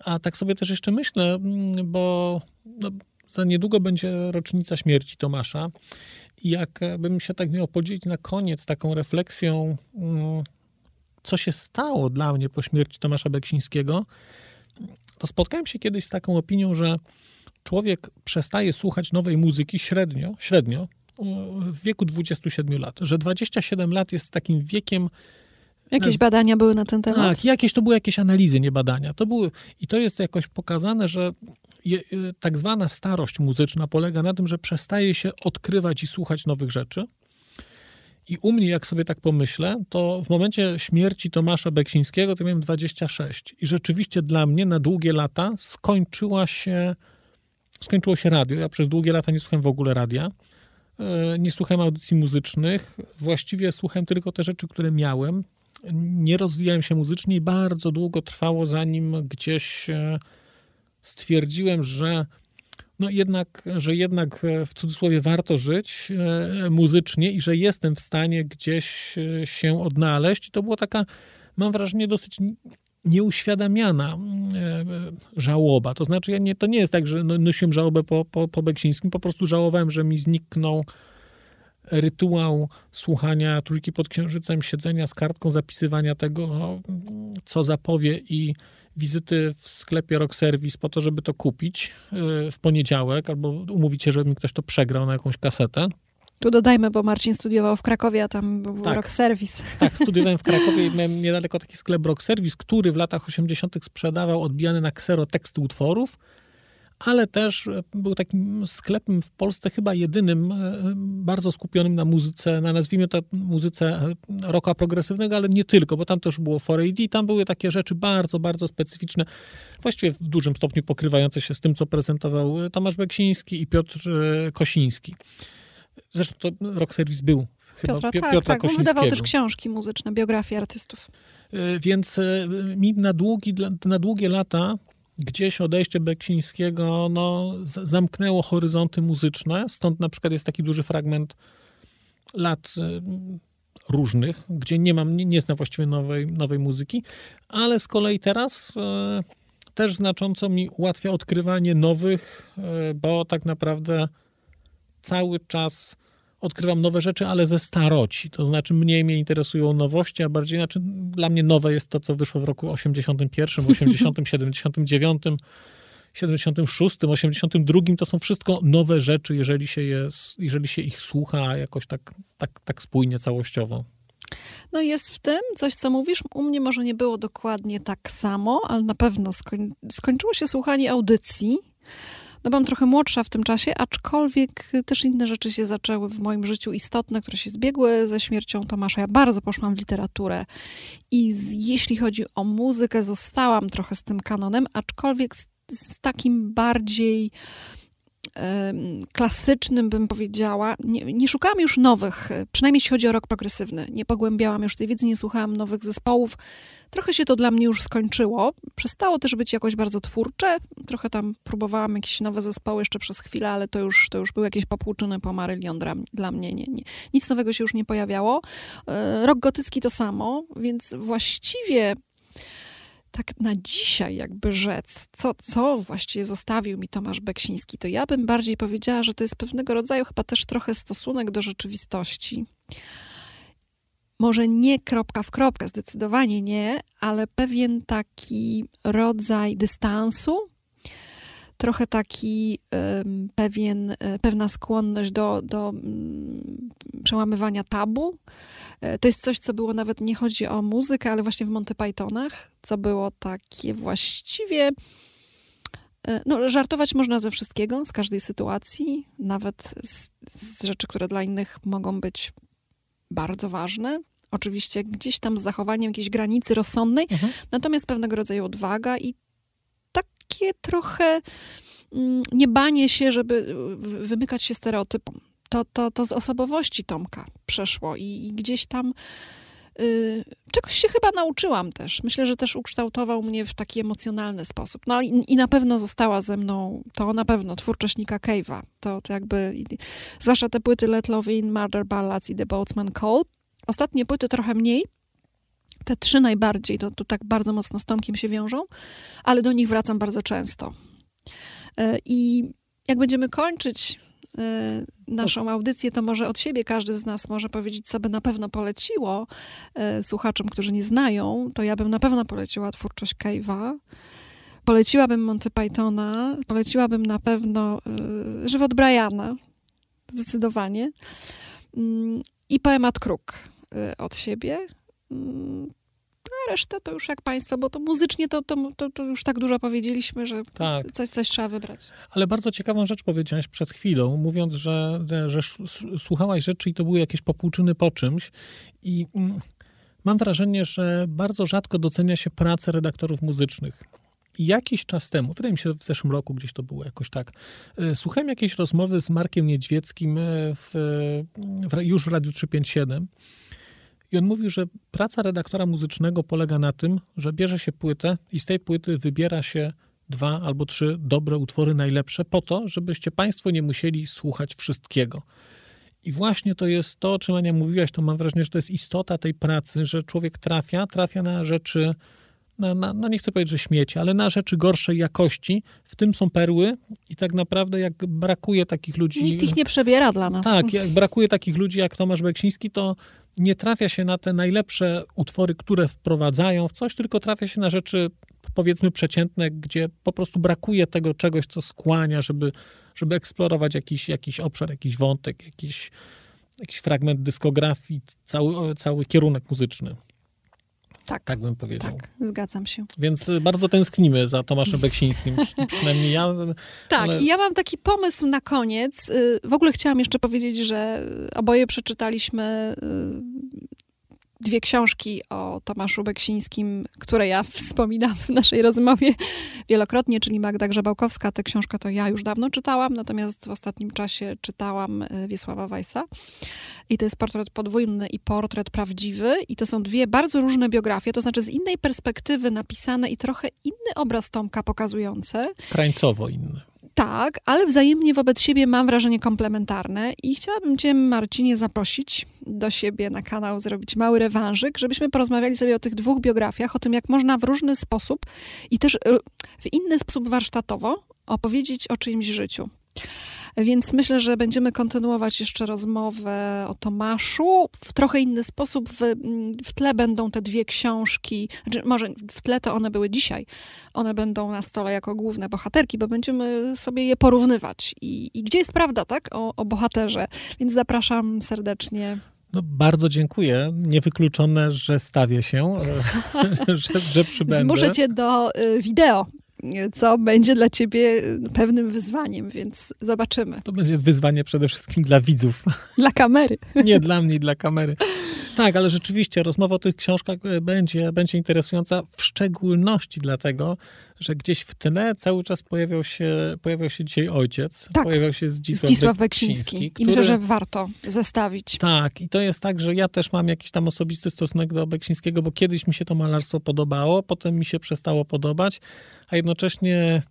A tak sobie też jeszcze myślę, mm, bo no, za niedługo będzie rocznica śmierci Tomasza. I jakbym się tak miał podzielić na koniec taką refleksją, mm, co się stało dla mnie po śmierci Tomasza Beksińskiego, to spotkałem się kiedyś z taką opinią, że człowiek przestaje słuchać nowej muzyki średnio, średnio y, w wieku 27 lat, że 27 lat jest takim wiekiem, Jakieś badania były na ten temat? tak, jakieś to były jakieś analizy, nie badania. To były, I to jest jakoś pokazane, że je, y, tak zwana starość muzyczna polega na tym, że przestaje się odkrywać i słuchać nowych rzeczy. I u mnie, jak sobie tak pomyślę, to w momencie śmierci Tomasza Beksińskiego to miałem 26. I rzeczywiście dla mnie na długie lata skończyła się, skończyło się radio. Ja przez długie lata nie słuchałem w ogóle radia. E, Nie słuchałem audycji muzycznych. Właściwie słuchałem tylko te rzeczy, które miałem. Nie rozwijałem się muzycznie i bardzo długo trwało, zanim gdzieś e, stwierdziłem, że no jednak, że jednak e, w cudzysłowie warto żyć e, muzycznie i że jestem w stanie gdzieś się odnaleźć. I to było taka, mam wrażenie, dosyć nieuświadamiana żałoba. To znaczy, ja nie, to nie jest tak, że no, nosiłem żałobę po, po, po Beksińskim, po prostu żałowałem, że mi zniknął rytuał słuchania trójki pod księżycem, siedzenia z kartką, zapisywania tego, no, co zapowie i wizyty w sklepie Rock Service po to, żeby to kupić y, w poniedziałek, albo umówić się, żeby mi ktoś to przegrał na jakąś kasetę. Tu dodajmy, bo Marcin studiował w Krakowie, a tam był Tak. rock service. Tak, studiowałem w Krakowie i miałem niedaleko taki sklep Rock Service, który w latach 80. sprzedawał odbijane na ksero teksty utworów, ale też e, był takim sklepem w Polsce chyba jedynym e, bardzo skupionym na muzyce, na nazwijmy to muzyce e, rocka progresywnego, ale nie tylko, bo tam też było 4AD, tam były takie rzeczy bardzo, bardzo specyficzne, właściwie w dużym stopniu pokrywające się z tym, co prezentował Tomasz Beksiński i Piotr e, Kosiński. Zresztą to rock service był chyba Piotra, Pio- tak, Piotra tak. Wydawał też książki muzyczne, biografie artystów. Więc mi na, długi, na długie lata gdzieś odejście Beksińskiego no, zamknęło horyzonty muzyczne. Stąd na przykład jest taki duży fragment lat y, różnych, gdzie nie mam, nie, nie znam właściwie nowej, nowej muzyki, ale z kolei teraz y, też znacząco mi ułatwia odkrywanie nowych, y, bo tak naprawdę cały czas odkrywam nowe rzeczy, ale ze staroci. To znaczy mniej mnie interesują nowości, a bardziej, znaczy dla mnie nowe jest to, co wyszło w roku 81, 80, 79, 76, 82. To są wszystko nowe rzeczy, jeżeli się, je, jeżeli się ich słucha jakoś tak, tak, tak spójnie, całościowo. No jest w tym coś, co mówisz. U mnie może nie było dokładnie tak samo, ale na pewno skoń... skończyło się słuchanie audycji. No byłam trochę młodsza w tym czasie, aczkolwiek też inne rzeczy się zaczęły w moim życiu istotne, które się zbiegły ze śmiercią Tomasza. Ja bardzo poszłam w literaturę i z, jeśli chodzi o muzykę, zostałam trochę z tym kanonem, aczkolwiek z, z takim bardziej klasycznym, bym powiedziała. Nie, nie szukałam już nowych, przynajmniej jeśli chodzi o rok progresywny. Nie pogłębiałam już tej wiedzy, nie słuchałam nowych zespołów. Trochę się to dla mnie już skończyło. Przestało też być jakoś bardzo twórcze. Trochę tam próbowałam jakieś nowe zespoły jeszcze przez chwilę, ale to już, to już były jakieś popłuczyny po Marylion dla, dla mnie. Nie, nie. Nic nowego się już nie pojawiało. E, Rok gotycki to samo, więc właściwie tak na dzisiaj jakby rzec, co, co właściwie zostawił mi Tomasz Beksiński, to ja bym bardziej powiedziała, że to jest pewnego rodzaju chyba też trochę stosunek do rzeczywistości. Może nie kropka w kropkę, zdecydowanie nie, ale pewien taki rodzaj dystansu, trochę taki pewien, e, pewna skłonność do, do mm, przełamywania tabu. E, To jest coś, co było nawet, nie chodzi o muzykę, ale właśnie w Monty Pythonach, co było takie właściwie... e, No, żartować można ze wszystkiego, z każdej sytuacji, nawet z, z rzeczy, które dla innych mogą być bardzo ważne. Oczywiście gdzieś tam z zachowaniem jakiejś granicy rozsądnej, Mhm. natomiast pewnego rodzaju odwaga i takie trochę mm, nie banie się, żeby y, wy- wymykać się stereotypom. To, to, to z osobowości Tomka przeszło i, i gdzieś tam czegoś się chyba nauczyłam też. Myślę, że też ukształtował mnie w taki emocjonalny sposób. No i, i na pewno została ze mną, to na pewno twórczość Nika Cave'a. To, to jakby, zwłaszcza te płyty Let Love In, Murder Ballads i The Boatman Call. Ostatnie płyty trochę mniej, te trzy najbardziej, to, to tak bardzo mocno z Tomkiem się wiążą, ale do nich wracam bardzo często. E, I jak będziemy kończyć naszą audycję, to może od siebie każdy z nas może powiedzieć, co by na pewno poleciło e, słuchaczom, którzy nie znają, to ja bym na pewno poleciła twórczość Cave'a. Poleciłabym Monty Pythona, poleciłabym na pewno e, Żywot Briana, zdecydowanie. Mm, I poemat Kruk od siebie. A resztę to już jak państwo, bo to muzycznie to, to, to, to już tak dużo powiedzieliśmy, że Tak. coś, coś trzeba wybrać. Ale bardzo ciekawą rzecz powiedziałaś przed chwilą, mówiąc, że, że słuchałaś rzeczy i to były jakieś popłuczyny po czymś. I mm, mam wrażenie, że bardzo rzadko docenia się pracę redaktorów muzycznych. I jakiś czas temu, wydaje mi się, że w zeszłym roku gdzieś to było jakoś tak, e, słuchałem jakiejś rozmowy z Markiem Niedźwieckim e, w, w, już w Radiu 357 i on mówił, że praca redaktora muzycznego polega na tym, że bierze się płytę i z tej płyty wybiera się dwa albo trzy dobre utwory najlepsze po to, żebyście państwo nie musieli słuchać wszystkiego. I właśnie to jest to, o czym Ania mówiłaś, to mam wrażenie, że to jest istota tej pracy, że człowiek trafia, trafia na rzeczy, na, na, no nie chcę powiedzieć, że śmieci, ale na rzeczy gorszej jakości. W tym są perły i tak naprawdę jak brakuje takich ludzi... Nikt ich nie przebiera dla nas. Tak, jak brakuje takich ludzi jak Tomasz Beksiński, to nie trafia się na te najlepsze utwory, które wprowadzają w coś, tylko trafia się na rzeczy powiedzmy przeciętne, gdzie po prostu brakuje tego czegoś, co skłania, żeby, żeby eksplorować jakiś, jakiś obszar, jakiś wątek, jakiś, jakiś fragment dyskografii, cały, cały kierunek muzyczny. Tak, Tak bym powiedział. tak, zgadzam się. Więc y, bardzo tęsknimy za Tomaszem Beksińskim, przy- przynajmniej ja. Tak, ale- i ja mam taki pomysł na koniec. Y, W ogóle chciałam jeszcze powiedzieć, że oboje przeczytaliśmy y, dwie książki o Tomaszu Beksińskim, które ja wspominam w naszej rozmowie wielokrotnie, czyli Magda Grzebałkowska. Tę książkę to ja już dawno czytałam, natomiast w ostatnim czasie czytałam y, Wiesława Weissa. I to jest portret podwójny i portret prawdziwy. I to są dwie bardzo różne biografie, to znaczy z innej perspektywy napisane i trochę inny obraz Tomka pokazujące. Krańcowo inny. Tak, ale wzajemnie wobec siebie mam wrażenie komplementarne i chciałabym Cię, Marcinie, zaprosić do siebie na kanał, zrobić mały rewanżyk, żebyśmy porozmawiali sobie o tych dwóch biografiach, o tym, jak można w różny sposób i też y, w inny sposób warsztatowo opowiedzieć o czyimś życiu. Więc myślę, że będziemy kontynuować jeszcze rozmowę o Tomaszu. W trochę inny sposób w, w tle będą te dwie książki, znaczy może w tle to one były dzisiaj. One będą na stole jako główne bohaterki, bo będziemy sobie je porównywać. I, i gdzie jest prawda, tak? O, o bohaterze. Więc zapraszam serdecznie no, bardzo dziękuję. Niewykluczone, że stawię się, że, że przybędę. Zmuszę cię do y, wideo co będzie dla ciebie pewnym wyzwaniem, więc zobaczymy. To będzie wyzwanie przede wszystkim dla widzów. Dla kamery. Nie dla mnie, dla kamery. Tak, ale rzeczywiście rozmowa o tych książkach e, będzie, będzie interesująca, w szczególności dlatego, że gdzieś w tle cały czas pojawiał się, pojawiał się dzisiaj ojciec. Tak. Pojawiał się Zdzisław, Zdzisław Beksiński. Który... I myślę, że warto zestawić. Tak, i to jest tak, że ja też mam jakiś tam osobisty stosunek do Beksińskiego, bo kiedyś mi się to malarstwo podobało, potem mi się przestało podobać, a jednocześnie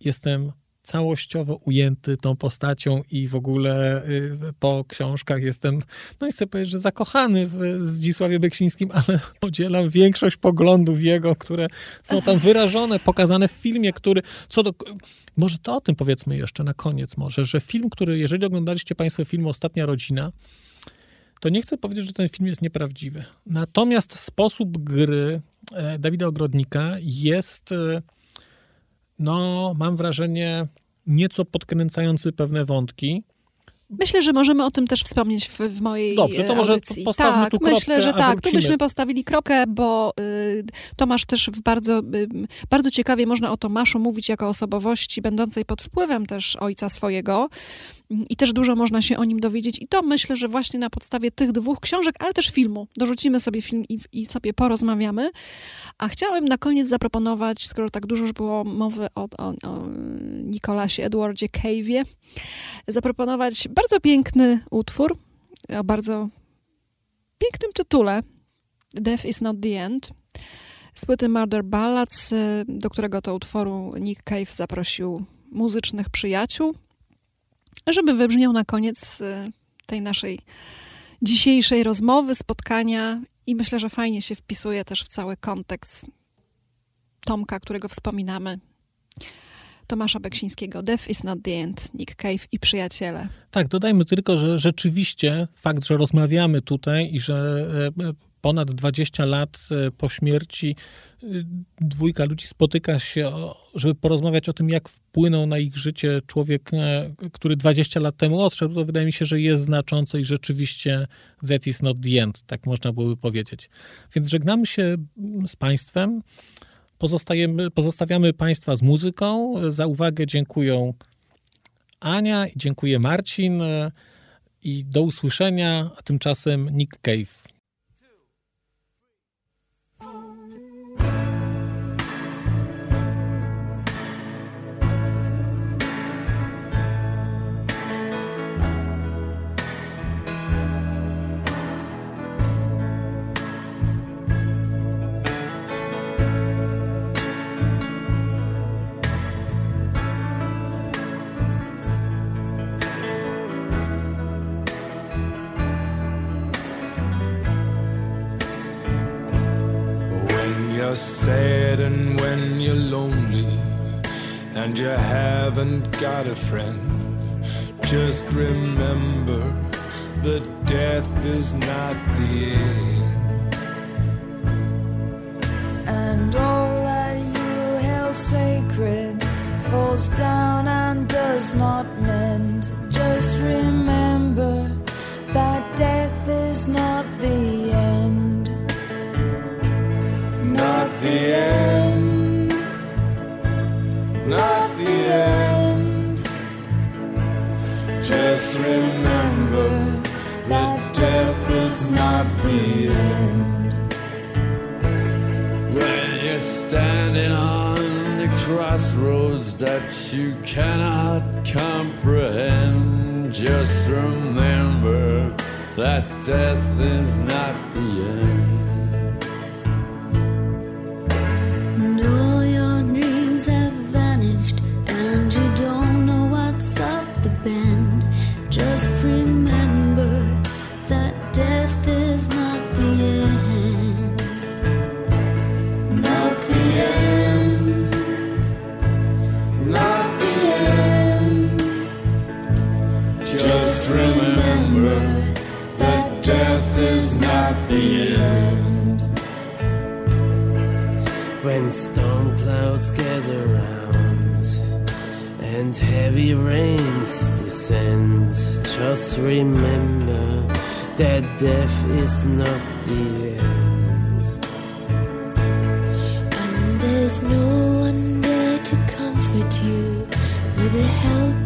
jestem całościowo ujęty tą postacią i w ogóle y, po książkach jestem, no i chcę powiedzieć, że zakochany w Zdzisławie Beksińskim, ale podzielam większość poglądów jego, które są tam wyrażone, pokazane w filmie, który, co do, może to o tym powiedzmy jeszcze na koniec może, że film, który, jeżeli oglądaliście Państwo film Ostatnia Rodzina, to nie chcę powiedzieć, że ten film jest nieprawdziwy. Natomiast sposób gry e, Dawida Ogrodnika jest e, no, mam wrażenie, nieco podkręcający pewne wątki. Myślę, że możemy o tym też wspomnieć w, w mojej Dobrze, to może audycji. postawmy tak, tu kropkę, myślę, że tak. Tu wrócimy. byśmy postawili kropkę, bo y, Tomasz też w bardzo, y, bardzo ciekawie można o Tomaszu mówić jako osobowości będącej pod wpływem też ojca swojego. I też dużo można się o nim dowiedzieć. I to myślę, że właśnie na podstawie tych dwóch książek, ale też filmu. Dorzucimy sobie film i, i sobie porozmawiamy. A chciałem na koniec zaproponować, skoro tak dużo już było mowy o, o, o Nikolasie Edwardzie Cave'ie, zaproponować bardzo piękny utwór o bardzo pięknym tytule Death is not the end z płyty Murder Ballads, do którego to utworu Nick Cave zaprosił muzycznych przyjaciół, żeby wybrzmiał na koniec y, tej naszej dzisiejszej rozmowy, spotkania i myślę, że fajnie się wpisuje też w cały kontekst Tomka, którego wspominamy. Tomasza Beksińskiego, Death is not the end, Nick Cave i przyjaciele. Tak, dodajmy tylko, że rzeczywiście fakt, że rozmawiamy tutaj i że e, ponad 20 lat e, po śmierci e, dwójka ludzi spotyka się, żeby porozmawiać o tym, jak wpłynął na ich życie człowiek, który 20 lat temu odszedł, to wydaje mi się, że jest znaczące i rzeczywiście that is not the end, tak można byłoby powiedzieć. Więc żegnamy się z Państwem. Pozostajemy, pozostawiamy Państwa z muzyką. Za uwagę dziękuję Ania i dziękuję Marcin i do usłyszenia, a tymczasem Nick Cave. You're sad and when you're lonely and you haven't got a friend, just remember that death is not the end. and all that you held sacred falls down and does not mend. Just remember that death is not the end. The end. Not the end. Just remember that death is not the end. When you're standing on the crossroads that you cannot comprehend, just remember that death is not the end. Heavy rains descend, just remember that death is not the end. And there's no one there to comfort you with a helping